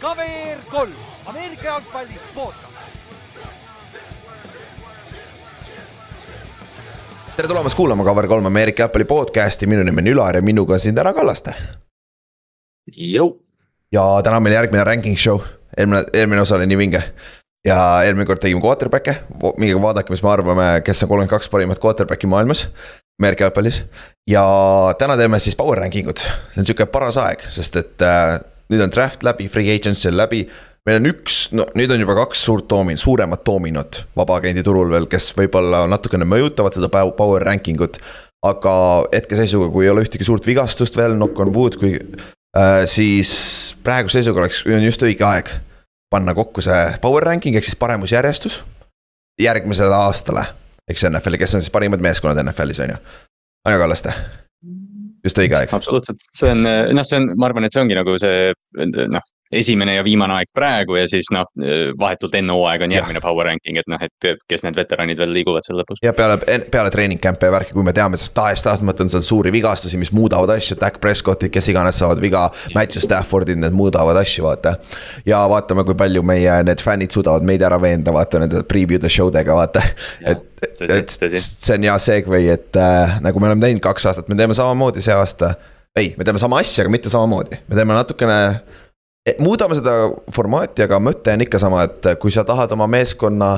KVR kolm, Ameerika jalgpalli podcast. tere tulemast kuulama Cover3 Ameerika jalgpalli podcast'i, minu nimi on Ülar ja minuga on siin täna Kallaste. ja täna on meil järgmine ranking show, eelmine, eelmine osa oli nii vinge. ja eelmine kord tegime quarterback'e, minge vaadake, mis me arvame, kes on kolmkümmend kaks parimat quarterback'i maailmas. Ameerika jalgpallis ja täna teeme siis power ranking ut, see on sihuke paras aeg, sest et äh, nüüd on draft läbi, free agency on läbi meil on üks, no nüüd on juba kaks suurt doomin-, suuremat doominut vabaagendi turul veel, kes võib-olla natukene mõjutavad seda power ranking ut. aga hetkeseisuga, kui ei ole ühtegi suurt vigastust veel, knock on wood, kui äh,, siis praeguse seisuga oleks, on just õige aeg panna kokku see power ranking ehk siis paremusjärjestus järgmisele aastale. eks NFL-i, kes on siis parimad meeskonnad NFL-is on ju, Anja Kallaste just õige aeg. absoluutselt, see on noh, see on, ma arvan, et see ongi nagu see noh, esimene ja viimane aeg praegu ja siis noh, vahetult enne hooaega on järgmine power ranking, et noh, et kes need veteranid veel liiguvad seal lõpus. ja peale, peale treening camp'e ja värki, kui me teame, sest tahes-tahtmata on seal suuri vigastusi, mis muudavad asju, Dak Prescottid, kes iganes saavad viga. Matthew Staffordid, need muudavad asju, vaata. ja vaatame, kui palju meie need fännid suudavad meid ära veenda, vaata nende preview'de show dega, vaata. et, et see on hea segway, et äh, nagu me oleme teinud kaks aastat, me teeme samamoodi see aasta. ei, me teeme sama asja, aga mitte samamoodi, me teeme natukene Eh, muudame seda formaati, aga mõte on ikka sama, et kui sa tahad oma meeskonna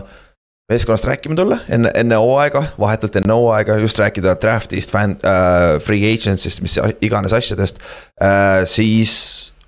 meeskonnast rääkima tulla enne, enne hooaega, vahetult enne hooaega, just rääkida draft'ist, fan äh,, free agency'st, mis iganes asjadest äh,. siis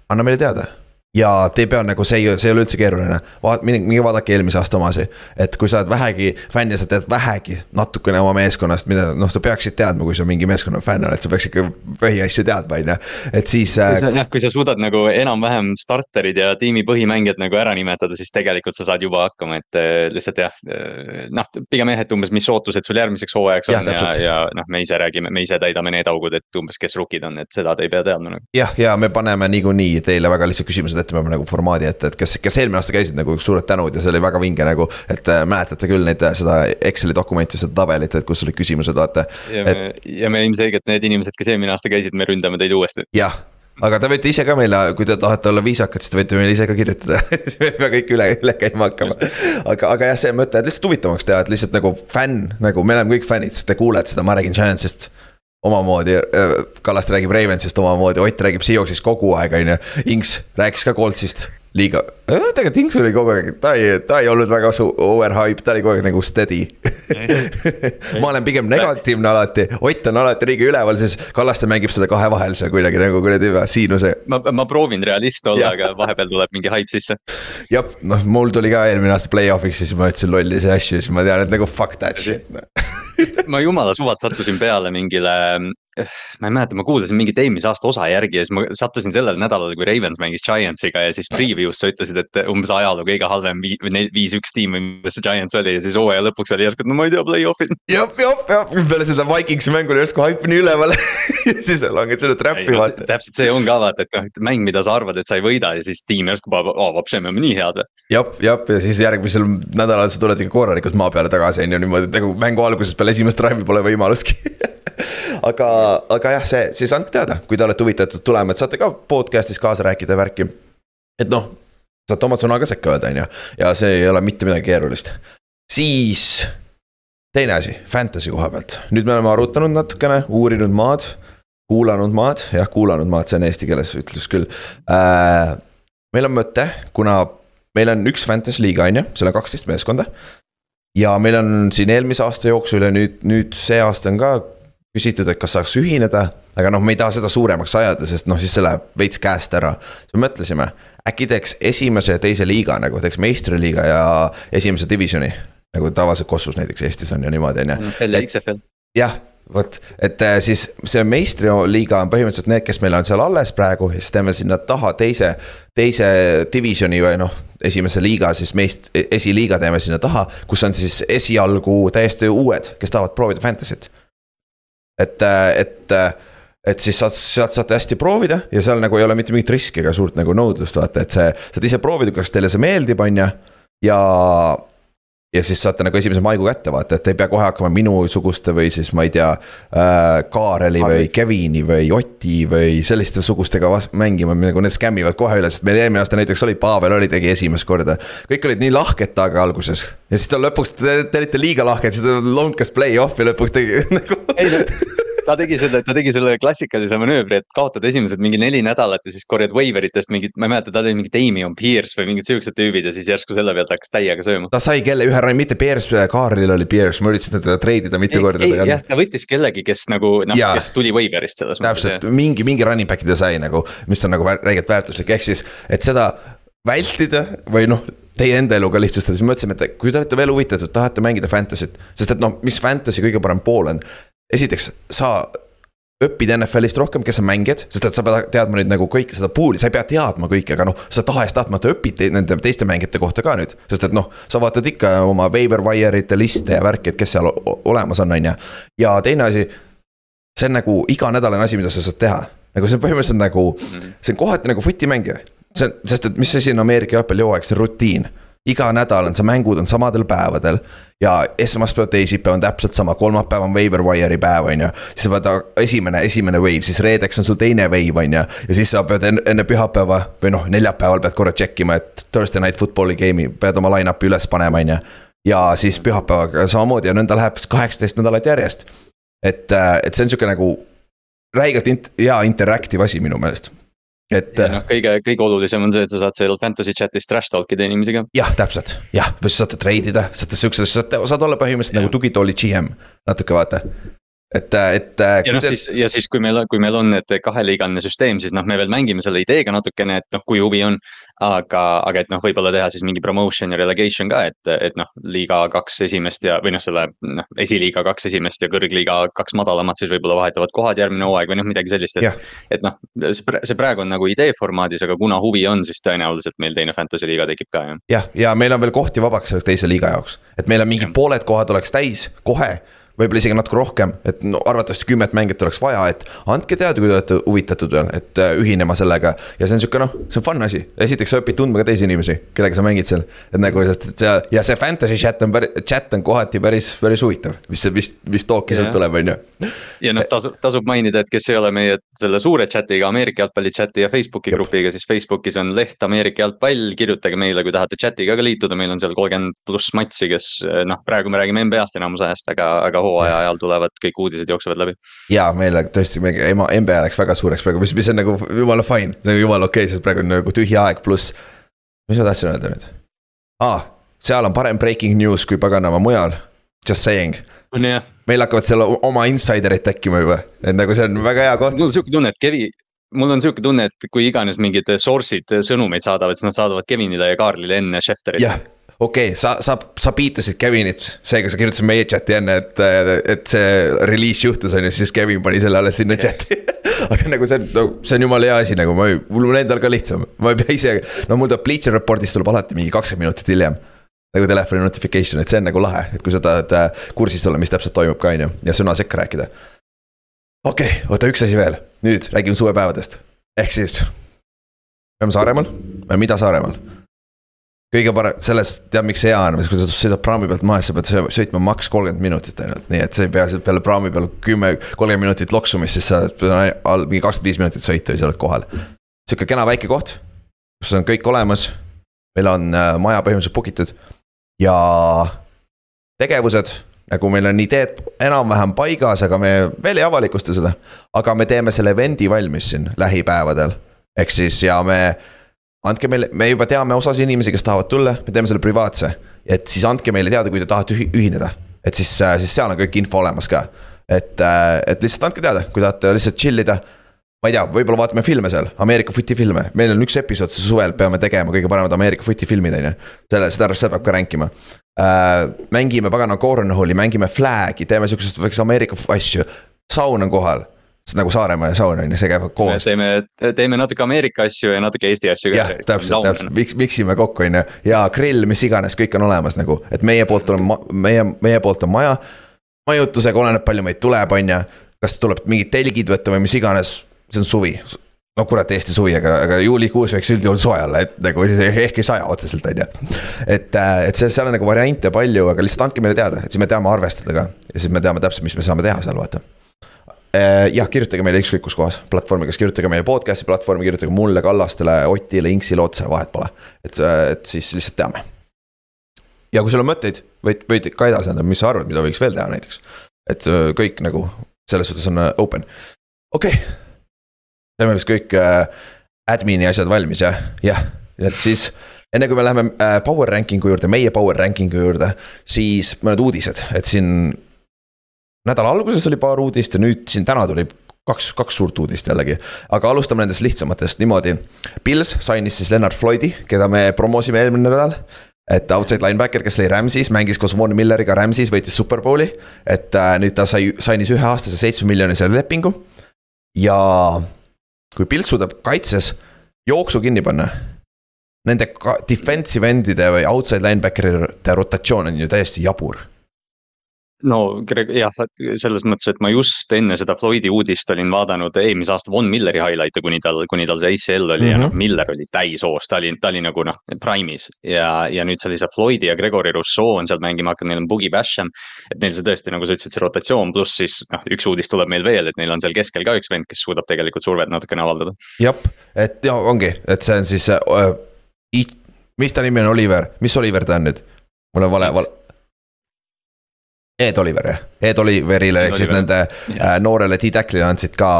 anna meile teada ja te ei pea nagu see ei, see ei ole üldse keeruline, vaat-, minge, minge vaadake eelmise aasta omasi. et kui sa oled vähegi fänn ja sa tead vähegi natukene oma meeskonnast, mida noh, sa peaksid teadma, kui sa mingi meeskonna fänn oled, sa peaks ikka põhiasju teadma, on ju, et siis. Äh, jah, kui sa suudad nagu enam-vähem starterid ja tiimi põhimängijad nagu ära nimetada, siis tegelikult sa saad juba hakkama, et äh, lihtsalt jah. Äh, noh, pigem jah, et umbes, mis ootused sul järgmiseks hooajaks on ja, ja, ja noh, me ise räägime, me ise täidame need augud, et umbes, kes rookid on, et seda te ei pea teadma nagu. jah, ja me paneme niikuinii teile väga lihtsad küsimused ette, me peame nagu formaadi ette, et kes, kes eelmine aasta käisid nagu suured tänud ja see oli väga vinge nagu. et äh, mäletate küll neid, äh, seda Exceli dokumenti, seda tabelit, et kus olid küsimused, vaata. ja et... me, ja me ilmselgelt need inimesed, kes eelmine aasta käisid, me ründame teid uuesti. jah aga te võite ise ka meile, kui te tahate olla viisakad, siis te võite meile ise ka kirjutada siis me ei pea kõik üle, üle käima hakkama. aga, aga jah, see mõte, et lihtsalt huvitavamaks teha, et lihtsalt nagu fänn, nagu me oleme kõik fännid, te kuulete seda, ma räägin Giantsist omamoodi, Kallaste räägib Ravensist omamoodi, Ott räägib Seahawksist kogu aeg, on ju. Inks rääkis ka Coltsist liiga, tegelikult Inks oli kogu aeg, ta ei, ta ei olnud väga overhype, ta oli kogu aeg nagu steady ma olen pigem negatiivne alati, Ott on alati liiga üleval, siis Kallaste mängib seda kahe vahel seal kuidagi nagu kuradi siinuse. ma, ma proovin realist olla, aga vahepeal tuleb mingi hype sisse. jah, noh, mul tuli ka eelmine aasta play-off'iks, siis ma ütlesin lollisi asju, siis ma tean, et nagu fuck that shit ma jumala suvalt sattusin peale mingile ma ei mäleta, ma kuulasin mingit eelmise aasta osa järgi ja siis ma sattusin sellel nädalal, kui Ravens mängis Giantsiga ja siis preview's sa ütlesid, et umbes ajaloo kõige halvem viis-üks tiim või mis see Giants oli ja siis hooaja lõpuks oli järsku, et no ma ei tea, play-off'id. jah, jah, jah, peale seda Vikingsi mängu oli järsku hype nii üleval ja siis langed selle trap'i vaata. täpselt see on ka vaata, et noh, et mäng, mida sa arvad, et sa ei võida ja siis tiim järsku paneb, aa, vapsi, me oleme nii head või. jah, jah, ja siis järgmisel nädalal sa tuled ikka korralikult maa peale tagasi on ju niimoodi, et nagu mängu alguses peale esimest drive'i pole võimalustki aga, aga jah, see, siis andke teada, kui te olete huvitatud tulema, et saate ka podcast'is kaasa rääkida värki. et noh, saate oma sõna ka sekka öelda, on ju, ja see ei ole mitte midagi keerulist. siis teine asi, fantasy koha pealt, nüüd me oleme arutanud natukene, uurinud maad, kuulanud maad, jah, kuulanud maad, see on eesti keeles ütlus küll äh,. meil on mõte, kuna meil on üks fantasy liiga, on ju, seal on kaksteist meeskonda. ja meil on siin eelmise aasta jooksul ja nüüd, nüüd see aasta on ka küsitud, et kas saaks ühineda, aga noh, me ei taha seda suuremaks ajada, sest noh, siis see läheb veits käest ära. siis me mõtlesime, äkki teeks esimese ja teise liiga nagu teeks meistriliiga ja esimese divisjoni. nagu tavaliselt Kossus näiteks Eestis on ju niimoodi, on ju. jah, vot, et äh, siis see meistriliiga on põhimõtteliselt need, kes meil on seal alles praegu ja siis teeme sinna taha teise, teise divisioni või noh, esimese liiga siis meist, esiliiga teeme sinna taha, kus on siis esialgu täiesti uued, kes tahavad proovida fantasy't et, et, et siis saad, sealt saate hästi proovida ja seal nagu ei ole mitte mingit riski ega suurt nagu nõudlust, vaata, et see, saad ise proovida, kas teile see meeldib, on ju. ja, ja siis saate nagu esimese maigu kätte vaata, et ei pea kohe hakkama minusuguste või siis ma ei tea äh,. Kaareli või Kevini või Oti või selliste sugustega mängima, nagu need skämmivad kohe üle, sest meil eelmine aasta näiteks oli, Pavel oli, tegi esimest korda. kõik olid nii lahked taga alguses ja siis ta lõpuks, te olite liiga lahked, siis ta lonkas play-off'i lõpuks tegi nagu ta tegi selle, ta tegi selle klassikalise manöövri, et kaotad esimesed mingi neli nädalat ja siis korjad waiver itest mingit, ma ei mäleta, ta oli mingi Damien Pierce või mingid siuksed tüübid ja siis järsku selle pealt hakkas täiega sööma. ta sai kelle ühe, mitte Pierce, Kaarlil oli Pierce, ma üritasin teda treidida mitu korda. jah, ta võttis kellegi, kes nagu noh, kes tuli waiver'ist selles mõttes. täpselt, mingi, mingi running back'i ta sai nagu, mis on nagu räigelt väärtuslik, ehk siis, et seda vältida või noh, teie enda elu ka lihtsustada, siis mõtlesime, et kui te olete veel huvitatud, tahate mängida fantasy't. sest et noh, mis fantasy kõige parem pool on, esiteks, sa õpid NFL-ist rohkem, kes on mängijad, sest et sa pead teadma nüüd nagu kõike seda pool'i, sa ei pea teadma kõike, aga noh, sa tahes-tahtmata õpid nende teiste mängijate kohta ka nüüd. sest et noh, sa vaatad ikka oma waiver wire'ite liste ja värki, et kes seal olemas on, on ju. ja teine asi, see on nagu iganädalane asi, mida sa saad teha. nagu see on põhimõtteliselt nagu, see on kohati nagu fotimäng ju. see on, sest et mis asi on Ameerika jalgpallihooaeg, see on rutiin iga nädal on see, mängud on samadel päevadel. ja esmaspäev, teisipäev on täpselt sama, kolmapäev on waiver wire'i päev, on ju. siis sa pead, esimene, esimene wave, siis reedeks on sul teine wave, on ju. ja siis sa pead enne, enne pühapäeva või noh, neljapäeval pead korra check ima, et Thursday night football'i game'i pead oma line-up'i üles panema, on ju. ja siis pühapäevaga samamoodi ja nõnda läheb kaheksateist nädalat järjest. et, et see on sihuke nagu räigelt int-, hea interactive asi minu meelest et. noh, kõige, kõige olulisem on see, et sa saad seal fantasy chat'is trash talk ida inimesega. jah, täpselt, jah, või sa saad treidida, saate siukse, saate, saad olla põhimõtteliselt ja. nagu tugitooli GM natuke vaata et, et. ja noh, siis ja siis, kui meil, kui meil on need kaheliigaline süsteem, siis noh, me veel mängime selle ideega natukene, et noh, kui huvi on. aga, aga et noh, võib-olla teha siis mingi promotion ja relegation ka, et, et noh, liiga kaks esimest ja, või noh, selle noh, esiliiga kaks esimest ja kõrgliiga kaks madalamat, siis võib-olla vahetavad kohad järgmine hooaeg või noh, midagi sellist, et. et noh, see, praegu on nagu idee formaadis, aga kuna huvi on, siis tõenäoliselt meil teine fantasy liiga tekib ka jah. jah, ja meil on veel kohti vabaks selle teise liiga jaoks, et meil on mingi ja. pooled kohad oleks täis kohe võib-olla isegi natuke rohkem, et no arvatavasti kümmet mängijat oleks vaja, et andke teada, kui te olete huvitatud veel, et äh, ühinema sellega. ja see on sihuke noh, see on fun asi, esiteks sa õpid tundma ka teisi inimesi, kellega sa mängid seal. et nagu, sest et see ja see fantasy chat on päris, chat on kohati päris, päris huvitav, mis, mis, mis talk'i sealt tuleb, on ju. ja noh, tasub, tasub mainida, et kes ei ole meie selle suure chat'iga, Ameerika jalgpalli chat'i ja Facebooki Jop. grupiga, siis Facebookis on leht Ameerika jalgpall, kirjutage meile, kui tahate chat'iga ka liituda, meil on seal kolmkümmend pluss matši, kes noh, praegu me räägime NBA-st enamus ajast, aga, aga hooaja ajal tulevad kõik uudised jooksevad läbi. ja meil tõesti, ema, NBA läks väga suureks praegu, mis, mis on nagu jumala fine, jumala okei okay,, sest praegu on nagu tühi aeg, pluss. mis ma tahtsin öelda nüüd ah,? seal on parem breaking news kui paganama mujal, just saying. on jah. meil hakkavad seal oma insider'id tekkima juba, et nagu see on väga hea koht. mul on sihuke tunne, et Kevi, mul on sihuke tunne, et kui iganes mingid source'id sõnumeid saadavad, siis nad saadavad Kevinile ja Kaarlile enne Schefterit. jah, okei okay,, sa, sa, sa piitasid Kevinit, seega sa kirjutasid meie chat'i enne, et, et see release juhtus, on ju, siis Kevin pani selle alles sinna chat'i aga nagu see on, no see on jumala hea asi, nagu ma, mul on endal ka lihtsam, ma ei pea ise, no mul tuleb Bleacher Reportist tuleb alati mingi kakskümmend minutit hiljem. nagu telefoni notification, et see on nagu lahe, et kui sa tahad äh, kursis olla, mis täpselt toimub ka, on ju, ja sõna sekka rääkida. okei okay,, oota üks asi veel, nüüd räägime suvepäevadest, ehk siis. me oleme Saaremaal, mida Saaremaal kõige parem, selles, tead, miks hea on, kui sa sõidad praami pealt maha, siis sa pead sõitma maks kolmkümmend minutit ainult, nii et sa ei pea sealt peale praami peal kümme, kolmkümmend minutit loksumist, siis sa all mingi kakskümmend viis minutit sõita ja sa oled kohal. sihuke kena väike koht, kus on kõik olemas. meil on äh, maja põhimõtteliselt book itud ja tegevused nagu meil on ideed enam-vähem paigas, aga me veel ei avalikusta seda. aga me teeme selle event'i valmis siin lähipäevadel. ehk siis ja me andke meile, me juba teame osasid inimesi, kes tahavad tulla, me teeme selle privaatse. et siis andke meile teada, kui te tahate ühineda, et siis, äh, siis seal on kõik info olemas ka. et, äh, et lihtsalt andke teada, kui tahate lihtsalt chill ida. ma ei tea, võib-olla vaatame filme seal, Ameerika footi filme, meil on üks episood suvel, peame tegema kõige paremad Ameerika footi filmid, on ju. selle, seda, seda peab ka ränkima äh,. mängime pagana cornhole'i, mängime flag'i, teeme siukseid väikseid Ameerika asju, saun on kohal nagu Saaremaa ja saun on ju, see käivad koos. teeme, teeme natuke Ameerika asju ja natuke Eesti asju ka. jah, täpselt, täpselt, miks, miksime kokku, on ju, ja grill, mis iganes, kõik on olemas nagu, et meie poolt on, meie, meie poolt on maja. majutusega oleneb, palju meid tuleb, on ju, kas tuleb mingid telgid võtta või mis iganes, see on suvi. no kurat, Eesti suvi, aga, aga juulikuus võiks üldjuhul soe olla, et nagu siis ehk ei saja otseselt, on ju. et, äh, et see, seal on nagu variante palju, aga lihtsalt andke meile teada, et siis me teame arvestada ka. ja siis me teame täpselt, mis me saame teha seal, vaata. Äh, jah, kirjutage meile ükskõik kus kohas, platvormi, kas kirjutage meie podcast'i platvormi, kirjutage mulle, Kallastele, Otile, Inksile otse, vahet pole. et, et siis lihtsalt teame. ja kui sul on mõtteid, võid, võid ka edasi anda, mis sa arvad, mida võiks veel teha näiteks. et kõik nagu selles suhtes on open, okei okay teeme vist kõik äh, admin'i asjad valmis jah, jah, et siis enne kui me läheme äh, power ranking'u juurde, meie power ranking'u juurde, siis mõned uudised, et siin. Nädala alguses oli paar uudist ja nüüd siin täna tuli kaks, kaks suurt uudist jällegi, aga alustame nendest lihtsamatest niimoodi. Pils sainis siis Lennart Floydi, keda me promosime eelmine nädal et outside linebacker, kes lõi Rams'is, mängis koos Von Milleriga Rams'is, võitis superbowli. et äh, nüüd ta sai, sainis üheaastase seitsme miljonise lepingu. ja kui Pils suudab kaitses jooksu kinni panna. Nende defensive end'ide või outside linebacker'ite rotatsioon on ju täiesti jabur no jah, selles mõttes, et ma just enne seda Floydi uudist olin vaadanud eelmise aasta Von Milleri highlight'e, kuni tal, kuni tal see ACL oli mm -hmm. ja noh, mhm. Miller oli täishoos, ta oli, ta oli nagu noh, prime'is. ja, ja nüüd sellise Floydi ja Gregory Rousseau on seal mängima hakanud, neil on Boogie Basham. et neil see tõesti, nagu sa ütlesid, see rotatsioon, pluss siis noh, üks uudis tuleb meil veel, et neil on seal keskel ka üks vend, kes suudab tegelikult survet natukene avaldada. jah, et ja ongi, et see on siis äh,, mis ta nimi on, Oliver, mis Oliver ta on nüüd? mul on vale, vale Ed Oliver jah, Ed Oliverile ehk siis nende äh, noorele T-Tackle'ile andsid ka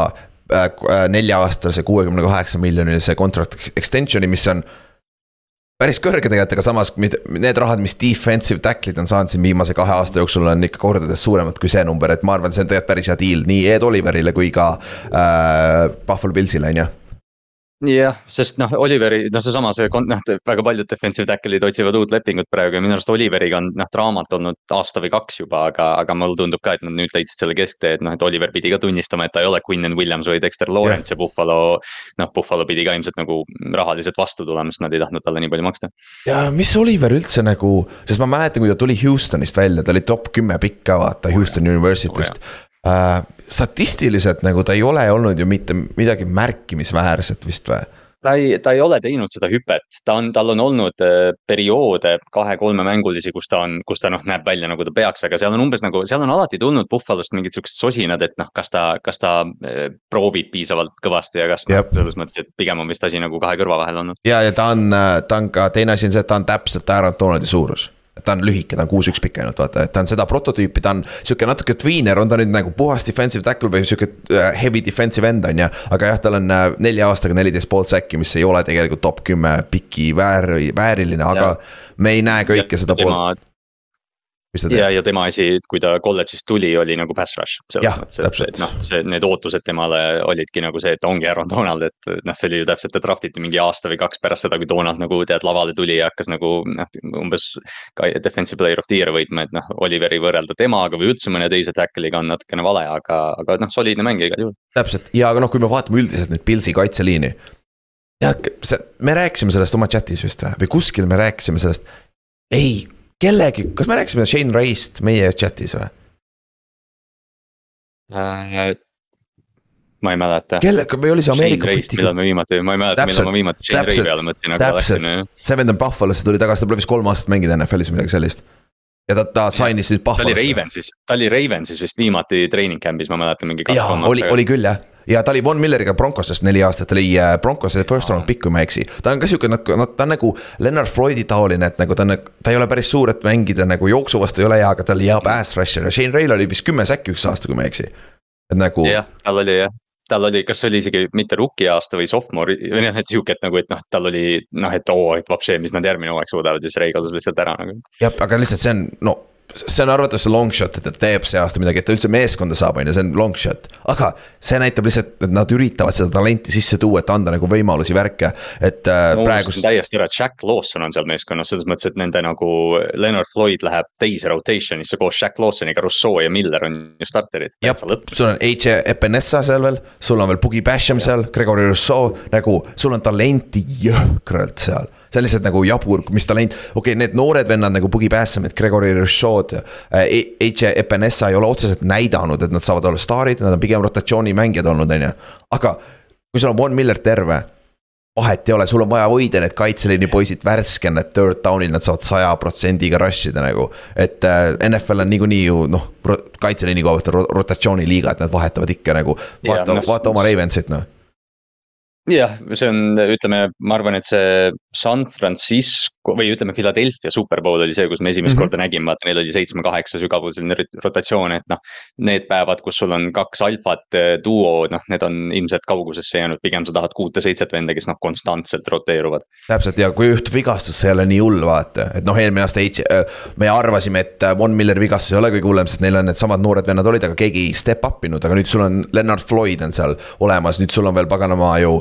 äh, äh nelja-aastase kuuekümne kaheksa miljonilise contract extension'i, mis on päris kõrge tegelikult, aga samas need rahad, mis defensive tackle'id on saanud siin viimase kahe aasta jooksul, on ikka kordades suuremad kui see number, et ma arvan, see on tegelikult päris hea deal nii Ed Oliverile kui ka äh, Buffalo Pillsile, on ju jah, sest noh, Oliveri, noh, seesama see, noh, väga paljud defensive tackle'id otsivad uut lepingut praegu ja minu arust Oliveriga on noh, draamat olnud aasta või kaks juba, aga, aga mulle tundub ka, et nad nüüd leidsid selle kesktee, et noh, et Oliver pidi ka tunnistama, et ta ei ole Quinnen Williams või Dexter Lawrence yeah. ja Buffalo. noh, Buffalo pidi ka ilmselt nagu rahaliselt vastu tulema, sest nad ei tahtnud talle nii palju maksta. ja mis Oliver üldse nagu, sest ma mäletan, kui ta tuli Houstonist välja, ta oli top kümme pikk ka vaata Houston University'st oh, statistiliselt nagu ta ei ole olnud ju mitte midagi märkimisväärset vist või? ta ei, ta ei ole teinud seda hüpet, ta on, tal on olnud äh, perioode kahe-kolmemängulisi, kus ta on, kus ta noh, näeb välja nagu ta peaks, aga seal on umbes nagu, seal on alati tulnud Buffalost mingid siuksed sosinad, et noh, kas ta, kas ta äh, proovib piisavalt kõvasti ja kas noh, selles mõttes, et pigem on vist asi nagu kahe kõrva vahel olnud. ja, ja ta on, äh, ta on ka, teine asi on see, et ta on täpselt Aaron Donaldi suurus ta on lühike, ta on kuus-üks pikk ainult vaata, et ta on seda prototüüpi, ta on sihuke natuke tweener, on ta nüüd nagu puhas defensive tackle või sihuke äh, heavy defensive end on ju. aga jah, tal on äh, nelja aastaga neliteist pool säkki, mis ei ole tegelikult top kümme piki väär, vääriline, aga ja. me ei näe kõike ja, seda poolt ja, ja tema asi, kui ta kolledžist tuli, oli nagu pass rush. et, et noh, see, need ootused temale olidki nagu see, et ta ongi Aaron Donald, et noh, see oli ju täpselt, ta draftiti mingi aasta või kaks pärast seda, kui Donald nagu tead lavale tuli ja hakkas nagu noh, umbes. ka defensive player of the year võitma, et noh, Oliveri võrrelda temaga või üldse mõne teise tackle'iga on natukene vale, aga, aga noh, soliidne mängija igal juhul. täpselt ja, aga noh, kui me vaatame üldiselt nüüd Pilsi kaitseliini jah, me rääkisime sellest oma chat'is vist või, või kuskil me rääkisime sellest. ei, kellegi, kas me rääkisime Shane Ray'st meie chat'is või äh,? ma ei mäleta. kellega või oli see Ameerika futiga? millal me viimati, ma ei mäleta, millal ma viimati Shane Ray peale mõtlesin, aga täpselt, see vend on Buffalosse tuli tagasi, ta pole vist kolm aastat mänginud NFL-is või midagi sellist ja ta, ta sainis nüüd Buffalosse. ta oli Ravensis, ta oli Ravensis vist viimati treening camp'is, ma mäletan mingi. jaa, oli, oli küll jah, ja ta oli Von Milleriga Broncosest neli aastat, ta oli äh, Broncose first round pick, kui ma ei eksi. ta on ka sihuke, noh, ta on nagu Leonard Floydi taoline, et nagu ta on, ta ei ole päris suur, et mängida nagu jooksu vastu ei ole hea, aga ta oli hea pass rusher ja Shane Ray'l oli vist kümme säkki üks aasta, kui ma ei eksi. et nagu. jah, tal oli jah tal oli, kas see oli isegi mitte rookie aasta või sophomore või noh, et sihuke, et nagu, et noh, tal oli noh, et oo, et vapšee, mis nad järgmine hooaeg suudavad ja siis Ray kadus lihtsalt ära nagu. jah, aga lihtsalt see on, no see on arvatavasti long shot, et ta teeb see aasta midagi, et ta üldse meeskonda saab, on ju, see on long shot. aga see näitab lihtsalt, et nad üritavad seda talenti sisse tuua, et anda nagu võimalusi, värke, et äh, no, praegu. täiesti ära, Jack Lawson on seal meeskonnas selles mõttes, et nende nagu Leonard Floyd läheb teise rotation'isse koos Jack Lawsoniga, Rousseau ja Miller on ju starterid. jah, sul on H. Epinesa seal veel, sul on veel Boogie Basham ja. seal, Gregory Rousseau, nagu sul on talenti jõhkralt seal see on lihtsalt nagu jabur, mis talent, okei okay,, need noored vennad nagu Boogie Bassamit, Gregory Rashad äh,. H. Epenessa ei ole otseselt näidanud, et nad saavad olla staarid, nad on pigem rotatsioonimängijad olnud, on ju, aga kui sul on Von Miller terve vahet ei ole, sul on vaja hoida need kaitseliini poisid värskena, et third down'il nad saavad saja protsendiga rush ida nagu. et äh, NFL on niikuinii ju noh, kaitseliini koha pealt on rotatsiooniliiga, et nad vahetavad ikka nagu. vaata, vaata oma Ravensit noh jah, see on, ütleme, ma arvan, et see San Francisco või ütleme, Philadelphia superpool oli see, kus me esimest mm -hmm. korda nägime, vaata neil oli seitsme-kaheksa sügavuseline rotatsioon, et noh. Need päevad, kus sul on kaks alfat eh, duo, noh, need on ilmselt kaugusesse jäänud, pigem sa tahad kuute-seitset venda, kes noh, konstantselt roteeruvad. täpselt ja kui juhtub vigastus, see ei ole nii hull, vaata, et noh, eelmine aasta äh, me arvasime, et äh, Von Milleri vigastus ei ole kõige hullem, sest neil on needsamad noored vennad olid, aga keegi ei step up inud, aga nüüd sul on Leonard Floyd on seal olemas, nüüd sul on veel paganama ju.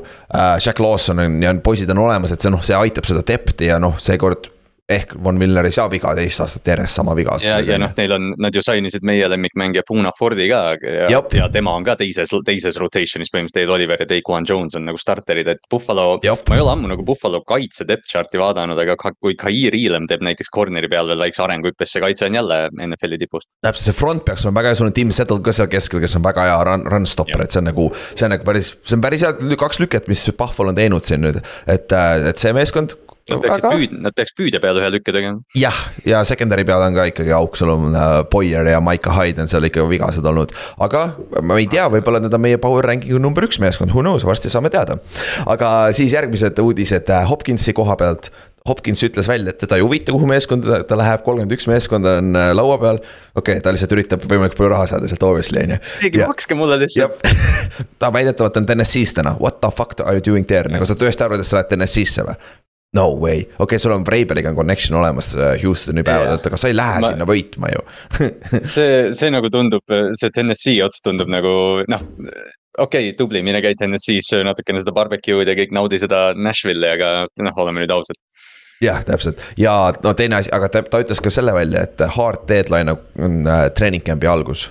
Jack Lawson on ja poisid on olemas, et see noh, see aitab seda depth'i ja noh, seekord ehk Von Miller ei saa viga teist aastat järjest sama viga. ja, ja noh, neil on, nad ju sign isid meie lemmikmängija Puna Fordi ka ja, ja tema on ka teises, teises rotation'is põhimõtteliselt, Dale Oliver ja Daquan Jones on nagu starterid, et Buffalo. ma ei ole ammu nagu Buffalo kaitse depth chart'i vaadanud, aga kui Kair Elam teeb näiteks corner'i peal veel väikse arenguhüppe, siis see kaitse on jälle NFL-i tipus. täpselt, see front peaks olema väga hea, sul on Tim Settle ka seal keskel, kes on väga hea run, run stopper, et see on nagu. see on nagu päris, see on päris head kaks lüket, mis Buffalo on teinud siin nüüd, et, et see meeskond Nad peaksid aga... püüd-, nad peaks püüde peale ühe lükke tegema. jah, ja secondary peal on ka ikkagi auk, sul on uh, Boyer ja Maiko Hyde on seal ikka vigased olnud. aga ma ei tea, võib-olla need on meie power ranking'u number üks meeskond, who knows, varsti saame teada. aga siis järgmised uudised uh, Hopkinsi koha pealt. Hopkins ütles välja, et teda ei huvita, kuhu meeskonda ta läheb, kolmkümmend üks meeskonda on uh, laua peal. okei okay,, ta lihtsalt üritab võimalikult palju raha saada sealt obviously on ju. keegi makske mulle lihtsalt ta väidetavalt on TNS-is täna, what the fuck are you doing there, nagu sa tõesti arvad, et sa lähed TNS-isse või? No way, okei okay,, sul on Vrabeliga on connection olemas äh, Houstoni päevadelt, aga sa ei lähe ma... sinna võitma ju. See, see nagu tundub, see TNS-i ots tundub nagu noh, okei okay,, tubli, mine käi TNS-is, söö natukene seda barbecue'd ja kõik naudi seda Nashville'i, aga noh, oleme nüüd ausad. Jah, täpselt. Ja no teine asi, aga ta, ta ütles ka selle välja, et hard deadline on äh, training camp'i algus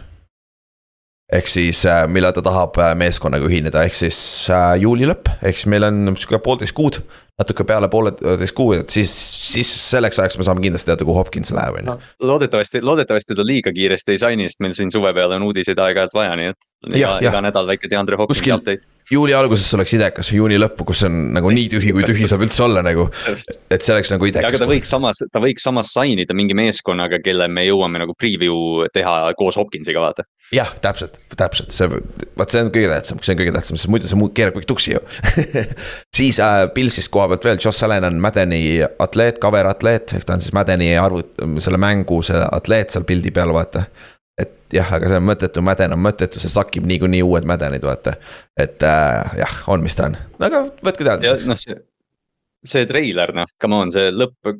ehk siis äh, millal ta tahab äh, meeskonnaga ühineda, ehk siis äh, juuli lõpp, ehk siis meil on sihuke poolteist kuud. natuke peale pooleteist kuud, et siis, siis selleks ajaks me saame kindlasti teada, kuhu Hopkins läheb, on ju. loodetavasti, loodetavasti ta liiga kiiresti ei sign'i, sest meil siin suve peale on uudiseid aeg-ajalt vaja, nii et. iga, iga nädal väike Deandre Hopkinsi update juuli alguses oleks idekas või juuni lõppu, kus on nagu nii tühi, kui tühi saab üldse olla nagu. et see oleks nagu idekas. aga ta võiks samas, ta võiks samas sign ida mingi meeskonnaga, kelle me jõuame nagu preview teha koos Hopkinsiga vaata jah, täpselt, täpselt see, vot see on kõige tähtsam, see on kõige tähtsam, sest muidu see keerab kõik tuksi ju siis äh, Pilsist koha pealt veel, Josh Allan on Madeni atleet, cover atleet, ehk ta on siis Madeni arvut-, selle mängu see atleet seal pildi peal, vaata. et jah, aga see on mõttetu, Madden on mõttetu, see sakib niikuinii uued Maddenid, vaata. et äh, jah, on, mis ta on, aga võtke teadmiseks. noh, see see treiler, noh, come on, see lõpp,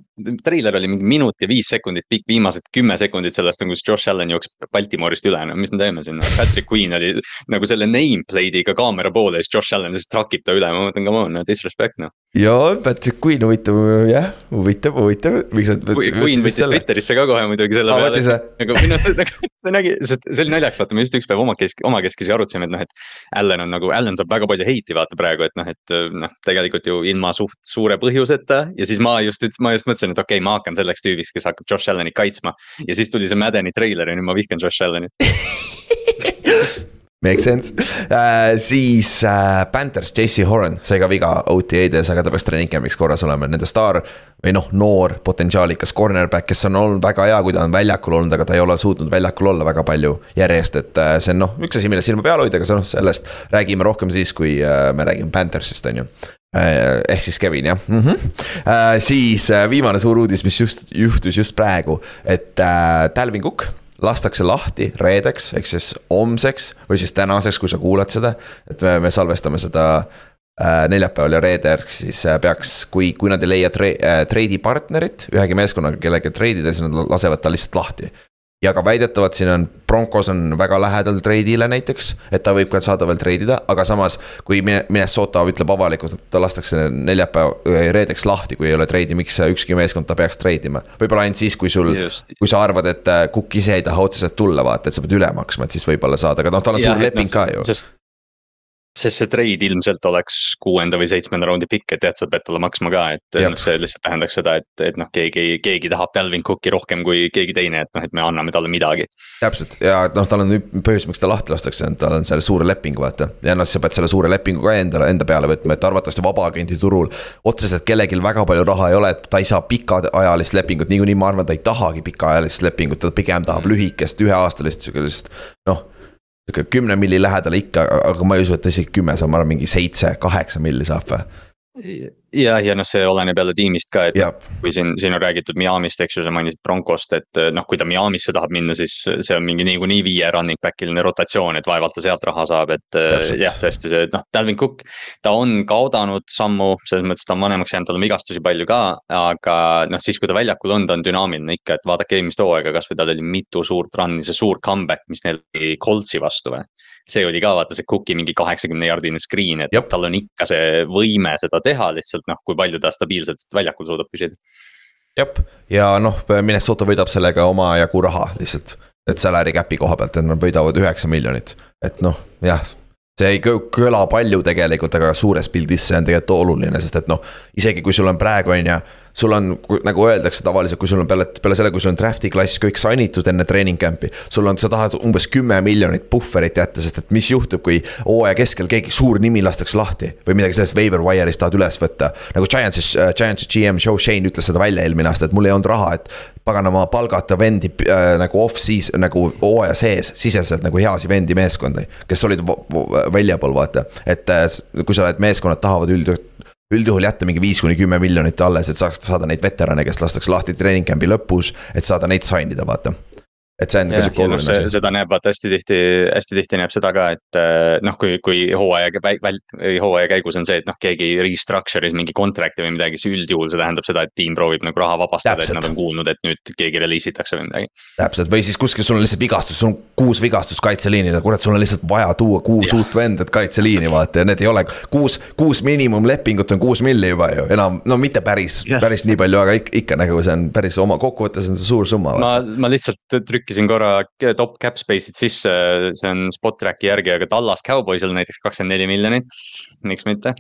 treiler oli mingi minut ja viis sekundit pikk, viimased kümme sekundit sellest on, kus Josh Allan jookseb Baltimoorist üle, no mis me teeme siin, Patrick Queen oli nagu selle nameplate'iga kaamera poole ja siis Josh Allan lihtsalt trakib ta üle, ma mõtlen, come on, no disrespect noh. Jaa, Patrick Queen, huvitav jah, huvitav, huvitav, miks nad. Queen võttis Twitterisse ka kohe muidugi selle Aa, peale. nagu või noh, ta nägi, see oli naljakas, vaata, me just üks päev omakesk-, omakeskisi arutasime, et noh, et. Allan on nagu, Allan saab väga palju heiti vaata praegu, et noh, et noh, tegelikult ju ilma suht suure suure põhjuseta ja siis ma just, ma just mõtlesin, et okei okay,, ma hakkan selleks tüübiks, kes hakkab Josh Allan'it kaitsma. ja siis tuli see Maddeni treiler ja nüüd ma vihkan Josh Allan'it Make sense uh,, siis uh, Panthers, JC Horn sai ka viga OTA-des, aga ta peaks treening camp'iks korras olema, nende staar. või noh, noor potentsiaalikas cornerback, kes on olnud väga hea, kui ta on väljakul olnud, aga ta ei ole suutnud väljakul olla väga palju järjest, et uh, see on noh, üks asi, millest silma peal hoida, aga noh, sellest räägime rohkem siis, kui uh, me räägime Panthersist, on ju. Äh, ehk siis Kevin jah mm, -hmm. äh, siis äh, viimane suur uudis, mis just juhtus just praegu, et äh, Talvin Cook lastakse lahti reedeks, ehk siis homseks või siis tänaseks, kui sa kuulad seda. et me, me salvestame seda äh, neljapäeval ja reedel, siis äh, peaks, kui, kui nad ei leia tre, äh, treidi partnerit ühegi meeskonnaga, kellega treidida, siis nad lasevad ta lihtsalt lahti ja ka väidetavalt siin on, Broncos on väga lähedal treidile näiteks, et ta võib ka saada veel treidida, aga samas. kui Minnesota ütleb avalikult, et ta lastakse neljapäev, reedeks lahti, kui ei ole treidi, miks ükski meeskond ta peaks treidima. võib-olla ainult siis, kui sul, kui sa arvad, et äh, Cook ise ei taha otseselt tulla, vaata, et sa pead üle maksma, et siis võib-olla saada, aga noh, tal on ja, suur leping no, ka ju. sest sest see trade ilmselt oleks kuuenda või seitsmenda raundi pikk, et jah, sa pead talle maksma ka, et noh, see lihtsalt tähendaks seda, et, et noh, keegi, keegi tahab Dalvin Cooki rohkem kui keegi teine, et noh, et me anname talle midagi. täpselt ja noh, tal on põhjus, miks ta lahti lastakse, tal on selle suure leping, vaata. ja noh, sa pead selle suure lepingu ka endale, enda peale võtma, et arvatavasti vabaagendi turul. otseselt kellelgi väga palju raha ei ole, et ta ei saa pikaajalist lepingut, niikuinii ma arvan, ta ei tahagi pikaajalist lepingut, ta pigem tahab lühikest, üheaastalist sihukest noh. Sihuke kümne milli lähedal ikka, aga ma ei usu, et isegi kümme saab, ma arvan, mingi seitse, kaheksa milli saab või. Ja, ja noh, see oleneb jälle tiimist ka, et jah, kui siin, siin on räägitud Miami'st, eks ju, sa mainisid Broncost, et noh, kui ta Miami'sse tahab minna, siis see on mingi niikuinii viie running back iline rotatsioon, et vaevalt ta sealt raha saab, et Täpselt. jah, tõesti see, et noh, Dalvin Cook. ta on kaotanud sammu, selles mõttes ta on vanemaks jäänud, tal on vigastusi palju ka, aga noh, siis kui ta väljakul on, ta on dünaamiline ikka, et vaadake eelmist hooaega, kasvõi tal oli mitu suurt run'i, see suur comeback, mis neil oli Coltsi vastu või see oli ka vaata see Cooki mingi kaheksakümne jaardine screen, et Jep. tal on ikka see võime seda teha, lihtsalt noh, kui palju ta stabiilselt väljakul suudab püsida. jah, ja noh, Minnesota võidab sellega omajagu raha lihtsalt. et salary cap'i koha pealt, et nad võidavad üheksa miljonit, et noh, jah. see ei kõ- kõla palju tegelikult, aga suures pildis see on tegelikult oluline, sest et noh, isegi kui sul on praegu, on ju. Sul on, nagu öeldakse tavaliselt, kui sul on peale, peale selle, kui sul on draft'i klass kõik sign itud enne treening camp'i. sul on, sa tahad umbes kümme miljonit puhverit jätta, sest et mis juhtub, kui hooaja keskel keegi suur nimi lastakse lahti. või midagi sellest waiver wire'ist tahad üles võtta. nagu Giants'is äh,, Giants'i GM Joe Shane ütles seda välja eelmine aasta, et mul ei olnud raha, et. paganama palgata vendi äh, nagu off-season nagu hooaja sees, siseselt nagu heasi vendi meeskondi. kes olid väljapool, vaata, et äh, kui sa oled, meeskonnad tahavad üld üldjuhul jätta mingi viis kuni kümme miljonit alles, et saaks saada neid veterane, kes lastakse lahti treening camp'i lõpus, et saada neid sign ida, vaata. Et see on ka sihuke ja oluline asi. seda näeb vaata hästi tihti, hästi tihti näeb seda ka, et eh, noh, kui, kui hooaja väl- vält- hooaja käigus on see, et noh, keegi restructure'is mingi contract'i või midagi, siis üldjuhul see tähendab seda, et tiim proovib nagu raha vabastada, et nad on kuulnud, et nüüd keegi release itakse või midagi. täpselt, või siis kuskil sul on lihtsalt vigastus, sul on kuus vigastust kaitseliinil, kurat, sul on lihtsalt vaja tuua kuus Jah. uut vendat kaitseliini, vaata ja need ei ole. kuus, kuus miinimumlepingut on kuus milli juba ju, enam, no mitte päris päris nii palju, aga ikka, ikka nagu see on päris oma, kokkuvõttes on see suur summa. ma, ma lihtsalt trükkisin korra top cap space'id sisse, see on spot track'i järgi, aga Tallas Cowboysil näiteks kakskümmend neli miljonit, miks mitte?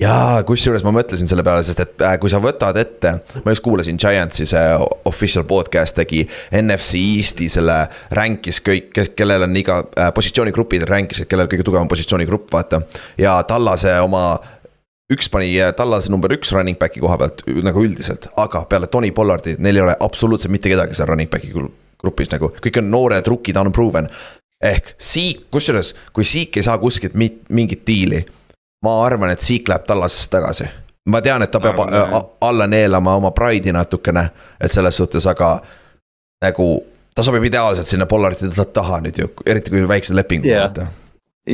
jaa, kusjuures ma mõtlesin selle peale, sest et äh, kui sa võtad ette, ma just kuulasin Giantsi see official podcast tegi NFC Eest'i selle rank'is kõik, kellel on iga äh, positsioonigrupid rank'is, et kellel kõige tugevam positsioonigrupp, vaata. ja Tallase oma üks pani äh, Tallase number üks running back'i koha pealt nagu üldiselt, aga peale Tony Pollardi, neil ei ole absoluutselt mitte kedagi seal running back'i grupis nagu, kõik on noored rookie, unproven. ehk Siik, kusjuures, kui Siik ei saa kuskilt mit- mingit diili ma arvan, et Siik läheb Tallasest tagasi. ma tean, et ta peab arvan alla neelama oma pride'i natukene, et selles suhtes, aga nagu ta sobib ideaalselt sinna Pollardi taha nüüd ju, eriti kui väikse lepinguga Jah. vaata.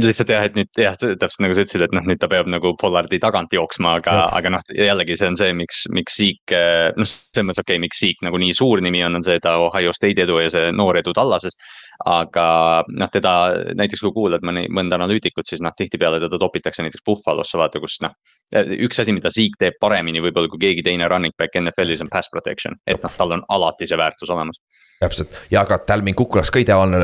Lihtsalt jah, et nüüd jah, täpselt nagu sa ütlesid, et noh, nüüd ta peab nagu Pollardi tagant jooksma, aga aga noh, jällegi see on see, miks, miks Siik. noh, selles mõttes okei okay, miks Siik nagu nii suur nimi on, on see ta Ohio State edu ja see noor edu Tallases. aga noh, teda näiteks kui kuulad mõni, mõnda analüütikut, siis noh, tihtipeale teda topitakse näiteks Buffalosse, vaata, kus noh. üks asi, mida Siik teeb paremini võib-olla kui keegi teine running back NFL-is on pass protection, et noh, tal on alati see väärtus olemas. Täpselt ja ka Talvin Cook oleks ka ideaalne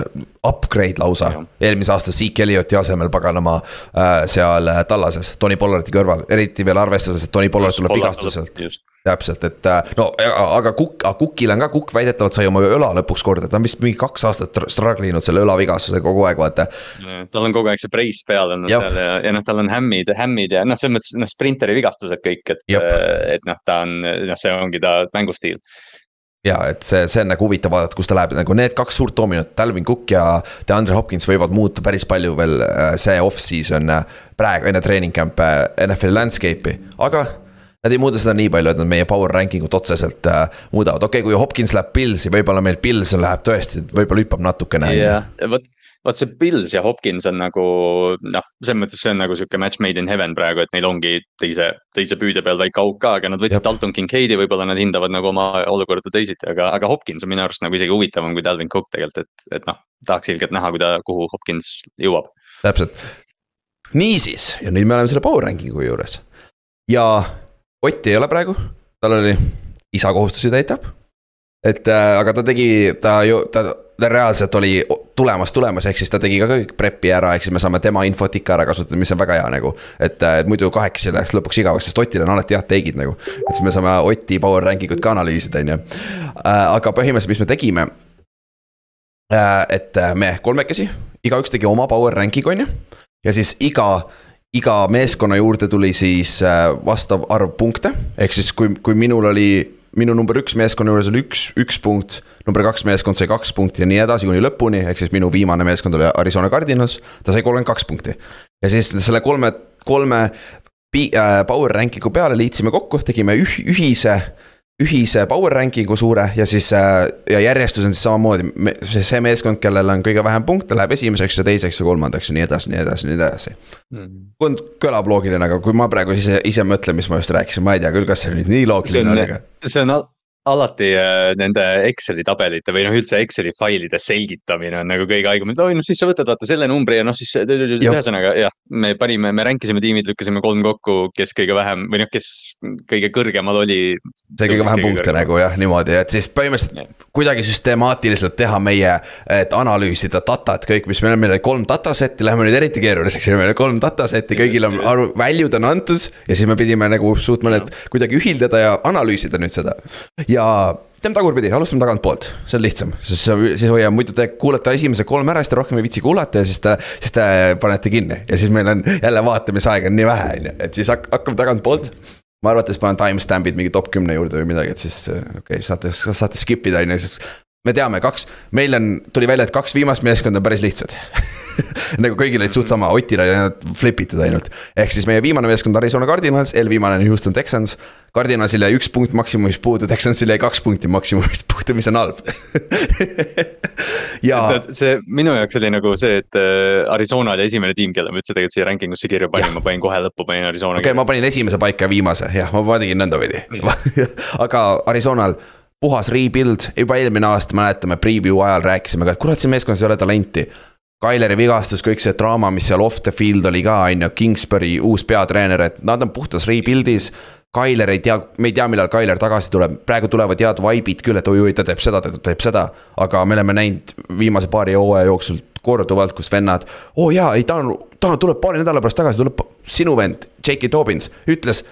upgrade lausa eelmise aasta Zeke Elliotti asemel paganama äh, seal äh, Tallases, Tony Pollardi kõrval, eriti veel arvestades, et Tony Pollard tuleb vigastuselt. täpselt, et äh, no aga Cook, aga Cookil on ka, Cook väidetavalt sai oma õla lõpuks korda, ta on vist mingi kaks aastat struggle inud selle õlavigastusega kogu aeg, vaata. tal on kogu aeg see brace peal olnud Jah. seal ja, ja noh, tal on hämmid, hämmid ja noh, selles mõttes noh, sprinteri vigastused kõik, et, Jep. et noh, ta on, noh, see ongi ta mängustiil. Ja et see, see on nagu huvitav vaadata, kus ta läheb, nagu need kaks suurt dominot, Talvin Cook ja DeAndre Hopkins võivad muuta päris palju veel äh, see off-season äh, praegu enne treening camp'e NFL landscape'i, aga. Nad ei muuda seda nii palju, et nad meie power ranking ut otseselt äh, muudavad, okei okay,, kui Hopkins läheb Pilsi, võib-olla meil Pils läheb tõesti, võib-olla hüppab natukene. jah, vot, vot see Pils ja Hopkins on nagu noh, selles mõttes see on nagu sihuke match made in heaven praegu, et neil ongi teise, teise püüde peal väike auk ka, aga nad võtsid. Dalton Kincaidi, võib-olla nad hindavad nagu oma olukorda teisiti, aga, aga Hopkins on minu arust nagu isegi huvitavam kui Dalvin Cook tegelikult, et, et noh. tahaks ilgelt näha, kui ta, kuhu Hopkins jõuab. täpselt. niisiis, ja nüüd me oleme selle power ranking'u juures. ja Otti ei ole praegu, tal oli, isa kohustusi täitab. et äh, aga ta tegi, ta ju, ta, ta reaalselt oli tulemas, tulemas, ehk siis ta tegi ka kõik prep'i ära, ehk siis me saame tema infot ikka ära kasutada, mis on väga hea nagu. et, et muidu kahekesi läheks lõpuks igavaks, sest Otil on alati head take'id nagu. et siis me saame Oti power ranking ut ka analüüsida, on ju. aga põhimõtteliselt, mis me tegime. et me kolmekesi, igaüks tegi oma power ranking'u, on ju. ja siis iga iga meeskonna juurde tuli siis vastav arv punkte, ehk siis kui, kui minul oli minu number üks meeskonna juures oli üks, üks punkt, number kaks meeskond sai kaks punkti ja nii edasi kuni lõpuni, ehk siis minu viimane meeskond oli Arizona Cardinals, ta sai kolmkümmend kaks punkti. ja siis selle kolme, kolme äh, power ranking'u peale liitsime kokku, tegime üh, ühise ühise power ranking'u suure ja siis äh, ja järjestus on siis samamoodi, see, meeskond, kellel on kõige vähem punkte, läheb esimeseks ja teiseks ja kolmandaks ja nii edasi, nii edasi, nii edasi. Mm.. kõlab loogiline, aga kui ma praegu ise, ise mõtlen, mis ma just rääkisin, ma ei tea küll, kas see nüüd nii loogiline oli, aga. see on alati äh, nende Exceli tabelite või noh, üldse Exceli failide selgitamine on nagu kõige haigem, et oi noh, siis sa võtad vaata selle numbri ja noh, siis ühesõnaga jah, me panime, me ränkisime tiimid, lükkasime kolm kokku, kes kõige vähem või noh, kes kõige kõrgemal oli. sai kõige vähem punkte nagu jah, niimoodi, et siis põhimõtteliselt ja. kuidagi süstemaatiliselt teha meie, et analüüsida datat kõik, mis meil on, meil oli kolm dataset'i, läheme nüüd eriti keeruliseks, meil oli kolm dataset'i, kõigil on aru, value'd on antud ja siis me pidime nagu suutma need kuidagi ühildada ja analüüsida nüüd seda ja teeme tagurpidi, alustame tagantpoolt, see on lihtsam, sest siis hoiab, muidu te kuulate esimese kolm ära, siis te rohkem ei viitsi kuulata ja siis te, siis te panete kinni. Ja siis meil on jälle vaatamisaega on nii vähe, on ju, et siis hakkame tagantpoolt. ma arvates panen timestamp'id mingi top kümne juurde või midagi, et siis okei okay,, saate, saate skip ida, on ju, sest me teame, kaks, meil on, tuli välja, et kaks viimast meeskonda on päris lihtsad nagu kõigil olid suht sama, Otil oli ainult flip itud ainult. ehk siis meie viimane meeskond Arizona Cardinals, eelviimane on Houston Texans. Cardinalsil jäi üks punkt maksimumist puudu, Texansil jäi kaks punkti maksimumist puudu, mis on halb ja. see minu jaoks oli nagu see, et äh, Arizona oli esimene tiim, kelle ma üldse tegelikult siia ranking usse kirja panin, ma panin kohe lõppu, panin Arizona. okei okay,, ma panin esimese paika ja viimase, jah, ma tegin nõndapidi aga Arizonal puhas rebuild, juba eelmine aasta mäletame, preview ajal rääkisime ka, et kurat, siin meeskonnas ei ole talenti. Kaileri vigastus, kõik see draama, mis seal off the field oli ka, on ju, Kingsbury uus peatreener, et nad on puhtas rebuild'is. Kailer ei tea, me ei tea, millal Kailer tagasi tuleb, praegu tulevad head vibe'id küll, et oi-oi, ta teeb seda, ta teeb seda. aga me oleme näinud viimase paari hooaja jooksul korduvalt, kus vennad, oo oh jaa, ei ta on, ta tuleb paari nädala pärast tagasi, tuleb sinu vend, J.K. Dobbins, ütles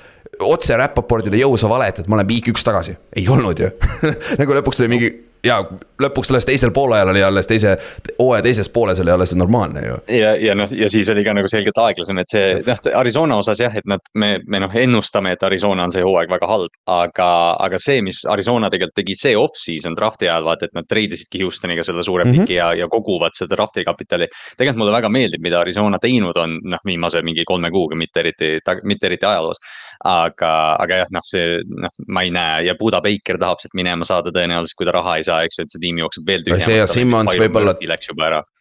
otse Rappaportile, jõu, sa valetad, ma olen week üks tagasi. ei olnud ju nagu lõpuks oli mingi ja lõpuks alles teisel poolajal oli alles teise, hooaja teises pooles oli alles normaalne ju. ja, ja noh, ja siis oli ka nagu selgelt aeglasem, et see noh, Arizona osas jah, et nad, me, me noh ennustame, et Arizona on see hooaeg väga halb. aga, aga see, mis Arizona tegelikult tegi see off-season draft'i ajal, vaata, et nad treidisidki Houstoniga selle suure mm -hmm. piki ja, ja koguvad seda draft'i kapitali. tegelikult mulle väga meeldib, mida Arizona teinud on, noh, viimase mingi kolme kuuga, mitte eriti, mitte eriti ajaloos aga, aga jah, noh, see noh, ma ei näe ja Buda Baker tahab sealt minema saada tõenäoliselt, kui ta raha ei saa, eks ju, et see tiim jookseb veel tühjemaks. see ja Simmons võib-olla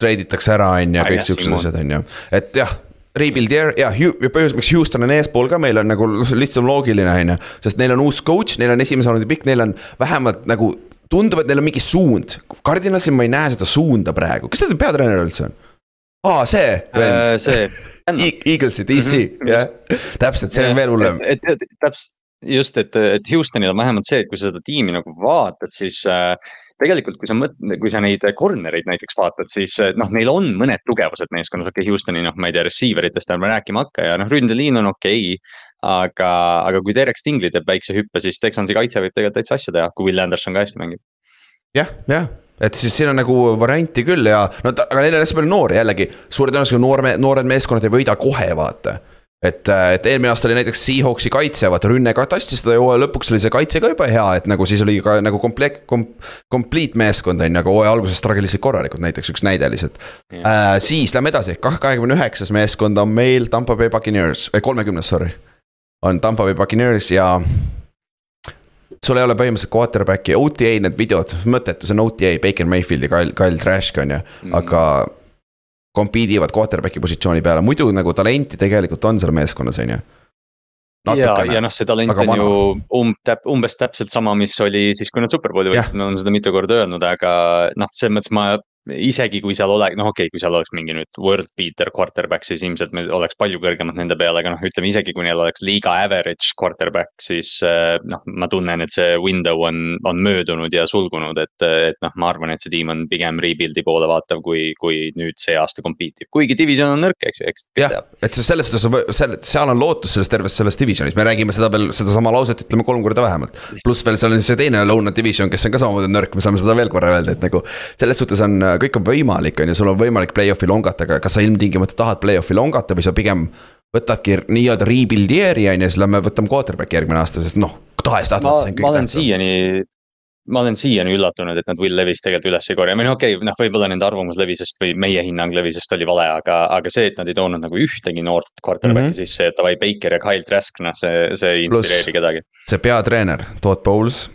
treiditakse ära, on ju, kõik siuksed asjad, on ju, et jah rebuild year ja põhjus, miks Houston on eespool ka meil on nagu lihtsam loogiline, on ju. sest neil on uus coach, neil on esimese raundi pikk, neil on vähemalt nagu tundub, et neil on mingi suund. Cardinalsil ma ei näe seda suunda praegu, kes nende peatreener üldse on? Aa, see vend äh,. see Eaglesi DC mm, -hmm, jah, täpselt, see on veel hullem. et, et, et täpselt, just, et, et Houstonil on vähemalt see, et kui sa seda tiimi nagu vaatad, siis äh, tegelikult, kui sa mõtled, kui sa neid corner eid näiteks vaatad, siis äh, noh, neil on mõned tugevused meeskonnas, okei okay,, Houstoni noh, ma ei tea, receiver itest ärme rääkima hakka ja noh, ründeliin on okei okay,. aga, aga kui Derek Stingli teeb väikse hüppe, siis Texansi kaitse võib tegelikult täitsa asja teha, kui Will Anderson ka hästi mängib. jah, jah et siis siin on nagu varianti küll ja no aga neil on hästi palju noori jällegi, suure tõenäosusega noorme, noored meeskonnad ei võida kohe, vaata et, et eelmine aasta oli näiteks Seahawksi kaitse, vaata rünne ka tassis seda ja hooaja lõpuks oli see kaitse ka juba hea, et nagu siis oli ka nagu komplekt kom,, complete meeskond on ju, aga hooaja alguses isid korralikult, näiteks üks näide lihtsalt äh,. siis lähme edasi, kahekümne üheksas meeskond on meil Tampa Bay Buccaneers, kolmekümnes, sorry. on Tampa Bay Buccaneers ja sul ei ole põhimõtteliselt quarterback'i, OTA need videod, mõttetu, see on OTA, Baker Mayfield ja Kyle, Kyle Trask on ju. Mm., aga. Compete ivad quarterback'i positsiooni peale, muidu nagu talenti tegelikult on seal meeskonnas, on ju. Ja, ja noh, see talent on ju um, täp, umbes täpselt sama, mis oli siis, kui nad superbowli võitsid, me oleme seda mitu korda öelnud, aga noh, selles mõttes ma isegi kui seal ole-, noh, okei okay,, kui seal oleks mingi nüüd world beater quarterback, siis ilmselt me oleks palju kõrgemad nende peale, aga noh, ütleme isegi kui neil oleks liiga average quarterback, siis äh, noh, ma tunnen, et see window on, on möödunud ja sulgunud, et, et noh, ma arvan, et see tiim on pigem rebuild'i poole vaatav, kui, kui nüüd see aasta compete ib, kuigi division on nõrk, eks ju, eks. jah, et selles suhtes on, seal on lootus selles terves selles divisionis, me räägime seda veel, sedasama lauset ütleme kolm korda vähemalt. pluss veel seal on see teine lõuna division, kes on ka samamoodi nõrk, me saame seda veel korra öelda, et nagu selles suhtes on, kõik on võimalik, on ju, sul on võimalik play-off'i longata, aga kas sa ilmtingimata tahad play-off'i longata või sa pigem võtadki nii-öelda rebuild year'i on ju, siis lähme võtame quarterback'i järgmine aasta, sest noh, tahes-tahtmata see on kõik tähtsam. ma olen siiani ma olen siiani üllatunud, et nad Will Levis tegelikult üles ei korja, või noh, okei okay,, noh, võib-olla nende arvamus Levisest või meie hinnang Levisest oli vale, aga, aga see, et nad ei toonud nagu ühtegi noort quarterback'i mm -hmm. sisse, et davai, Baker ja Kyle Trask, noh, see, see ei inspireeri kedagi. see peatreener, Todd Bowles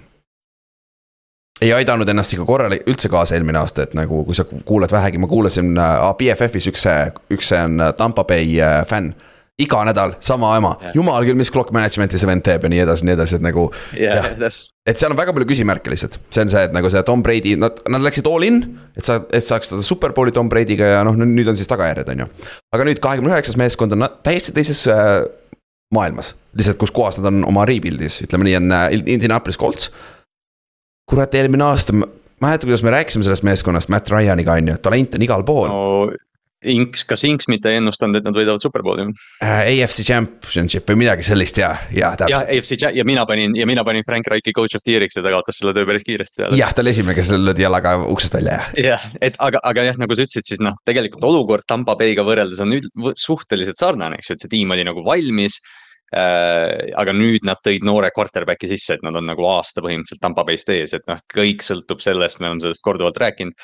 ei aidanud ennast ikka korrale üldse kaasa eelmine aasta, et nagu kui sa kuulad vähegi, ma kuulasin äh, BFF-is üks, üks see on Tampa Bay äh, fänn iga nädal sama ema jumal küll, mis clock management'i see vend teeb ja nii edasi, nii edasi, et nagu yeah,. et seal on väga palju küsimärke lihtsalt, see on see, et nagu see Tom Brady, nad, nad läksid all in. et sa, et saaks seda superbowli Tom Brady'ga ja noh, nüüd on siis tagajärjed, on ju. aga nüüd kahekümne üheksas meeskond on täiesti teises äh, maailmas, lihtsalt kus kohas nad on oma rebuild'is, ütleme nii, on äh, Indianapolis Colts. Kurat, eelmine aasta ma mäletan, kuidas me rääkisime sellest meeskonnast Matt Ryan'iga on ju, talent on igal pool no Inks, kas Inks mitte ei ennustanud, et nad võidavad superbowli äh,? AFC Championship või midagi sellist ja, ja täpselt. jah, AFC ja mina panin ja mina panin Frank Reich'i coach of the year'iks ja ta kaotas selle töö päris kiiresti seal. jah, ta oli esimene, kes löödi jalaga uksest välja, jah. jah, et aga, aga jah, nagu sa ütlesid, siis noh, tegelikult olukord Tampa Bay'ga võrreldes on nüüd suhteliselt sarnane, eks ju, et see tiim oli nagu valmis aga nüüd nad tõid noore quarterback'i sisse, et nad on nagu aasta põhimõtteliselt Tampa Bay'st ees, et noh, kõik sõltub sellest, me oleme sellest korduvalt rääkinud.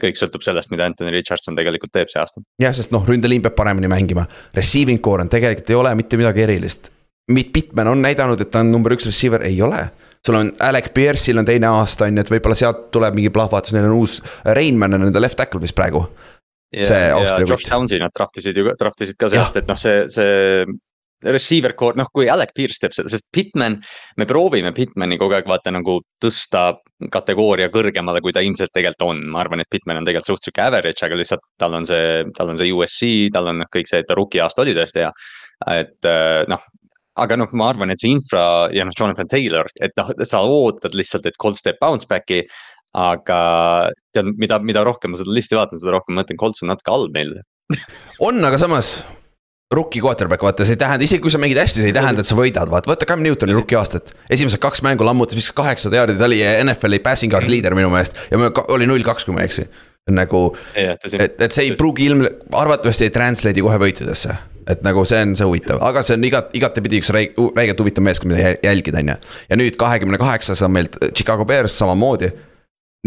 kõik sõltub sellest, mida Anthony Richardson tegelikult teeb see aasta. jah, sest noh, ründeliin peab paremini mängima, receiving core on tegelikult ei ole mitte midagi erilist. Mitt Pittman on näidanud, et ta on number üks receiver, ei ole sul on Alec Pierce'il on teine aasta on ju, et võib-olla sealt tuleb mingi plahvatus, neil on uus, Rainman on nende left tackle vist praegu. ja, ja Josh Townsi nad draftisid ju, draftisid ka see aasta, et noh, see, see receiver core, noh, kui Alec Pierce teeb seda, sest Pitman, me proovime Pitmani kogu aeg vaata nagu tõsta kategooria kõrgemale, kui ta ilmselt tegelikult on. ma arvan, et Pitman on tegelikult suht sihuke average, aga lihtsalt tal on see, tal on see USC, tal on kõik see, et ta rookie aasta oli tõesti hea. et äh, noh, aga noh, ma arvan, et see infra ja noh, Jonathan Taylor, et noh, sa ootad lihtsalt, et Colt teeb bounce back'i. aga tead, mida, mida rohkem ma seda listi vaatan, seda rohkem ma mõtlen, Colts on natuke halb neil on, aga samas rookie quarterback, vaata, see ei tähenda, isegi kui sa mängid hästi, see ei tähenda, et sa võidad, vaata, võta Cam Newtoni rookie aastat. esimesed kaks mängu lammutas, viskas kaheksasada jaardi, ta oli NFL-i passing guard leader minu meelest ja me oli null kaks, kui ma ei eksi. nagu, et, et see ei pruugi ilm-, arvatavasti ei translate'i kohe võitudesse et nagu see on see huvitav, aga see on igat, igatepidi üks räigelt huvitav meeskond, mida jälgida, on ju. ja nüüd kahekümne kaheksas on meil Chicago Bears samamoodi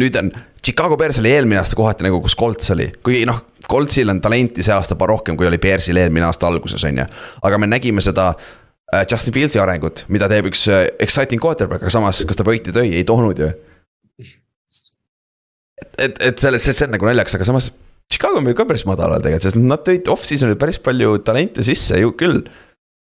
nüüd on, Chicago Bears oli eelmine aasta kohati nagu, kus Colts oli, kuigi noh, Coltsil on talenti see aasta rohkem, kui oli Bearsil eelmine aasta alguses, on ju. aga me nägime seda äh, Justin Fieldsi arengut, mida teeb üks äh, exciting quarterback, aga samas, kas ta võiti tõi, ei toonud ju. et, et, et selles, see, on nagu naljakas, aga samas Chicago on meil ka päris madalal tegelikult, sest nad tõid off-season'il päris palju talente sisse ju küll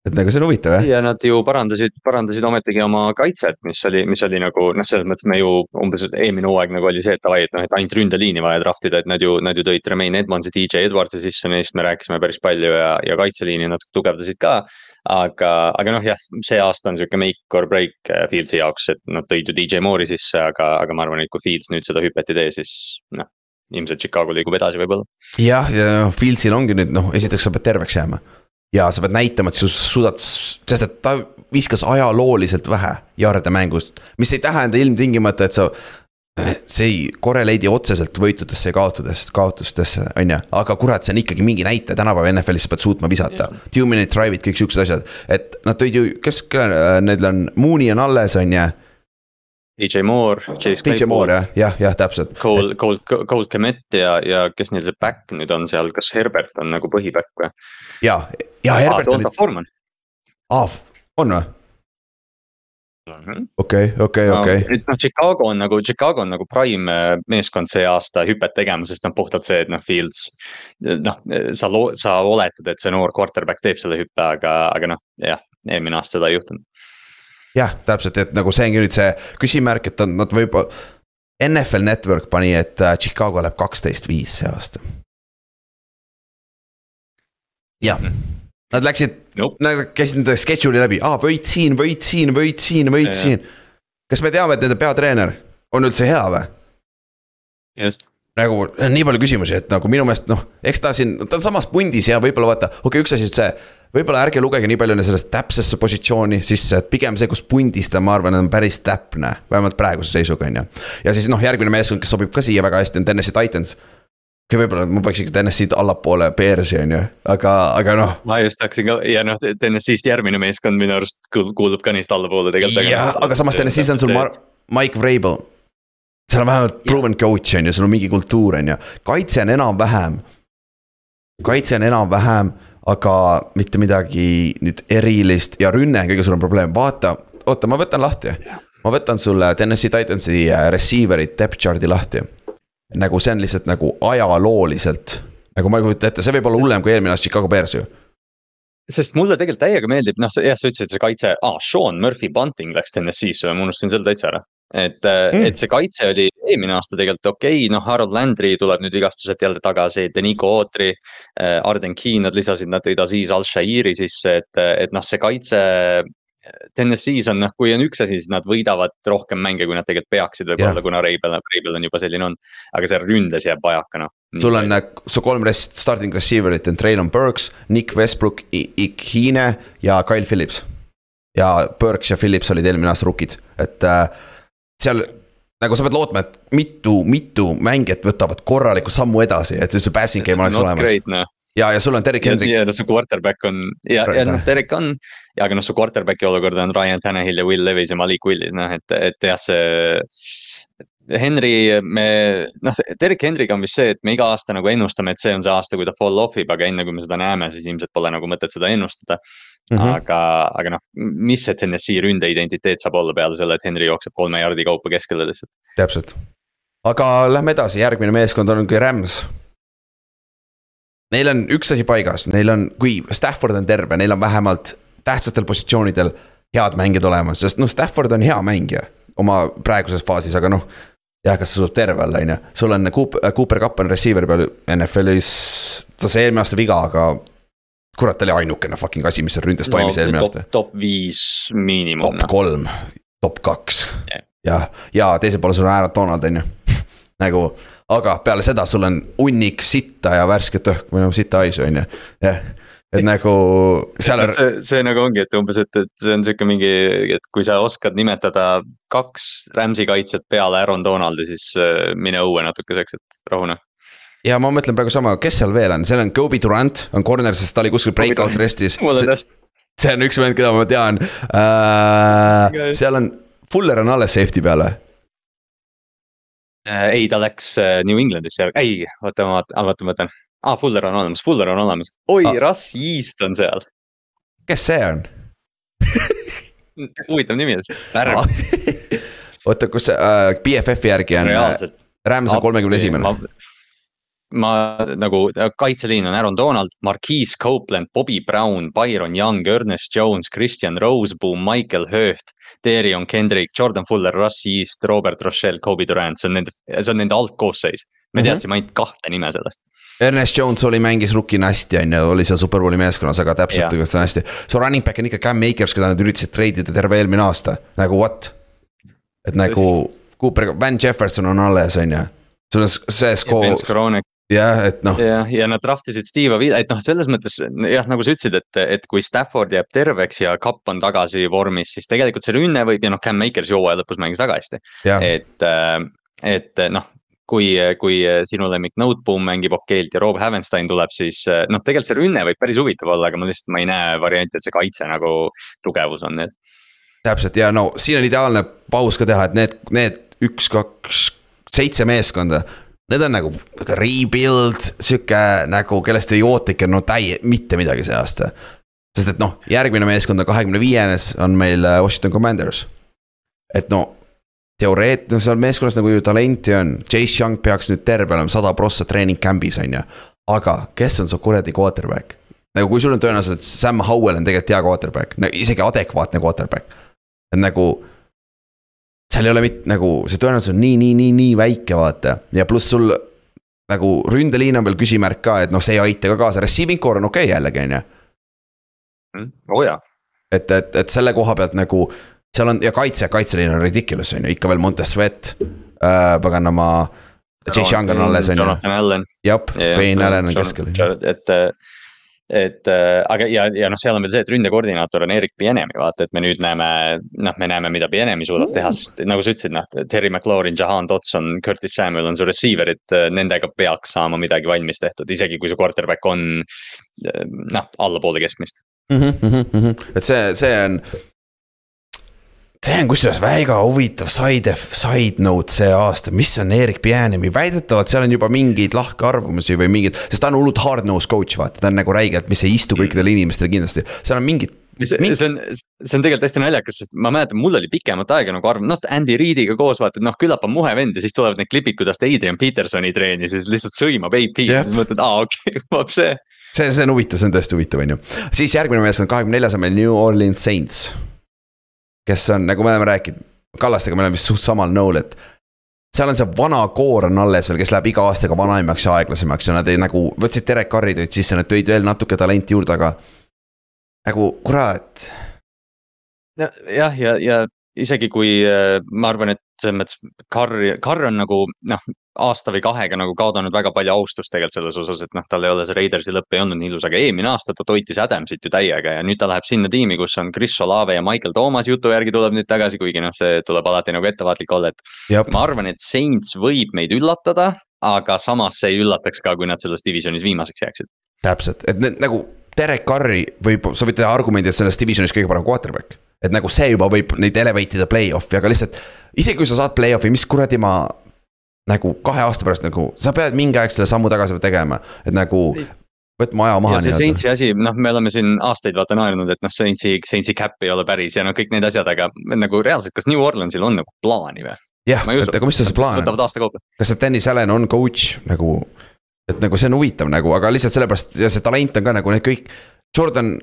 et nagu see on huvitav jah. ja nad ju parandasid, parandasid ometigi oma kaitset, mis oli, mis oli nagu noh, selles mõttes me ju umbes eelmine hooaeg nagu oli see, et davai, et noh, et ainult ründeliini vaja draft ida, et nad ju, nad ju tõid Tremaine Edmondsi, DJ Edwardsi sisse, neist me rääkisime päris palju ja, ja kaitseliini natuke tugevdasid ka. aga, aga noh, jah, see aasta on sihuke make or break äh, Fieldsi jaoks, et nad tõid ju DJ Moore'i sisse, aga, aga ma arvan, et kui Fields nüüd seda hüpet ei tee, siis noh ilmselt Chicago liigub edasi võib-olla. jah, ja noh, Fieldsil ongi nüüd noh, esiteks sa pead terveks jääma ja sa pead näitama, et sa suudad, sest et ta viskas ajalooliselt vähe jaarde mängust. mis ei tähenda ilmtingimata, et sa, see ei korreleidi otseselt võitudesse ja kaotudest, kaotustesse, on ju. aga kurat, see on ikkagi mingi näitaja, tänapäeva NFL-is sa pead suutma visata. Two minute drive'id, kõik siuksed asjad, et nad tõid ju, kes, neil on, Mooney on alles, on ju DJ Moore, Chase DJ Claypool. Moore jah, jah, jah, täpselt. Cole, Cole, Cole Kemet ja, ja kes neil see back nüüd on seal, kas Herbert on nagu põhiback või? ja, ja Herbert on. Foreman. aa, on või? Mhm. okei, okei, okei. et noh, Chicago on nagu, Chicago on nagu prime äh, meeskond see aasta hüpet tegema, sest on puhtalt see, et noh, Fields. noh, sa loo-, sa oletad, et see noor quarterback teeb selle hüppe, aga, aga noh, jah, eelmine aasta seda ei juhtunud jah, täpselt, et nagu see ongi nüüd see küsimärk, et nad võib-olla NFL Network pani, et äh, Chicago läheb kaksteist viis see aasta. jah, nad läksid Nope. Nad käisid nende schedule'i läbi, aa võit siin, võit siin, võit siin, võit Jaa. siin. kas me teame, et nende peatreener on üldse hea või? just, nagu nii palju küsimusi, et nagu minu meelest noh, eks ta siin, ta on samas pundis ja võib-olla vaata, okei okay,, üks asi on see. võib-olla ärge lugege nii palju sellest täpsesse positsiooni sisse, et pigem see, kus pundis ta, ma arvan, on päris täpne. vähemalt praeguse seisuga on ju. ja siis noh, järgmine meeskond, kes sobib ka siia väga hästi, on Tennessee Titans. Okei okay,, võib-olla ma paneks ikka Tennessee'd allapoole Bears'i on ju, aga, aga noh. ma just hakkasin ka ja noh, TNS-ist järgmine meeskond minu arust kuul- kuulub ka neist allapoole tegelikult. jah, aga samas Tennessee's on sul Mar-, Mike Vrabel. seal on vähemalt proven coach on ju, sul on mingi kultuur on ju, kaitse on enam-vähem. kaitse on enam-vähem, aga mitte midagi nüüd erilist ja rünne on kõige suurem probleem, vaata, oota, ma võtan lahti. ma võtan sulle Tennessee Titansi äh, receiver'i depth chart'i lahti. Nagu see on lihtsalt nagu ajalooliselt, nagu ma ei kujuta ette, see võib olla hullem kui eelmine aasta Chicago Bears ju. sest mulle tegelikult täiega meeldib, noh, jah, sa ütlesid, see kaitse ah,, Sean Murphy Bunting läks TNS-isse, ma unustasin selle täitsa ära. et mm. Mm., et see kaitse oli eelmine aasta tegelikult okei okay,, noh, Harold Landry tuleb nüüd vigastuselt jälle tagasi, Denico Autry. Arden Key, nad lisasid, nad tõid Aziz Al-Shairi sisse, et, et noh, see kaitse. TNS-is on noh, kui on üks asi, siis nad võidavad rohkem mänge, kui nad tegelikult peaksid võib-olla, kuna Reibel, Reibel on juba selline on. aga see ründes jääb vajaka noh. sul on, su kolm rest- starting receiver'it on Traylon Burks, Nick Westbrook, Ikine ja Kyle Phillips. ja Burks ja Phillips olid eelmine aasta rookid, et äh, seal nagu sa pead lootma, et mitu, mitu mängijat võtavad korraliku sammu edasi, et see passing game oleks olemas. noh, ja, ja sul on Derek Hendrik, ja noh, su quarterback on ja, ja noh, Derek on. ja aga noh, su quarterback'i olukord on Ryan Tannehill ja Will Levis ja Malik Willis, noh et, et jah, see. Henry, me noh, Derek Henry'ga on vist see, et me iga aasta nagu ennustame, et see on see aasta, kui ta fall off ib, aga enne kui me seda näeme, siis ilmselt pole nagu mõtet seda ennustada. Mhm. aga, aga noh, mis see TNS-i ründeidentiteet saab olla peale selle, et Henry jookseb kolme jardi kaupa keskele lihtsalt. täpselt. aga lähme edasi, järgmine meeskond ongi Rams. Neil on üks asi paigas, neil on, kui Stafford on terve, neil on vähemalt tähtsatel positsioonidel head mängijad olemas, sest noh, Stafford on hea mängija oma praeguses faasis, aga noh jah, kas ta suudab terve olla, on ju, sul on Cooper, Cooper Cupp on receiver'i peal NFL-is, ta sai eelmine aasta viga, aga kurat, ta oli ainukene fucking asi, mis seal ründes toimis eelmine aasta. top viis miinimum top noh, kolm, top kaks Jah. ja, ja teisel pool sul on Aaron Donald on ju nagu, aga peale seda sul on hunnik sitta ja värsket õhku või nagu sita haisu on ju, jah. et nagu seal on, see, see nagu ongi, et umbes, et, et see on sihuke mingi, et kui sa oskad nimetada kaks Rams'i kaitsjat peale Aaron Donaldi, siis äh, mine õue natukeseks, et rahune. ja ma mõtlen praegu sama, kes seal veel on, seal on Kobe Durant on corner, sest ta oli kuskil breakout rest'is. see on üks vend, keda ma tean äh,. seal on, Fuller on alles safety peal või? Äh, ei, ta läks äh, New Englandisse, ei, oota, ma vaatan, vaata, ma mõtlen. aa, Fuller on olemas, Fuller on olemas, oi Ah. ah., Russ East on seal, kes see on? huvitav nimi, värv, oota, kus see äh, BFF-i järgi on, reaalselt. Rams on kolmekümne esimene. ma nagu kaitseliin on Aaron Donald, Marquise Copeland, Bobby Brown, Byron Young, Ernest Jones, Christian Roseboom, Michael Höft. Darion Kendrick, Jordan Fuller, Russ East, Robert Rochelle, Kobe Durant, see on nende, see on nende algkoosseis. me Mhm. teadsime ainult kahte nime sellest. Ernest Jones oli, mängis rookina hästi, on ju, oli seal superbowli meeskonnas, aga täpselt tegelikult on hästi. su running back on ikka Cam Akers, keda nad üritasid treidida terve eelmine aasta, nagu what? et nagu Cooper, Van Jefferson on alles, on ju. sul on see skoor, jah, et noh, ja, ja nad draftisid Steve Avi, et noh, selles mõttes jah, nagu sa ütlesid, et, et kui Stafford jääb terveks ja Cup on tagasi vormis, siis tegelikult see rünne võib ja noh, Cam Akers ju hooaja lõpus mängis väga hästi. et, et noh, kui, kui sinu lemmik Noteboom mängib okeilt ja Rob Havenstein tuleb, siis noh, tegelikult see rünne võib päris huvitav olla, aga ma lihtsalt, ma ei näe varianti, et see kaitse nagu tugevus on, et. täpselt ja no siin on ideaalne paus ka teha, et need, need üks, kaks, seitse meeskonda. Need on nagu rebuild, sihuke nagu, kellest ei oota ikka no täie, mitte midagi see aasta. sest et noh, järgmine meeskond on kahekümne viienes, on meil äh, Washington Commanders. et no teoreet-, no seal meeskonnas nagu ju talenti on, Chase Young peaks nüüd terve olema sada prossa treening camp'is on ju. aga kes on su kuradi quarterback? nagu kui sul on tõenäoliselt Sam Howell on tegelikult hea quarterback, no isegi adekvaatne quarterback. et nagu. Seal ei ole mitte nagu see tõenäosus on nii, nii, nii, nii väike, vaata ja pluss sul nagu ründeliin on veel küsimärk ka, et noh, see ei aita ka kaasa, receiving core on okei okay jällegi, on ju. oo oh, jaa. et, et, et selle koha pealt nagu seal on ja kaitse, kaitseliin on ridiculous on ju, ikka veel Montes Sweat äh,, paganama. Chase Young on alles on ju. Jah, Payne Allan on keskel. et et äh, aga ja, ja noh, seal on veel see, et ründekoordinaator on Erik Pienemi, vaata, et me nüüd näeme, noh, me näeme, mida Pienemi suudab teha, sest nagu sa ütlesid, noh, Terry McLaurin, Jahan Dotson, Curtis Samuel on su receiver'id, äh, nendega peaks saama midagi valmis tehtud, isegi kui su quarterback on äh, noh, allapoole keskmist mm. -hmm, et see, see on see on kusjuures väga huvitav side, side note see aasta, mis on Erik Pianemi, väidetavalt seal on juba mingeid lahkarvamusi või mingid, sest ta on hullult hard nose coach, vaata, ta on nagu räigelt, mis ei istu mm. kõikidele inimestele kindlasti, seal on mingid see, see on, see on tegelikult hästi naljakas, sest ma mäletan, mul oli pikemat aega nagu arvamus, noh Andy Reediga koos vaata, et noh, küllap on muhe vend ja siis tulevad need klipid, kuidas ta Adrian Petersoni treenis ja siis lihtsalt sõimab AP-d yeah., siis mõtled, aa okei okay,, vapsi. see, see on huvitav, see on tõesti huvitav, on ju. siis järgmine meeskond, kahekümne neljas on meil New Orleans Saints kes on, nagu me oleme rääkinud, Kallastega me oleme vist suht samal nõul, et seal on see vana koor on alles veel, kes läheb iga aastaga vanaimaks ja aeglasemaks ja nad ei nagu, võtsid Derek Carri tõid sisse, nad tõid veel natuke talenti juurde, aga. nagu kurat. jah, ja, ja, ja isegi kui äh, ma arvan, et selles mõttes Carr, Carr on nagu noh, aasta või kahega nagu kaotanud väga palju austust tegelikult selles osas, et noh, tal ei ole see Raidersi lõpp ei olnud nii ilus, aga eelmine aasta ta toitis Adamsit ju täiega ja nüüd ta läheb sinna tiimi, kus on Chris Olave ja Michael Thomas jutu järgi tuleb nüüd tagasi, kuigi noh, see tuleb alati nagu ettevaatlik olla, et. ma arvan, et Saints võib meid üllatada, aga samas see ei üllataks ka, kui nad selles divisionis viimaseks jääksid. täpselt, et need nagu Derek Carri võib, sa võid teha argumendi, et selles divisionis kõige parem quarterback. et nagu see juba võib neid elevate ida play-off'i, aga lihtsalt isegi kui sa saad play-off'i, mis kuradi ma nagu kahe aasta pärast nagu, sa pead mingi aeg selle sammu tagasi tegema, et nagu võtma aja maha. ja see Saintsi asi, noh, me oleme siin aastaid vaata naernud, et noh, Saintsi, Saintsi cap ei ole päris ja no kõik need asjad, aga nagu reaalselt, kas New Orleansil on nagu plaani või? jah, et aga mis tal see plaan on? kas see Dennis Allan on coach nagu, et nagu see on huvitav nagu, aga lihtsalt sellepärast ja see talent on ka nagu need kõik. Jordan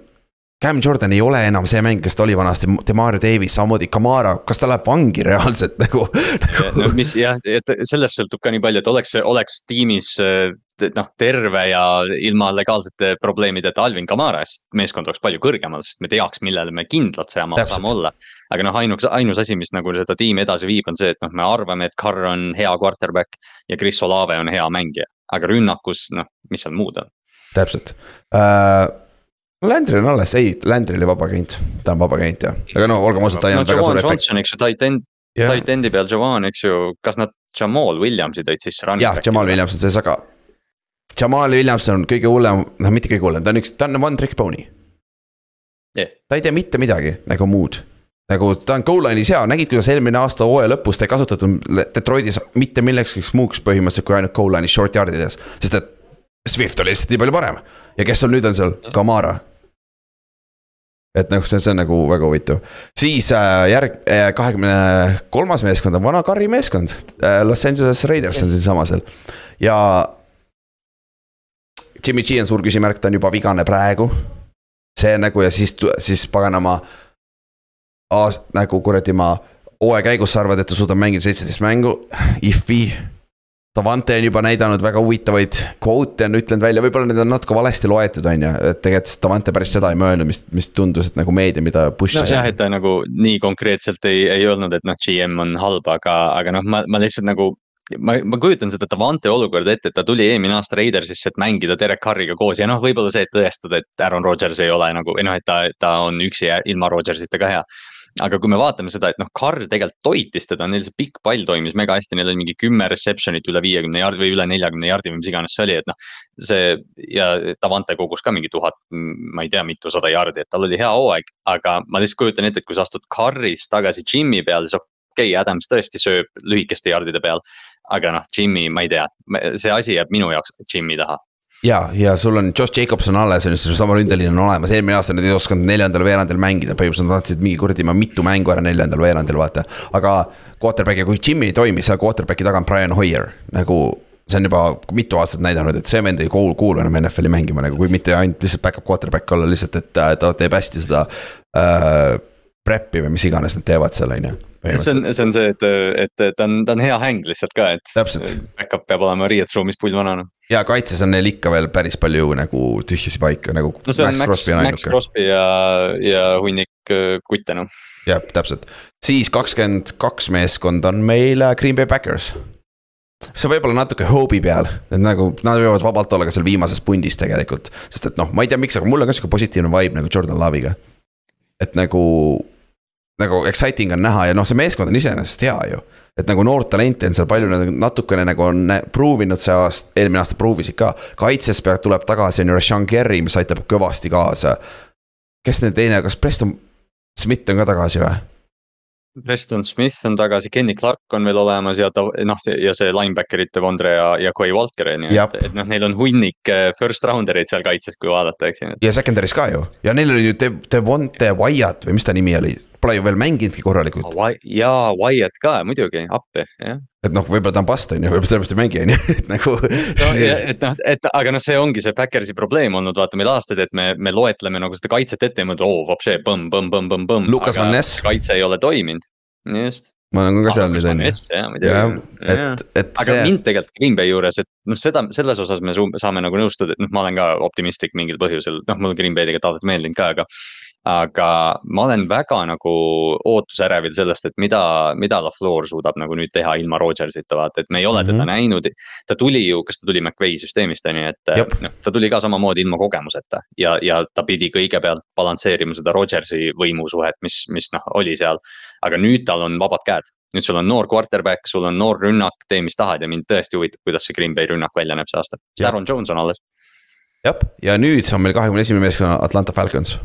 Cam Jordan ei ole enam see mäng, kes ta oli vanasti, Demario Davis, samamoodi Kamara, kas ta läheb vangi reaalselt nagu, nagu...? no mis jah, et sellest sõltub ka nii palju, et oleks, oleks tiimis noh, terve ja ilma legaalsete probleemideta Alvin Kamara, siis meeskond oleks palju kõrgemal, sest me teaks, millele me kindlalt saame, saame olla. aga noh, ainuks, ainus asi, mis nagu seda tiimi edasi viib, on see, et noh, me arvame, et Carr on hea quarterback ja Chris Olave on hea mängija, aga rünnakus, noh, mis seal muud on? täpselt uh Landry on alles, ei, Landry oli vaba agent, ta on vaba agent jah, aga no olgem ausad, ta ei olnud no, väga suur efekt. eks ju, tight end yeah., tight end'i peal Javan, eks ju, kas nad Jamal Williamsi tõid sisse? jah, Jamal Williams on sees, aga. Jamal Williams on kõige hullem, noh mitte kõige hullem, ta on üks, ta on one trick pony yeah.. ta ei tee mitte midagi nagu muud nagu ta on goal line'is hea, nägid, kuidas eelmine aasta hooaja lõpus ta ei kasutatud Detroitis mitte millekski muuks põhimõtteliselt kui ainult goal line'is short yard ides, sest et. Swift oli lihtsalt nii palju parem ja kes sul nüüd on seal, Kamara et noh, see, see on nagu väga huvitav. siis äh, järg äh,, kahekümne kolmas meeskond on vana Carri meeskond äh,, Los Angeles Raiders on siinsamas seal ja. Jimmy G on suur küsimärk, ta on juba vigane praegu. see nagu ja siis, siis paganama. nagu kuradi ma hooaja käigus sa arvad, et ta suudab mängida seitseteist mängu, if'i Davante on juba näidanud väga huvitavaid kvote on ütlenud välja, võib-olla need on natuke valesti loetud, on ju, et tegelikult Davante päris seda ei mõelnud, mis, mis tundus, et nagu meedia, mida push'is no,. jah, et ta nagu nii konkreetselt ei, ei öelnud, et noh, GM on halb, aga, aga noh, ma, ma lihtsalt nagu ma, ma kujutan seda Davante olukorda ette, et ta tuli eelmine aasta Raidersisse, et mängida Derek Carriga koos ja noh, võib-olla see, et tõestada, et Aaron Rodgers ei ole nagu noh, et ta, ta on üksi ja ilma Rodgersita ka hea aga kui me vaatame seda, et noh, Carr tegelikult toitis teda, neil see pikk pall toimis mega hästi, neil oli mingi kümme reception'it üle viiekümne jardi või üle neljakümne jardi või mis iganes see oli, et noh. see ja Davante kogus ka mingi tuhat, ma ei tea, mitusada jardi, et tal oli hea hooaeg, aga ma lihtsalt kujutan ette, et kui sa astud Carrist tagasi Jimmy peale, siis okei okay,, Adams tõesti sööb lühikeste jardide peal. aga noh, Jimmy, ma ei tea, see asi jääb minu jaoks Jimmy taha ja, ja sul on Josh Jacobson alles, on ju, seesama ründeliin on olemas, eelmine aasta nad ei osanud neljandal veerandil mängida, põhimõtteliselt nad tahtsid mingi kuradi mitu mängu ära neljandal veerandil, vaata. aga quarterback'i, kui Jimmy ei toimi, seal quarterback'i taga on Brian Hoier, nagu see on juba mitu aastat näidanud, et see vend ei kuulu, kuulu enam NFL-i mängima nagu, kui mitte ainult lihtsalt back-up quarterback olla, lihtsalt, et ta teeb hästi seda äh, prep'i või mis iganes nad teevad seal, on ju. see on, see on see, et, et ta on, ta on hea häng lihtsalt ka, et. Back-up peab olema riietusruumis pullvanana. Ja kaitses on neil ikka veel päris palju nagu tühjasi paika nagu. no on Max, Max, Max Crosby ja, ja hunnik äh, kutte noh. jah, täpselt, siis kakskümmend kaks meeskonda on meil äh, Green Bay Packers see võib olla natuke hoobi peal, et nagu nad võivad vabalt olla ka seal viimases pundis tegelikult. sest et noh, ma ei tea, miks, aga mul on ka sihuke positiivne vibe nagu Jordan Love'iga. et nagu nagu exciting on näha ja noh, see meeskond on iseenesest hea ju. et nagu noort talenti on seal palju natukene nagu on proovinud see aasta, eelmine aasta proovisid ka. kaitses peab, tuleb tagasi on ju Rashan Kerry, mis aitab kõvasti kaasa. kes neil teine, kas Preston Smith on ka tagasi või? Preston Smith on tagasi, Kenny Clark on veel olemas ja ta noh, ja see linebacker'ite Vondre ja, ja Quay Walker on ju, et, et noh, neil on hunnik eh, first round erid seal kaitses, kui vaadata, eks ju. ja secondary's ka ju ja neil oli ju Devonte Wyatt või mis ta nimi oli, pole ju veel mänginudki korralikult. jaa, Wyatt ka muidugi, appi, jah et noh, võib-olla ta on past on ju, võib-olla sellepärast ei mängi on ju, et nagu. no et noh, et aga noh, see ongi see Backersi probleem olnud, vaata meil aastaid, et me, me loetleme nagu seda kaitset ette ja mõtleme, oo, vapšee, põmm, põmm, põmm, põmm, põmm. Lukas Van Ness. kaitse ei ole toiminud, just ma olen ka seal nüüd on ju. et, et aga see... mind tegelikult Green Bay juures, et noh, seda, selles osas me saame nagu nõustuda, et noh, ma olen ka optimistlik mingil põhjusel, noh, mulle Green Bay tegelikult alati meeldinud ka, aga aga ma olen väga nagu ootusärevil sellest, et mida, mida LaFleur suudab nagu nüüd teha ilma Rodgersita, vaata, et me ei ole mm -hmm. teda näinud. ta tuli ju, kas ta tuli McVay süsteemist on ju, et noh, ta tuli ka samamoodi ilma kogemuseta ja, ja ta pidi kõigepealt balansseerima seda Rodgersi võimusuhet, mis, mis noh, oli seal. aga nüüd tal on vabad käed, nüüd sul on noor quarterback, sul on noor rünnak, tee mis tahad ja mind tõesti huvitab, kuidas see Green Bay rünnak välja näeb see aasta, sest Aaron Jones on alles. jah, ja nüüd on meil kahekümne esimene meeskond Atlanta Falcons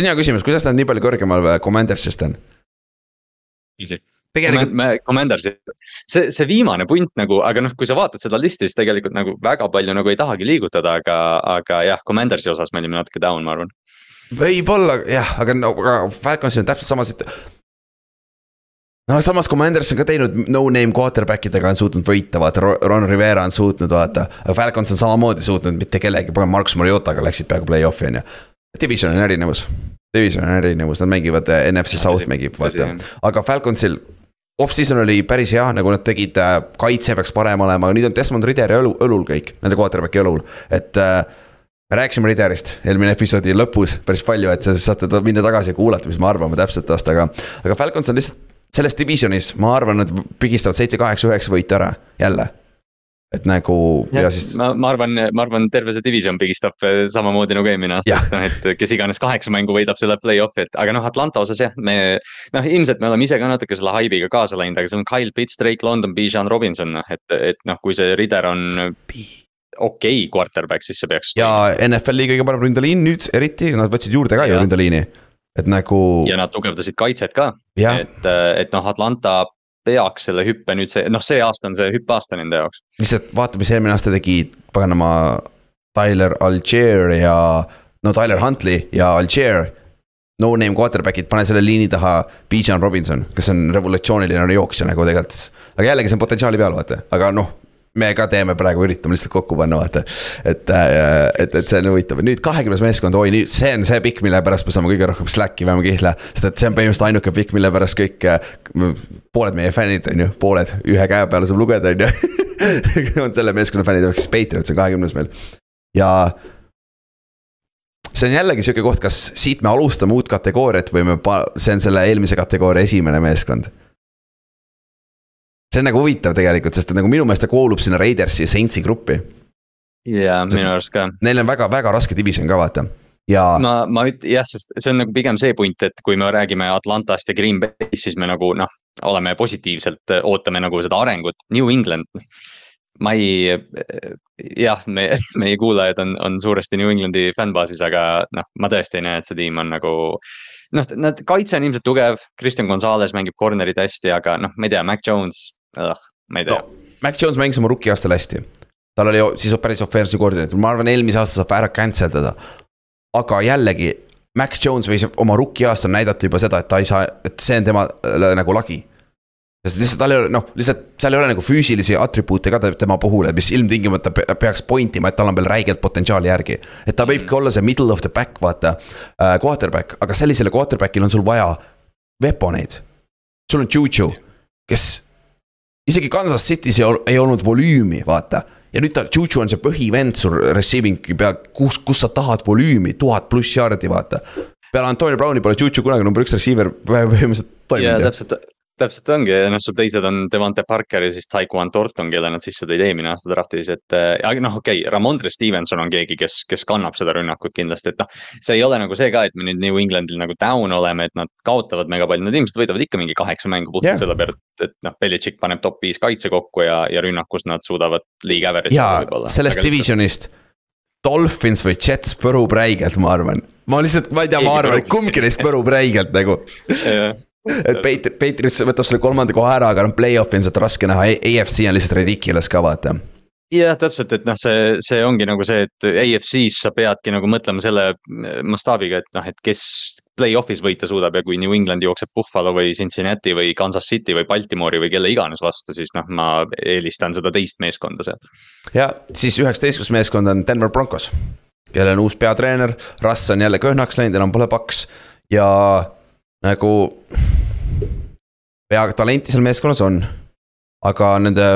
see on hea küsimus, kuidas nad nii palju kõrgemal Commandersist on? tegelikult me, Commanders, see, see viimane punt nagu, aga noh, kui sa vaatad seda listi, siis tegelikult nagu väga palju nagu ei tahagi liigutada, aga, aga jah, Commandersi osas me olime natuke down, ma arvan. võib-olla jah, aga no, aga Falconsil on täpselt sama siit no samas Commanders on ka teinud no-name quarterback idega on suutnud võita, vaata Ron Rivera on suutnud vaata. aga Falcons on samamoodi suutnud mitte kellegi, Marcus Mariotaga läksid peaaegu play-off'i on ju. Division on erinevus, division on erinevus, nad mängivad äh, NFC South mängib, vaata, aga Falconsil. Off-season oli päris hea, nagu nad tegid, äh, kaitse peaks parem olema, aga nüüd on Desmond Ridderi õlu, õlul kõik, nende quarterback'i õlul, et äh, me rääkisime Ridderist eelmine episoodi lõpus päris palju, et saate minna tagasi ja kuulata, mis me arvame täpselt tast, aga. aga Falcons on lihtsalt selles divisionis, ma arvan, nad pigistavad seitse, kaheksa, üheksa võitu ära, jälle et nagu ja, ja siis. ma, ma arvan, ma arvan, terve see division pigistab eh, samamoodi nagu eelmine aasta, et noh, et kes iganes kaheksa mängu võidab selle play-off'i, et aga noh, Atlanta osas jah, me. noh, ilmselt me oleme ise ka natuke selle haibiga kaasa läinud, aga seal on Kyle Pitts, Drake London, Bijan Robinson, noh, et, et noh, kui see Rider on okei okay, quarterback, siis see peaks. ja NFL-i kõige parem ründeliin nüüd eriti, nad võtsid juurde ka ju ründeliini et nagu. ja nad tugevdasid kaitset ka, et, et noh, Atlanta peaks selle hüppe nüüd see, noh, see aasta on see hüppeaasta nende jaoks. lihtsalt vaata, mis eelmine aasta tegi, paganama Tyler Algier ja no Tyler Huntley ja Algier. No-name quarterback'id, pane selle liini taha Bijan Robinson, kes on revolutsiooniline jooksja nagu tegelikult. aga jällegi, see on potentsiaali peal, vaata, aga noh me ka teeme praegu, üritame lihtsalt kokku panna, vaata. et, äh, et, et see on huvitav, nüüd kahekümnes meeskond, oi nüüd see on see pikk, mille pärast me saame kõige rohkem slack'i peame kihla. sest et see on põhimõtteliselt ainuke pikk, mille pärast kõik, äh, pooled meie fännid on ju, pooled ühe käe peale saab lugeda, on ju. on selle meeskonna fännid, ehk siis Patriots on kahekümnes meil ja see on jällegi sihuke koht, kas siit me alustame uut kategooriat või me, see on selle eelmise kategooria esimene meeskond see on nagu huvitav tegelikult, sest nagu minu meelest ta kuulub sinna Raidersi ja Saintsi gruppi. jaa, minu arust ka. Neil on väga-väga raske division ka vaata ja. ma, ma üt-, jah, sest see on nagu pigem see punt, et kui me räägime Atlantast ja Green Bay'st, siis me nagu noh, oleme positiivselt, ootame nagu seda arengut, New England. ma ei, jah, me, meie kuulajad on, on suuresti New Englandi fännbaasis, aga noh, ma tõesti ei näe, et see tiim on nagu noh, nad, kaitse on ilmselt tugev, Kristjan Gonzalez mängib corner'id hästi, aga noh, ma ei tea, Mac Jones ma ei tea no,. Mac Jones mängis oma rookie aastal hästi. tal oli siis päris offensive koordineeter, ma arvan, eelmise aasta saab ära cancel dada. aga jällegi, Mac Jones võis oma rookie aastal näidata juba seda, et ta ei saa, et see on tema nagu lagi sest lihtsalt tal ei ole, noh, lihtsalt seal ei ole nagu füüsilisi atribuute ka tema puhul, mis ilmtingimata peaks point ima, et tal on veel räigelt potentsiaali järgi. et ta võibki olla see middle of the back, vaata äh,, quarterback, aga sellisele quarterback'ile on sul vaja weaponeid sul on Juju, kes isegi Kansas City's ei, ei olnud volüümi, vaata. ja nüüd ta, Juju on see põhivend sul receiving'i peal, kus, kus sa tahad volüümi, tuhat pluss jaardi, vaata. peale Antonio Browni pole Juju kunagi number üks receiver põhimõtteliselt toiminud. jaa, täpselt, täpselt ongi ja noh, sul teised on Devante Parker ja siis Taekwon Thornton, kelle nad sisse tõid eelmine aasta draft'is, et äh,. noh, okei okay,, Ramondre Stevenson on keegi, kes, kes kannab seda rünnakut kindlasti, et noh. see ei ole nagu see ka, et me nüüd New Englandil nagu down oleme, et nad kaotavad mega palju, nad ilmselt võidavad ikka mingi kaheksa mängu puhtalt yeah. selle pealt, et noh, Belichik paneb top viis kaitse kokku ja, ja rünnakus nad suudavad league average'i. jaa, sellest divisionist. Dolphins või Jets põrub räigelt, ma arvan ma lihtsalt, ma ei tea, ma arvan, et kumbki neist põrub räigelt nagu et Patri-, Patriots võtab selle kolmanda koha ära, aga noh, play-off'i on sealt raske näha, AFC on lihtsalt ridiculous ka vaata. Jah, täpselt, et noh, see, see ongi nagu see, et AFC-s sa peadki nagu mõtlema selle mastaabiga, et noh, et kes play-off'is võita suudab ja kui New England jookseb Buffalo või Cincinnati või Kansas City või Baltimore'i või kelle iganes vastu, siis noh, ma eelistan seda teist meeskonda sealt. ja siis üheksateistkümnes meeskond on Denver Broncos, kellel on uus peatreener, Russ on jälle köhnaks läinud, enam pole paks. Ja nagu. pea talenti seal meeskonnas on, aga nende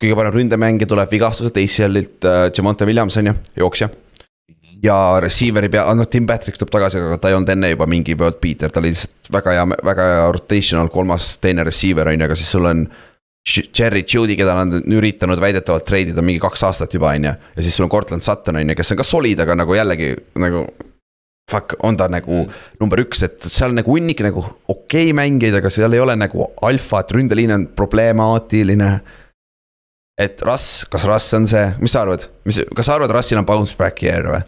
kõige parem ründemängija tuleb vigastuselt ACL-ilt äh,, Jamonte Williams on ju, jooksja. ja receiver'i pea, noh Tim Patrick tuleb tagasi, aga ta ei olnud enne juba mingi world beater, ta oli lihtsalt väga hea, väga hea rotational kolmas, teine receiver on ju, aga siis sul on. Jerry Judy, keda nad on üritanud väidetavalt treidida mingi kaks aastat juba, on ju, ja siis sul on Cortland Sutton on ju, kes on ka solid, aga nagu jällegi nagu fuck, on ta nagu mm. number üks, et seal nagu hunnik nagu okei okay mängijaid, aga seal ei ole nagu alfat, ründeliin on problemaatiline. et Russ, kas Russ on see, mis sa arvad, mis, kas sa arvad, Russil on bounce back year või?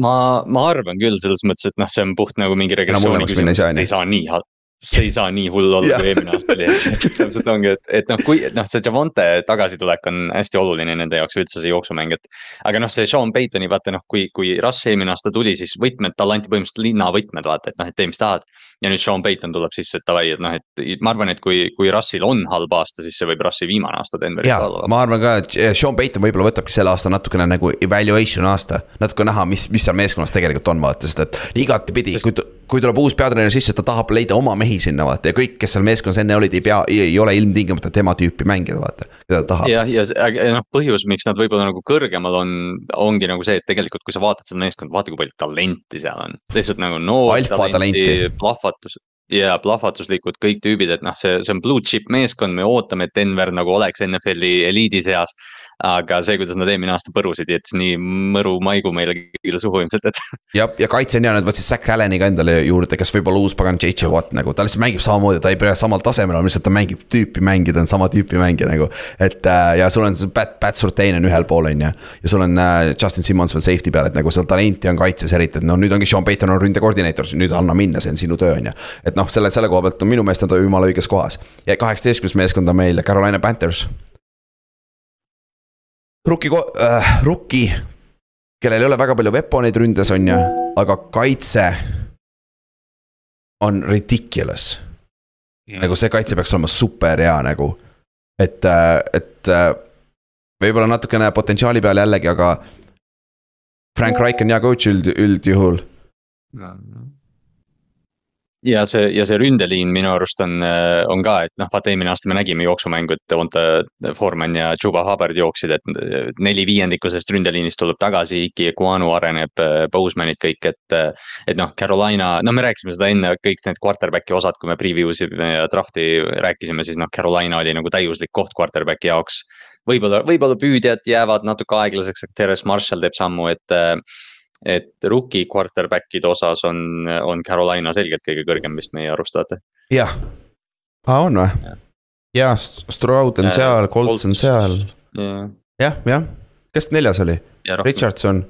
ma, ma arvan küll selles mõttes, et noh, see on puht nagu mingi regressiooni no, küsimus, ei saa nii halb see ei saa nii hull olla kui eelmine aasta oli, et täpselt ongi, et, et noh, kui noh, see Javonte tagasitulek on hästi oluline nende jaoks üldse see jooksumäng, et. aga noh, see Sean Paytoni vaata noh, kui, kui Russ eelmine aasta tuli, siis võtmed, talle anti põhimõtteliselt linnavõtmed vaata, et noh, et tee, mis tahad. ja nüüd Sean Payton tuleb sisse, et davai, et noh, et ma arvan, et kui, kui Russil on halb aasta, siis see võib Russi viimane aasta Denveris olla. ma arvan ka, et Sean Payton võib-olla võtabki selle aasta natukene nagu evaluation aasta, natuke näha, mis, mis seal meeskonnas tegelikult on, vaata, sest et igatepidi sest..., kui kui tuleb uus peatreener sisse, ta tahab leida oma mehi sinna vaata ja kõik, kes seal meeskonnas enne olid, ei pea, ei ole ilmtingimata tema tüüpi mängida, vaata. keda ta tahab. jah, ja, ja, ja noh, põhjus, miks nad võib-olla nagu kõrgemal on, ongi nagu see, et tegelikult, kui sa vaatad seda meeskonda, vaata, kui palju talenti seal on. lihtsalt nagu noort talenti, plahvatus ja plahvatuslikud kõik tüübid, et noh, see, see on blue chip meeskond, me ootame, et Denver nagu oleks NFL-i eliidi seas aga see, kuidas nad eelmine aasta põrusid, jättis nii mõru maigu meile kõigile suhu ilmselt, et. ja, ja kaitse on nad võtsid Zack Allan'i ka endale juurde, kes võib olla uus pagan JJ Watt nagu, ta lihtsalt mängib samamoodi, ta ei pea samal tasemel olema, lihtsalt ta mängib tüüpi mängi, ta on sama tüüpi mängija nagu. et äh, ja sul on see Pat, Pat Surtain on ühel pool, on ju, ja sul on äh, Justin Simmons veel safety peal, et nagu seal talenti on kaitses eriti, et no nüüd ongi Sean Payton on ründekoordineeter, nüüd anna minna, see on sinu töö, on ju. et noh, selle, selle koha pealt on minu meelest on jumala õiges kohas ja kaheksateistkümnes meeskond on meil Carolina Panthers Rookie äh,, rookie, kellel ei ole väga palju veponeid ründes, on ju, aga kaitse on ridiculous. nagu see kaitse peaks olema super hea nagu, et, äh, et äh, võib-olla natukene potentsiaali peal jällegi, aga. Frank Reich on hea coach üld, üldjuhul ja see, ja see ründeliin minu arust on, äh, on ka, et noh, vaata eelmine aasta me nägime jooksumängu, et Devonta Foreman ja Juba Hubbard jooksid, et äh, neli viiendikku sellest ründeliinist tuleb tagasi, Iki Ekuanu areneb, äh, Bosemanid kõik, et. et noh, Carolina, no me rääkisime seda enne, kõik need quarterback'i osad, kui me preview sime ja draft'i rääkisime, siis noh, Carolina oli nagu täiuslik koht quarterback'i jaoks. võib-olla, võib-olla püüdjad jäävad natuke aeglaseks, aga Terence Marshall teeb sammu, et et rookie quarterback'ide osas on, on Carolina selgelt kõige kõrgem vist meie arust, vaata. jah, aa on või? jah, Stroud on ja, seal, Colts on seal. jah, jah, kes neljas oli? Richardson.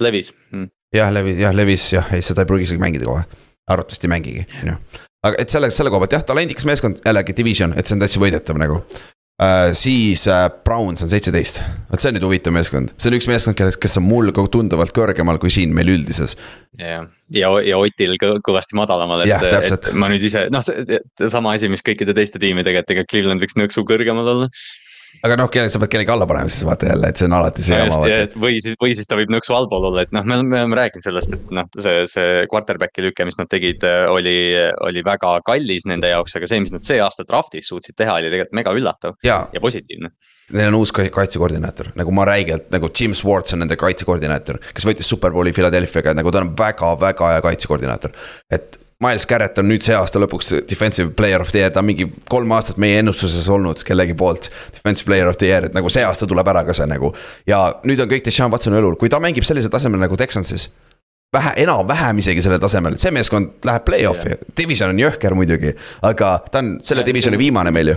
Levis. Mm.. jah, Levis, jah, Levis jah, ei seda ei pruugi isegi mängida kohe, arvatavasti ei mängigi, on ju aga et selle, selle koha pealt jah, talendikas meeskond, jällegi division, et see on täitsa võidetav nagu Uh, siis uh, Browns on seitseteist, vot see on nüüd huvitav meeskond, see on üks meeskond, kes, kes on mul tunduvalt kõrgemal kui siin meil üldises. jah, ja, ja Otil kõvasti madalamal, et, et ma nüüd ise, noh, sama asi, mis kõikide teiste tiimidega, et ega Cleveland võiks nõksu kõrgemal olla aga noh, kelle, sa pead kellegi alla panema siis vaata jälle, et see on alati see jama vaata. või siis, või siis ta võib nõksu allpool olla, et noh, me oleme, me oleme rääkinud sellest, et noh, see, see quarterback'i lüke, mis nad tegid, oli, oli väga kallis nende jaoks, aga see, mis nad see aasta draft'is suutsid teha, oli tegelikult mega üllatav ja, ja positiivne Neil on uus kaitsekoordinaator, nagu ma räigelt, nagu Jim Swartz on nende kaitsekoordinaator, kes võitis superbowli Philadelphia'ga, nagu ta on väga-väga hea kaitsekoordinaator. et Miles Garrett on nüüd see aasta lõpuks defensive player of the year, ta on mingi kolm aastat meie ennustuses olnud kellegi poolt. Defensive player of the year, et nagu see aasta tuleb ära ka see nagu. ja nüüd on kõik Deshaun Watsoni õlul, kui ta mängib sellisel tasemel nagu Texansis. vähe, enam-vähem isegi sellel tasemel, see meeskond läheb play-off'i yeah., division on jõhker muidugi, aga ta on selle yeah, divisioni viimane meil ju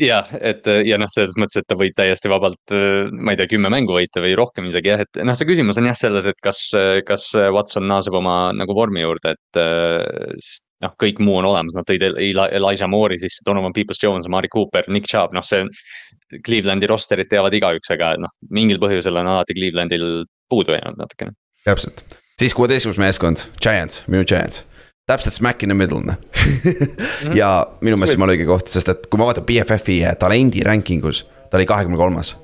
jah, et ja noh, selles mõttes, et ta võib täiesti vabalt, ma ei tea, kümme mängu võita või rohkem isegi jah, et noh, see küsimus on jah selles, et kas, kas Watson naaseb oma nagu vormi juurde, et. sest noh, kõik muu on olemas, nad tõid Elijah Moore'i sisse, Donovan Peoples-Jones, Mari Cooper, Nick Chubb, noh, see. Clevelandi rosterit teavad igaüks, aga noh, mingil põhjusel on alati Clevelandil puudu jäänud natukene. täpselt, siis kuueteistkümnes meeskond, Giants, minu Giants täpselt smack in the middle noh mhm. ja minu meelest jumala õige koht, sest et kui ma vaatan BFF-i talendi ranking us, ta oli kahekümne kolmas.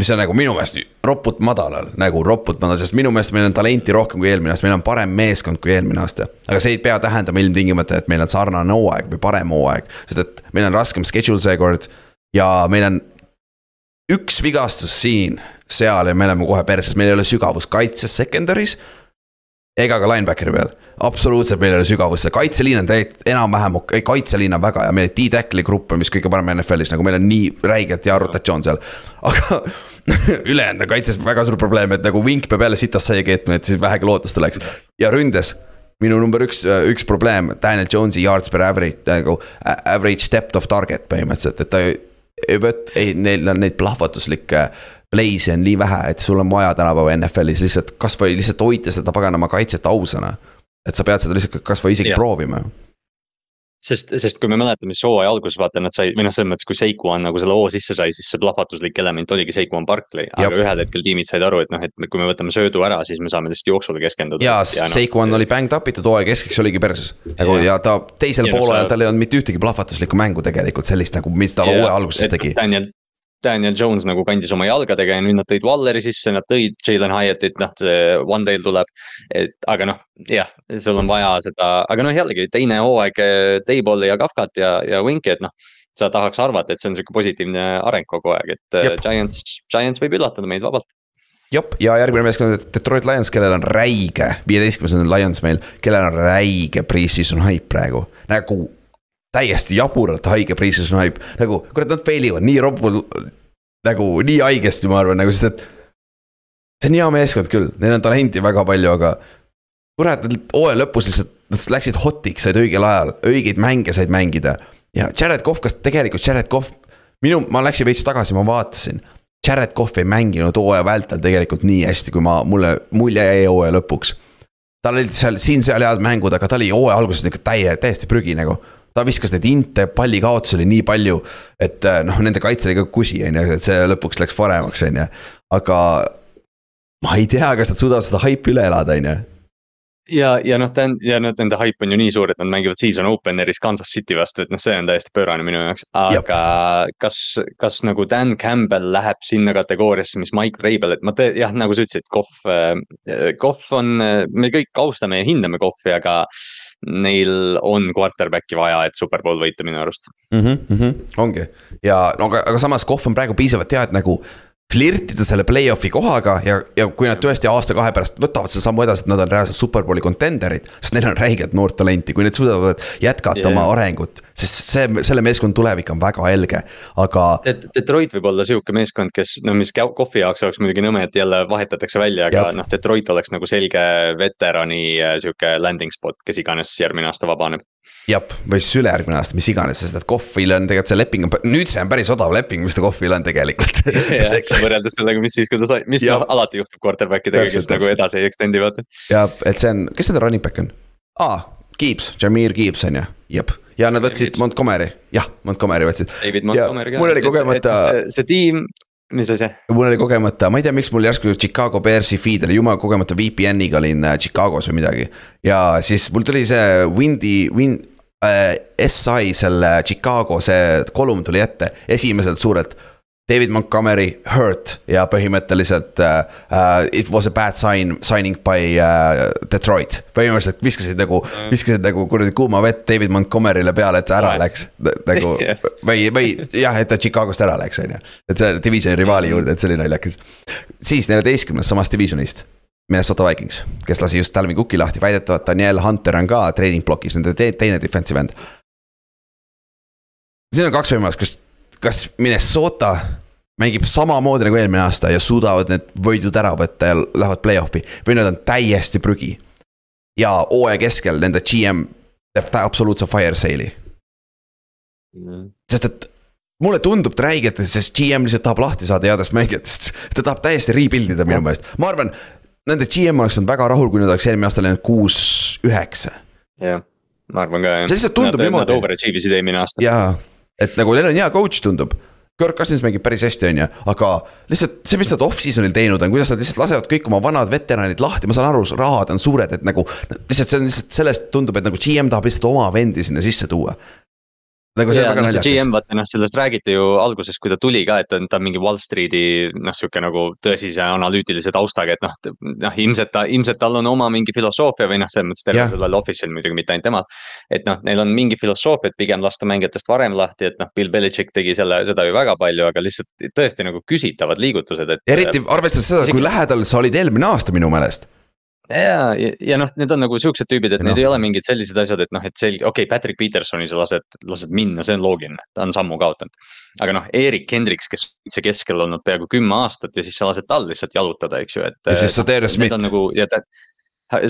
mis on nagu minu meelest ropult madalal, nagu ropult madal, sest minu meelest meil on talenti rohkem kui eelmine aasta, meil on parem meeskond kui eelmine aasta. aga see ei pea tähendama ilmtingimata, et meil on sarnane hooaeg või parem hooaeg, sest et meil on raskem schedule seekord ja meil on üks vigastus siin, seal ja me oleme kohe perses, meil ei ole sügavust kaitses secondary's ega ka linebackeri peal. absoluutselt meil ei ole sügavusse, kaitseliin on täiesti enam-vähem, ei kaitseliin on väga hea, meie D-tackle'i grupp on vist kõige parem NFL-is, nagu meil on nii räigelt hea rotatsioon seal. aga ülejäänud on kaitses väga suur probleem, et nagu Vink peab jälle sitast saia keetma, et siis vähegi lootust oleks. ja ründes, minu number üks, üks probleem, Daniel Jones'i yards per average nagu average depth of target põhimõtteliselt, et ta ei ei, neil on neid plahvatuslikke play'si on nii vähe, et sul on vaja tänapäeva NFL-is lihtsalt kasvõi lihtsalt hoida seda paganama kaitset ausana. et sa pead seda lihtsalt kasvõi isegi ja. proovima sest, sest kui me mäletame, siis hooaja alguses vaata nad sai, või noh, selles mõttes, kui Seikuan nagu selle hoo sisse sai, siis see plahvatuslik element oligi Seikuan Barkley. aga Jab. ühel hetkel tiimid said aru, et noh, et kui me võtame söödu ära, siis me saame lihtsalt jooksule keskenduda. ja, ja no, Seikuan oli banged up itud hooaja keskeks oligi perses. nagu ja, ja ta teisel poolajal tal ei olnud mitte ühtegi plahvatuslikku mängu tegelikult sellist nagu, mis ta hooaja alguses tegi. Daniel, Daniel Jones nagu kandis oma jalgadega ja nüüd nad tõid Walleri sisse, nad tõid Jalen Hyatt'it, noh see One Dale tuleb. et aga noh, jah, sul on vaja seda, aga noh, jällegi teine hooaeg Table'i ja Kafkat ja, ja Winki, et noh. sa tahaks arvata, et see on sihuke positiivne areng kogu aeg, et Jep. Giants, Giants võib üllatada meid vabalt jop, ja järgmine meeskond on Detroit Lions, kellel on räige, viieteistkümnes on Lions meil, kellel on räige pre-season hype praegu, nagu täiesti jaburalt haige pre-season hype, nagu kurat, nad fail ivad nii robul, nagu nii haigesti, ma arvan, nagu sest et. see on hea meeskond küll, neil on talenti väga palju, aga kurat, nad hooaja lõpus lihtsalt, nad läksid hot'iks, said õigel ajal, õigeid mänge said mängida. ja Jared Cough, kas tegelikult Jared Cough, minu, ma läksin veits tagasi, ma vaatasin. Jared Cough ei mänginud hooaja vältel tegelikult nii hästi, kui ma, mulle mulje jäi hooaja lõpuks. tal olid seal siin-seal head mängud, aga ta oli hooaja alguses nihuke täie, täiesti prügi nagu ta viskas neid inte, pallikaotusi oli nii palju, et äh, noh, nende kaitse oli ka kusi, on ju, et see lõpuks läks paremaks, on ju, aga. ma ei tea, kas nad suudavad seda haipi üle elada, on ju ja, ja noh, ta on ja noh, nende hype on ju nii suur, et nad mängivad season opener'is Kansas City vastu, et noh, see on täiesti pöörane minu jaoks. aga Jab. kas, kas nagu Dan Campbell läheb sinna kategooriasse, mis Mike Vrabel, et ma te, jah, nagu sa ütlesid, Kohv, äh, Kohv on, me kõik austame ja hindame Kohvi, aga neil on quarterback'i vaja, et superbowl võita minu arust mm. -hmm, mm -hmm, ongi ja no aga, aga samas Kohv on praegu piisavalt hea, et nagu flirtida selle play-off'i kohaga ja, ja kui nad tõesti aasta-kahe pärast võtavad selle sammu edasi, et nad on reaalselt superbowli contender'id. sest neil on räigelt noort talenti, kui nad suudavad jätkata yeah. oma arengut, sest see, selle meeskonna tulevik on väga helge, aga. Detroit võib olla sihuke meeskond, kes no mis Kohvi jaoks oleks muidugi nõme, et jälle vahetatakse välja, aga noh, Detroit oleks nagu selge veterani äh, sihuke landing spot, kes iganes järgmine aasta vabaneb jah, või siis ülejärgmine aasta, mis iganes, sest et Kohvil on tegelikult see leping on, nüüd see on päris odav leping, mis ta Kohvil on tegelikult võrreldes sellega, mis siis, kui ta sai, mis ja. no, alati juhtub quarterback idega, kes nagu edasi ei extend'i vaata. ja, et see on, kes nende running back on? aa, Gibbs, Jameer Gibbs on ju, jep ja nad võtsid Montgomery, jah, Montgomery võtsid. Mul oli kogemata. see, see tiim, mis asi? mul oli kogemata, ma ei tea, miks mul järsku Chicago Bearsi feed oli, jumala kogemata VPN-iga olin äh, Chicagos või midagi. ja siis mul tuli see Windy, Wind SI selle Chicago see kolum tuli ette esimeselt suurelt. David Montgomery hurt ja põhimõtteliselt uh, uh, it was a bad sign, signing by uh, Detroit. põhimõtteliselt viskasid nagu mm., viskasid nagu kuradi kuuma vett David Montgomery'le peale, et ta ära läks. nagu või, või jah, et ta Chicagost ära läks, on ju. et see divisioni rivaali juurde, et see oli naljakas. siis neljateistkümnes samast divisionist Minnesota Vikings, kes lasi just Talvin Cooki lahti, väidetavalt Daniel Hunter on ka treening plokis, nende te teine defensive end. siin on kaks võimalust, kas, kas Minnesota mängib samamoodi nagu eelmine aasta ja suudavad need võidud ära võtta ja lähevad play-off'i või nad on täiesti prügi. ja hooaja keskel nende GM teeb ta absoluutse fire sale'i mm.. sest et mulle tundub räigelt, et sest GM lihtsalt tahab lahti saada headest mängijatest. ta tahab täiesti rebuild ida minu meelest, ma arvan, nende GM oleks olnud väga rahul, kui nad oleks eelmine aasta läinud kuus, üheksa. jah, ma arvan ka jah. see lihtsalt tundub nad, niimoodi. Nad overachieve isid eelmine aasta. jaa, et nagu neil on hea coach, tundub. Kirk Cousins mängib päris hästi, on ju, aga lihtsalt see, mis nad off-season'il teinud on, kuidas nad lihtsalt lasevad kõik oma vanad veteranid lahti, ma saan aru, rahad on suured, et nagu. lihtsalt see on lihtsalt sellest tundub, et nagu GM tahab lihtsalt oma vendi sinna sisse tuua nagu see on väga naljakas. GM vaata noh, sellest räägiti ju alguses, kui ta tuli ka, et ta on, ta on mingi Wall Street'i noh, sihuke nagu tõsise analüütilise taustaga, et noh. noh, ilmselt ta, ilmselt tal on oma mingi filosoofia või noh, selles mõttes tervel sellel office'il muidugi mitte ainult temal. et noh, neil on mingi filosoofia, et pigem lasta mängijatest varem lahti, et noh, Bill Belichik tegi selle, seda ju väga palju, aga lihtsalt tõesti nagu küsitavad liigutused, et. eriti arvestades seda, kui lähedal sa olid eelmine aasta minu meelest ja, ja, ja noh, need on nagu siuksed tüübid, et no. need ei ole mingid sellised asjad, et noh, et selge, okei okay,, Patrick Petersoni sa lased, lased minna, see on loogiline, ta on sammu kaotanud. aga noh, Erik Hendriks, kes on see keskel olnud peaaegu kümme aastat ja siis sa lased tal lihtsalt jalutada, eks ju, et. ja siis Sadarius Smith. nagu ja ta,